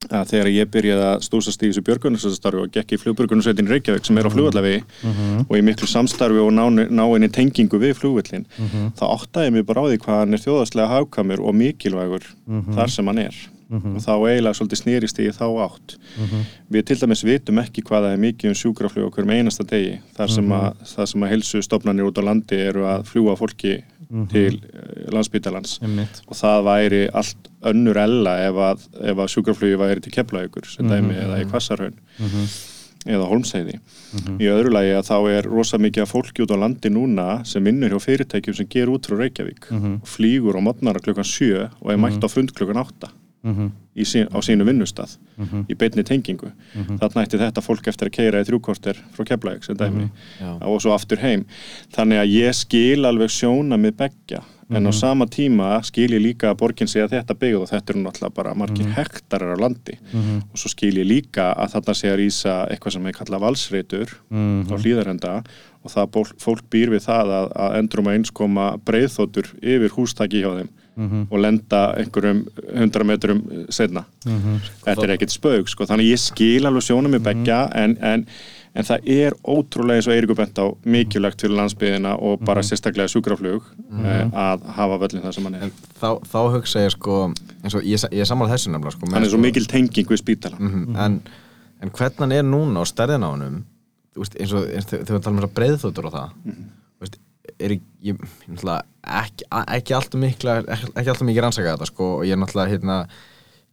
að þegar ég byrjaði að stúsast í þessu björgunarstarfi og gekk í flugbjörgunarsveitin Reykjavík sem er á Mhm. og í miklu samstarfi og náinni tengingu við flugvöllin Mhm. þá áttaði ég mig bara á því hvað hann er þjóðastlega hafkamur og mikilvægur Mhm. þar sem hann er Mhm. og þá eiginlega svolítið snýrist í þá átt Mhm. við til dæmis vitum ekki hvað það er mikið um sjúkraflug okkur með einasta degi þar sem að, að helsu stofnanir út á landi eru að fljúa fólki til uh, landsbítalans Einmitt. og það væri allt önnur ella ef að, ef að sjúkraflugi væri til keflaugur sem dæmi eða í Kvassarhaun Mhm. eða Holmsheiði í öðru lagi að þá er rosa mikið fólki út á landi núna sem vinnur hjá fyrirtækjum sem ger út frá Reykjavík Mhm. og flýgur á modnara klukkan 7 og er mætt á fund klukkan 8 Mhm. í sín, á sínu vinnustað Mhm. í beinni tengingu. Þarna ætti þetta fólk eftir að keira í þrjúkorter frá Keflavík sem dæmi. Já. og svo aftur heim. Þannig að ég skil alveg sjóna með beggja. En á sama tíma skil ég líka að borgin sé að þetta byggð og þetta eru náttúrulega bara margir hektarar á landi. Og svo skil ég líka að þarna sé að rýsa eitthvað sem er kallað valsreitur Mhm. á hlýðarenda og það fólk býr við það að, að endrum að eins koma breiðþóttur yfir hústaki hjá þeim Mhm. og lenda einhverjum 100 metrum setna Mhm. þetta er ekkert spaug sko. þannig að ég skil alveg sjónum með begja en, en, en það er ótrúlega eins og Eirikur bent á mikilvægt fyrir landsbyðina og bara sérstaklega sjúkraflug eh, að hafa völlin það sem hann er en þá, þá hugsa ég sko eins og ég, ég sammála þessu nefnilega sko, hann er svo sko- mikil tenging við spítalan Mhm, en, en hvernig hann er núna á stærðin á hannum eins og þegar við talum um breyðþóttur og það er ég, ég ekki, ekki alltaf mikla ekki, ekki alltaf mikið rannsaka þetta sko og ég er náttúrulega hérna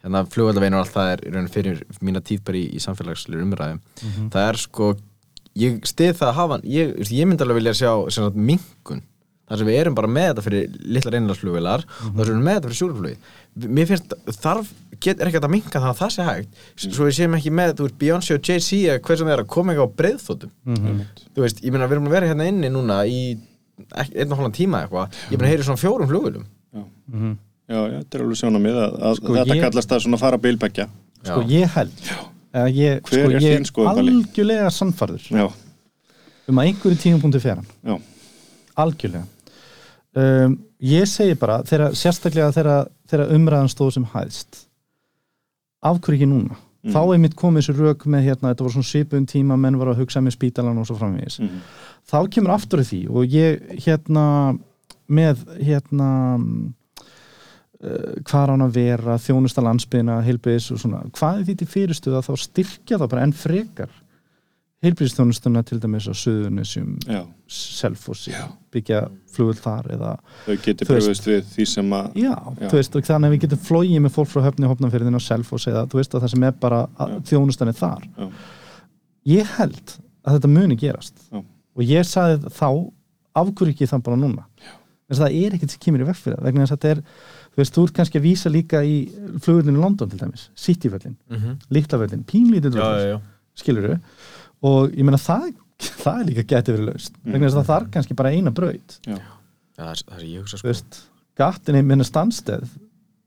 hérna flugvöldavegin og allt það er í raun fyrir mína tíð bara í, í samfélagslega umræðum það er sko ég stið það að hafa ég, ég myndi alveg vilja sjá sagt, minkun. Þar sem við erum bara með þetta fyrir litlar einlagsflugvilar og þar sem við erum með þetta fyrir sjúkraflugi mér finnst þarf, get, er ekki að minka það að það sé hægt. Svo við séum ekki með, þú veist, Beyoncé og Jay-Z eða hvað sem að koma eitthvað á breiðþóttum þú veist, ég meina við erum að vera hérna inni núna í ekki, einn og hálfan tíma eitthvað. Ég meina heyri svona fjórum flugvilum já. já, já, þetta er alveg sjónum við að, að Sko, þetta ég- kallast að svona fara bilbeggja Sko ég held að ég, Hver sko, er ég þín skoðun, Palli? algjörlega sannfarður já, um að einhverju tímapunkti fer hann. Já, algjörlega. Um, ég segi bara þeirra, sérstaklega þegar, umræðan stóð sem hæðst af hverju ekki núna Mm. þá er mitt komið þessu rök með hérna þetta var svona svipun tíma, menn var að hugsa með spítalan og svo framvegis Mhm. þá kemur aftur í því og ég hérna með hérna uh, hvað er hann að vera þjónusta landsbyðina, heilbriðis og svona hvað er því til fyrirstuð að þá styrkja það bara enn frekar heilbriðistjónustuna til dæmis á Suðunisjum já, Selfossi, byggja flugul þar eða, þau veist- bröðust við því sem að já, Já. þú veist og þannig að við getum flóið með fólk frá höfni hopnafyrðin á Selfoss eða þú veist að það sem er bara þjónustan er þar Já. ég held að þetta muni gerast Já. og ég saði þá af hverju ekki það bara núna þess að það er ekkert sem kemur í veg fyrir það vegna þess að þetta er, þú veist, þú ert kannski að vísa líka í flugvöldinu London til dæmis Cityvöldin, mm -hmm. Líklavöldin, pínlítið já, já, já. skilur og ég meina það, það er líka geti verið laust vegna þess að það þarf kannski bara eina braut já, Já, það er, það er ég hugsa sko gattinni minna stannsteð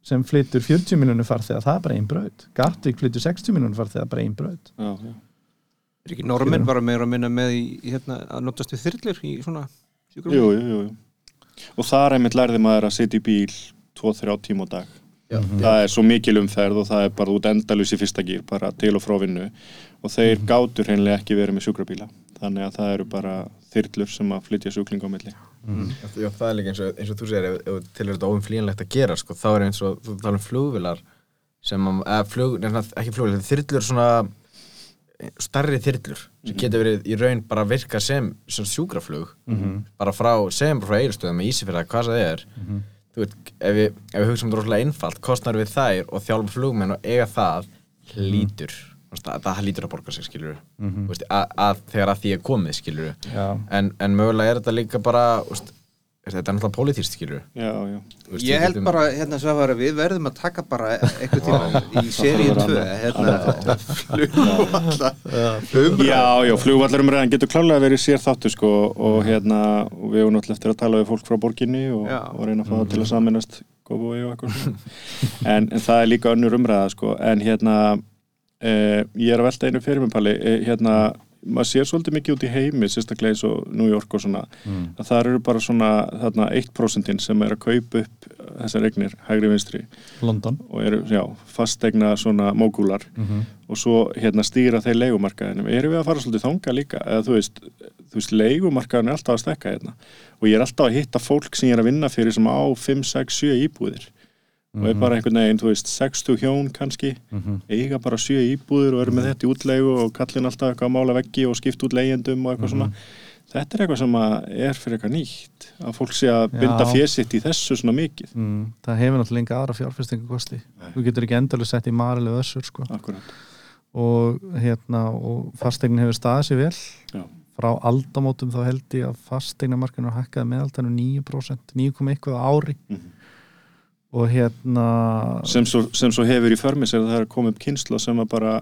sem flyttur 40 miljónu farþegar það er bara ein braut, Gatvík flyttur 60 miljónu farþegar bara ein braut já, já. Er ekki normenn bara meira að minna með í, hérna, að notast við þyrlur í svona sjúkrum? Jú, jú, jú, jú. Og þar einmitt lærði maður að sitja í bíl 2-3 tíma á dag. Já. Það er svo mikil umferð og það er bara út endalus í fyrsta gýr, bara til og frá vinnu. Og þeir mm gátur hreinlega ekki verið með sjúkrabíla. Þannig að það eru bara þyrlur sem að flytja sjúkling á milli. Já, það er líka eins og, eins og þú segir ef, ef til er þetta óumflýjanlegt að gera sko, þá er eins og þú tala um flugvilar sem að, eða flug, nefna, ekki flugvilar þyrlur svona starri þyrlur sem getur verið í raun bara virka sem, sem sjúkraflug bara frá, segjum bara frá eigirstöðum með ísifyrða, hvað það er þú veit, ef við, við hugsaum þetta rosalega einfalt kostnar við þær og þjálfum flugmenn og eiga það hlýtur. Þú veist, það, það hlýtur að borga sig skilur mm veist, að, að þegar að því er komið skilur Já. en, en mögulega er þetta líka bara veist, þetta er náttúrulega pólitíst skilur Já, já. Veist, Ég held bara, hérna Svafara, við verðum að taka bara eitthvað tíma í seríu 2 hérna, flugvalla Já, já, flugvallarumræðan getur klálega verið sér þáttu sko og hérna, og við erum náttúrulega eftir að tala við fólk frá borginni og, og reyna að fá það til að saminast góðbúi og eitthvað en, en það er líka önnur umræða sko, en hérna eh, ég er að velta einu fyrir mig Palli, eh, hérna maður sér svolítið mikið út í heimi sérstaklega eins og New York og svona að það eru bara svona þarna 1% sem er að kaupa upp þessar eignir hægri vinstri. London. Og eru, já, fastegna svona mógúlar. Og svo hérna stýra þeir leigumarkaðinum. Erum við að fara svolítið þanga líka? Eða þú veist, þú veist, leigumarkaðin er alltaf að stekka hérna. Og ég er alltaf að hitta fólk sem ég er að vinna fyrir sem á 5, 6, 7 íbúðir og er bara einhvern veginn, þú veist, 60 hjón kannski, eiga bara 7 íbúðir og eru með þetta í útlegu og kallin alltaf eitthvað að mála veggi og skipta út leigjendum og eitthvað svona. Þetta er eitthvað sem er fyrir eitthvað nýtt, að fólk sé að binda Já. fésitt í þessu svona mikið. mm, það hefur náttúrulega enga aðra fjárfestingu kosti þú getur ekki endalur sett í marileg össur sko. Akkurat. og hérna og fastegnin hefur staðið sér vel Já. frá aldamótum þá held ég að fastegnamarkinu har hækkaði meðaltanu 9% 9,1 á ári Mhm. Og hérna sem svo, sem svo hefur í förmis er að það er koma upp kynsla sem að bara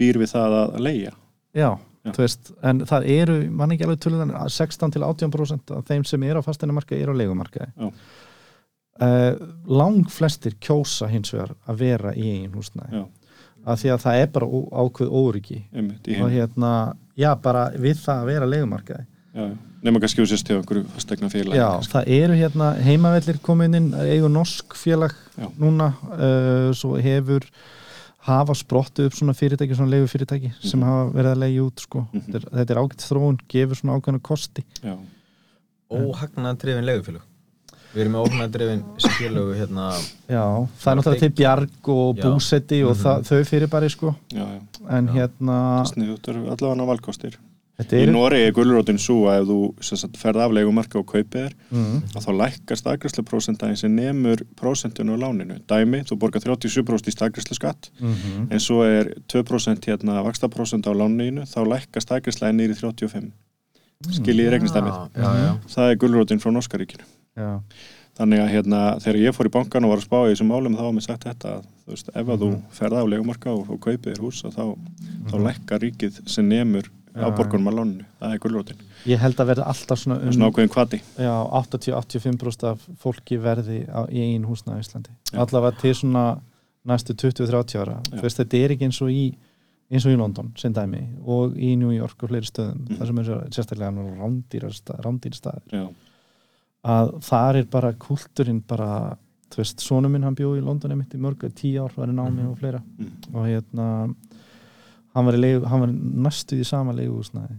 býr við það að, leia já, Já. þú veist, en það eru mann ekki alveg töluðan, 16 til 18% af þeim sem eru á fastegnamarkaði eru á leigumarkaði. Já. uh, lang flestir kjósa hins vegar að vera í eigin húsnæði. Af því að það er bara ákveð óryggi og hérna, já bara við það að vera leigumarkaði. Já, já. Nema kannski úr sérst hjá einhverju fastegna félag Já, það eru hérna heimavellir komin inn, eigu norsk félag Já. núna, uh, svo hefur hafa sprottu upp svona fyrirtæki, svona leigu fyrirtæki sem Mhm. hafa verið að leiði út sko. Mhm. þetta, er, þetta er ágætt þróun, gefur svona ákveðna kosti já, óhagnaðan drifin leigufélög við erum með sem félögu hérna Já, það er náttúrulega til bjarg og Já. búsetti og það, þau fyrir bara sko. já, já. en Já. hérna sniðut eru allavega valkostir þetta í er Noregi er gulrótin svo að ef þú sem sagt, ferð af leigumarka og kaupið er mm, að þá lækkar staðgræslu prósentæðin sem nemur prósentinu á láninu. Dæmi, þú borgar 37% í staðgræslu skatt mm, en svo er 2% hérna vakstaprósent á láninu þá lækkar staðgræslega nýri 35 skiljið í regnistæmið já, já, já. það er gulrótin frá Norska ríkinu. Já, Þannig að hérna, þegar ég fór í bankan og var að spá í þessum málum þá var mér sagt þetta að þú veist, ef að þú ferða á legumarka og, og kaupið þér hús að þá, þá lækkar ríkið sem nemur afborgunum að lóninu. Það er gulrótin. ég held að verða alltaf svona um Svona ákveðin kvati. já, 80-85% af fólki verði á, í einn húsna á Íslandi Já. allavega til svona næstu 20-30 ára veist, þetta er ekki eins og í eins og í London, sem dæmi og í New York og fleiri stöðum Mhm. þar sem er sérstaklega rándýr staðir Já, að þar er bara kultúrin bara, þú veist, sonu minn hann bjóði í London einmitt í mörgu, tíu ár var í námi og fleira Mhm. og hérna hann var, leigu, hann var næstu í sama leiguhúsnaði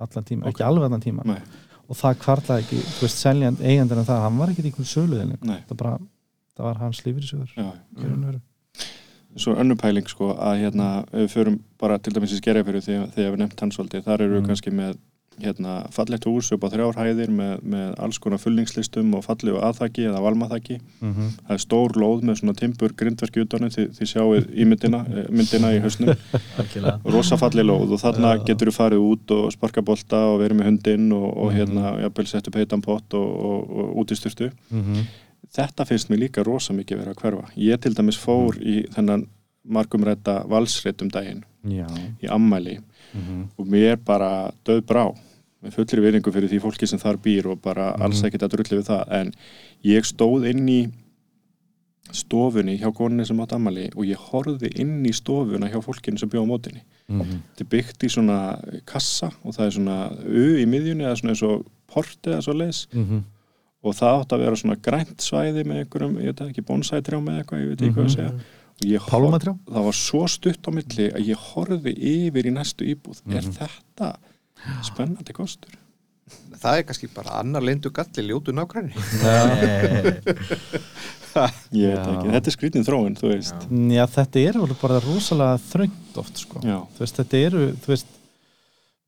allan tíma, Ok. ekki alveg allan tíma nei, og það kvarlaði ekki, þú veist, seljand eigandinn það, hann var ekki í einhvern söluðin það bara, það var hans mm. Svo önnur pæling sko að hérna, ef við förum bara til dæmis í skerjafyrir þegar, þegar við nefnt hans svolítið, þar eru við Mm. kannski með hérna, fallegt hús upp á þrjár hæðir með, með alls konar fullningslistum og fallegu aðþaki eða valmaþaki Mhm. það er stór lóð með svona timbur grindverki utanum því, því sjáuð í myndina, eh, myndina í hausnum. *laughs* Rosafalli lóð og þarna getur þú farið út og sparka bolta og verið með hundinn og, og hérna, jafnvel sett upp heitan pott og, og, og útistyrtu Mhm. þetta finnst mér líka rosa mikið verið að hverfa. Ég til dæmis fór í þennan margumrætta valsrétt um daginn Já. í ammæli Mhm. og mér bara döð brá með fullri viðringu fyrir því fólki sem þar býr og bara alls ekkert að drulli við það en ég stóð inn í stofunni hjá koninni sem átt ammæli og ég horfði inn í stofuna hjá fólkinu sem bjóð á mótinni Mhm. þetta er byggt í svona kassa og það er svona U í miðjunni eða svona eins og port eða svo leis Mhm. og það átt að vera svona grænt svæði með einhverjum, ég veit ekki, bonsætrjá með eitthvað, ég veit ekki hvað að segja Pálmatrjá? það var svo stutt á milli að ég horfi yfir í næstu íbúð. Er þetta spennandi kostur? Það er kannski bara annar lindu galli ljótu nákvæmni ég veit ekki, þetta er skrítin þróun þú veist, Já, þetta er alveg bara rosalega þröngt oft sko. já, þú veist, þetta eru þú veist,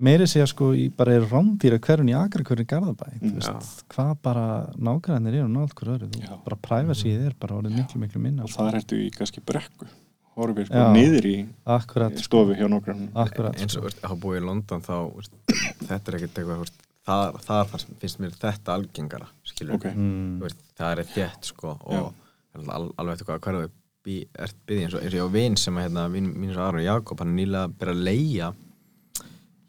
meiri segja sko í bara er rándýra hverjum í akra hverjum garðabæ þú Mm. veist, hvað bara nákvæmlega eru nált hver öðru, þú Já. bara privacyð er bara orðið miklu miklu minna og sko. þar ertu í kannski brekku horfir sko Já. niður í akkurat, sko, stofu hjá akkurat eins og sko. veist, að hafa búið í London þá veist, þetta er ekkert eitthvað veist, það, það fannst, finnst mér þetta algengara skilur ok, mm. veist, það er þétt sko og al, alveg eftir hvað hverju bí, ert byggði eins og eins og ég á vin sem að hérna, vin, mínus Aron Jakob hann er nýlega að byrja að leia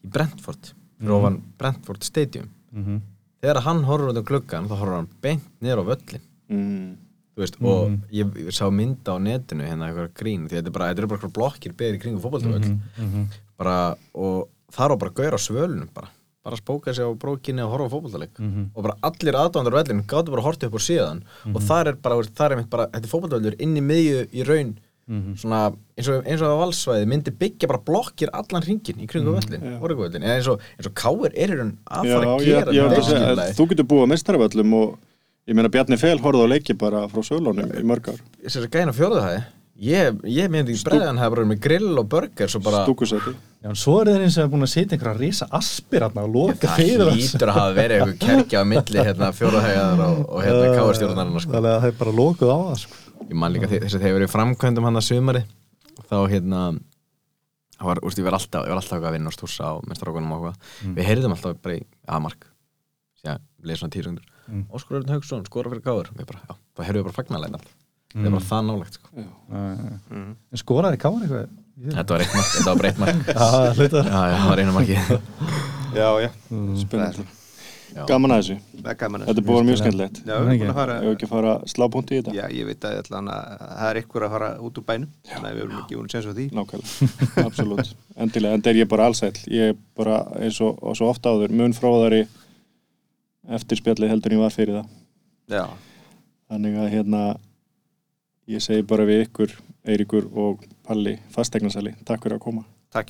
í Brentford fyrir ofan Brentford Stadium. Mm þegar hann horfur út um gluggan þá horfur hann beint niður á völlin mm, þú veist, og Mhm. ég, ég sá mynda á netinu hérna eitthvað grín, því þetta er bara, þetta er bara eitthvað blokkir beðir í kringum fótboltavöll. Mhm. bara, og þar var bara gaur á svölunum bara, bara spóka sig á brókinni og horfa á fótboltaleik. Mhm. og bara allir aðdóndar vellin gáttu bara að horta upp á síðan. Og þar er bara, þar er mitt bara þetta er fótboltavellur inn í miðju í raun Mhm. svona, eins og, eins og á valsvæði myndi byggja bara blokkir allan hringin í kringum völlin, Já. orðingvöllin eins og, eins og Káir er í raun að já, fara að ég, gera ég, þetta ég, segja, að þú getur búið á mestaraföllum og ég meina Bjarni Fel horfði á leiki bara frá sölunum í mörg ár þessari gæna fjóruðahæði ég, ég myndi ekki bregðan hefði bara með grill og burger svo bara, stúkusæti Já, en svo er þeir eins og búin að setja einhverja risa aspir og loka það fyrir lítur að hafa verið eitthvað kerkja á milli hérna, fjóruðahæðar og, og hérna káastjórnarinn sko. Þannig að þeir bara lokuð á það sko. Ég man líka þess að þeir verið framkvæmdum hann að sumari þá hérna það var, úrst, ég var alltaf, ég var alltaf að vinna og stúrsa á með strákunum og eitthvað. Við heyrðum alltaf bara í aðmark síðan leið svona tísundur mm. Óskur Örn Haugsson, skora fyrir káður við bara, já, þá heyrðum við bara fagnarlein alltaf það er bara það nálægt sko. En skoraði Káur eitthvað? Ég- þetta var eitt mark, þetta var bara eitt mark. *laughs* Já, það var einu marki *laughs* já, já, spennandi, Já. Gaman að þessu. Gaman að þetta er búið mjög skemmtilegt. Já, við erum búin að fara Ef ekki að fara að slá punkti í þetta? Já, ég veit að það er ykkur að fara út úr bænum þannig að við erum ekki búin að segja svo því. Nákvæmlega, *laughs* absolutt. Endilega, en það er ég bara allsæll Ég er bara eins og, og svo ofta áður mun fróðari eftir spjallið heldur en ég var fyrir það. Já, Þannig að hérna ég segi bara við ykkur Eiríkur og Palli fasteignarsali, takk fyrir að koma. Takk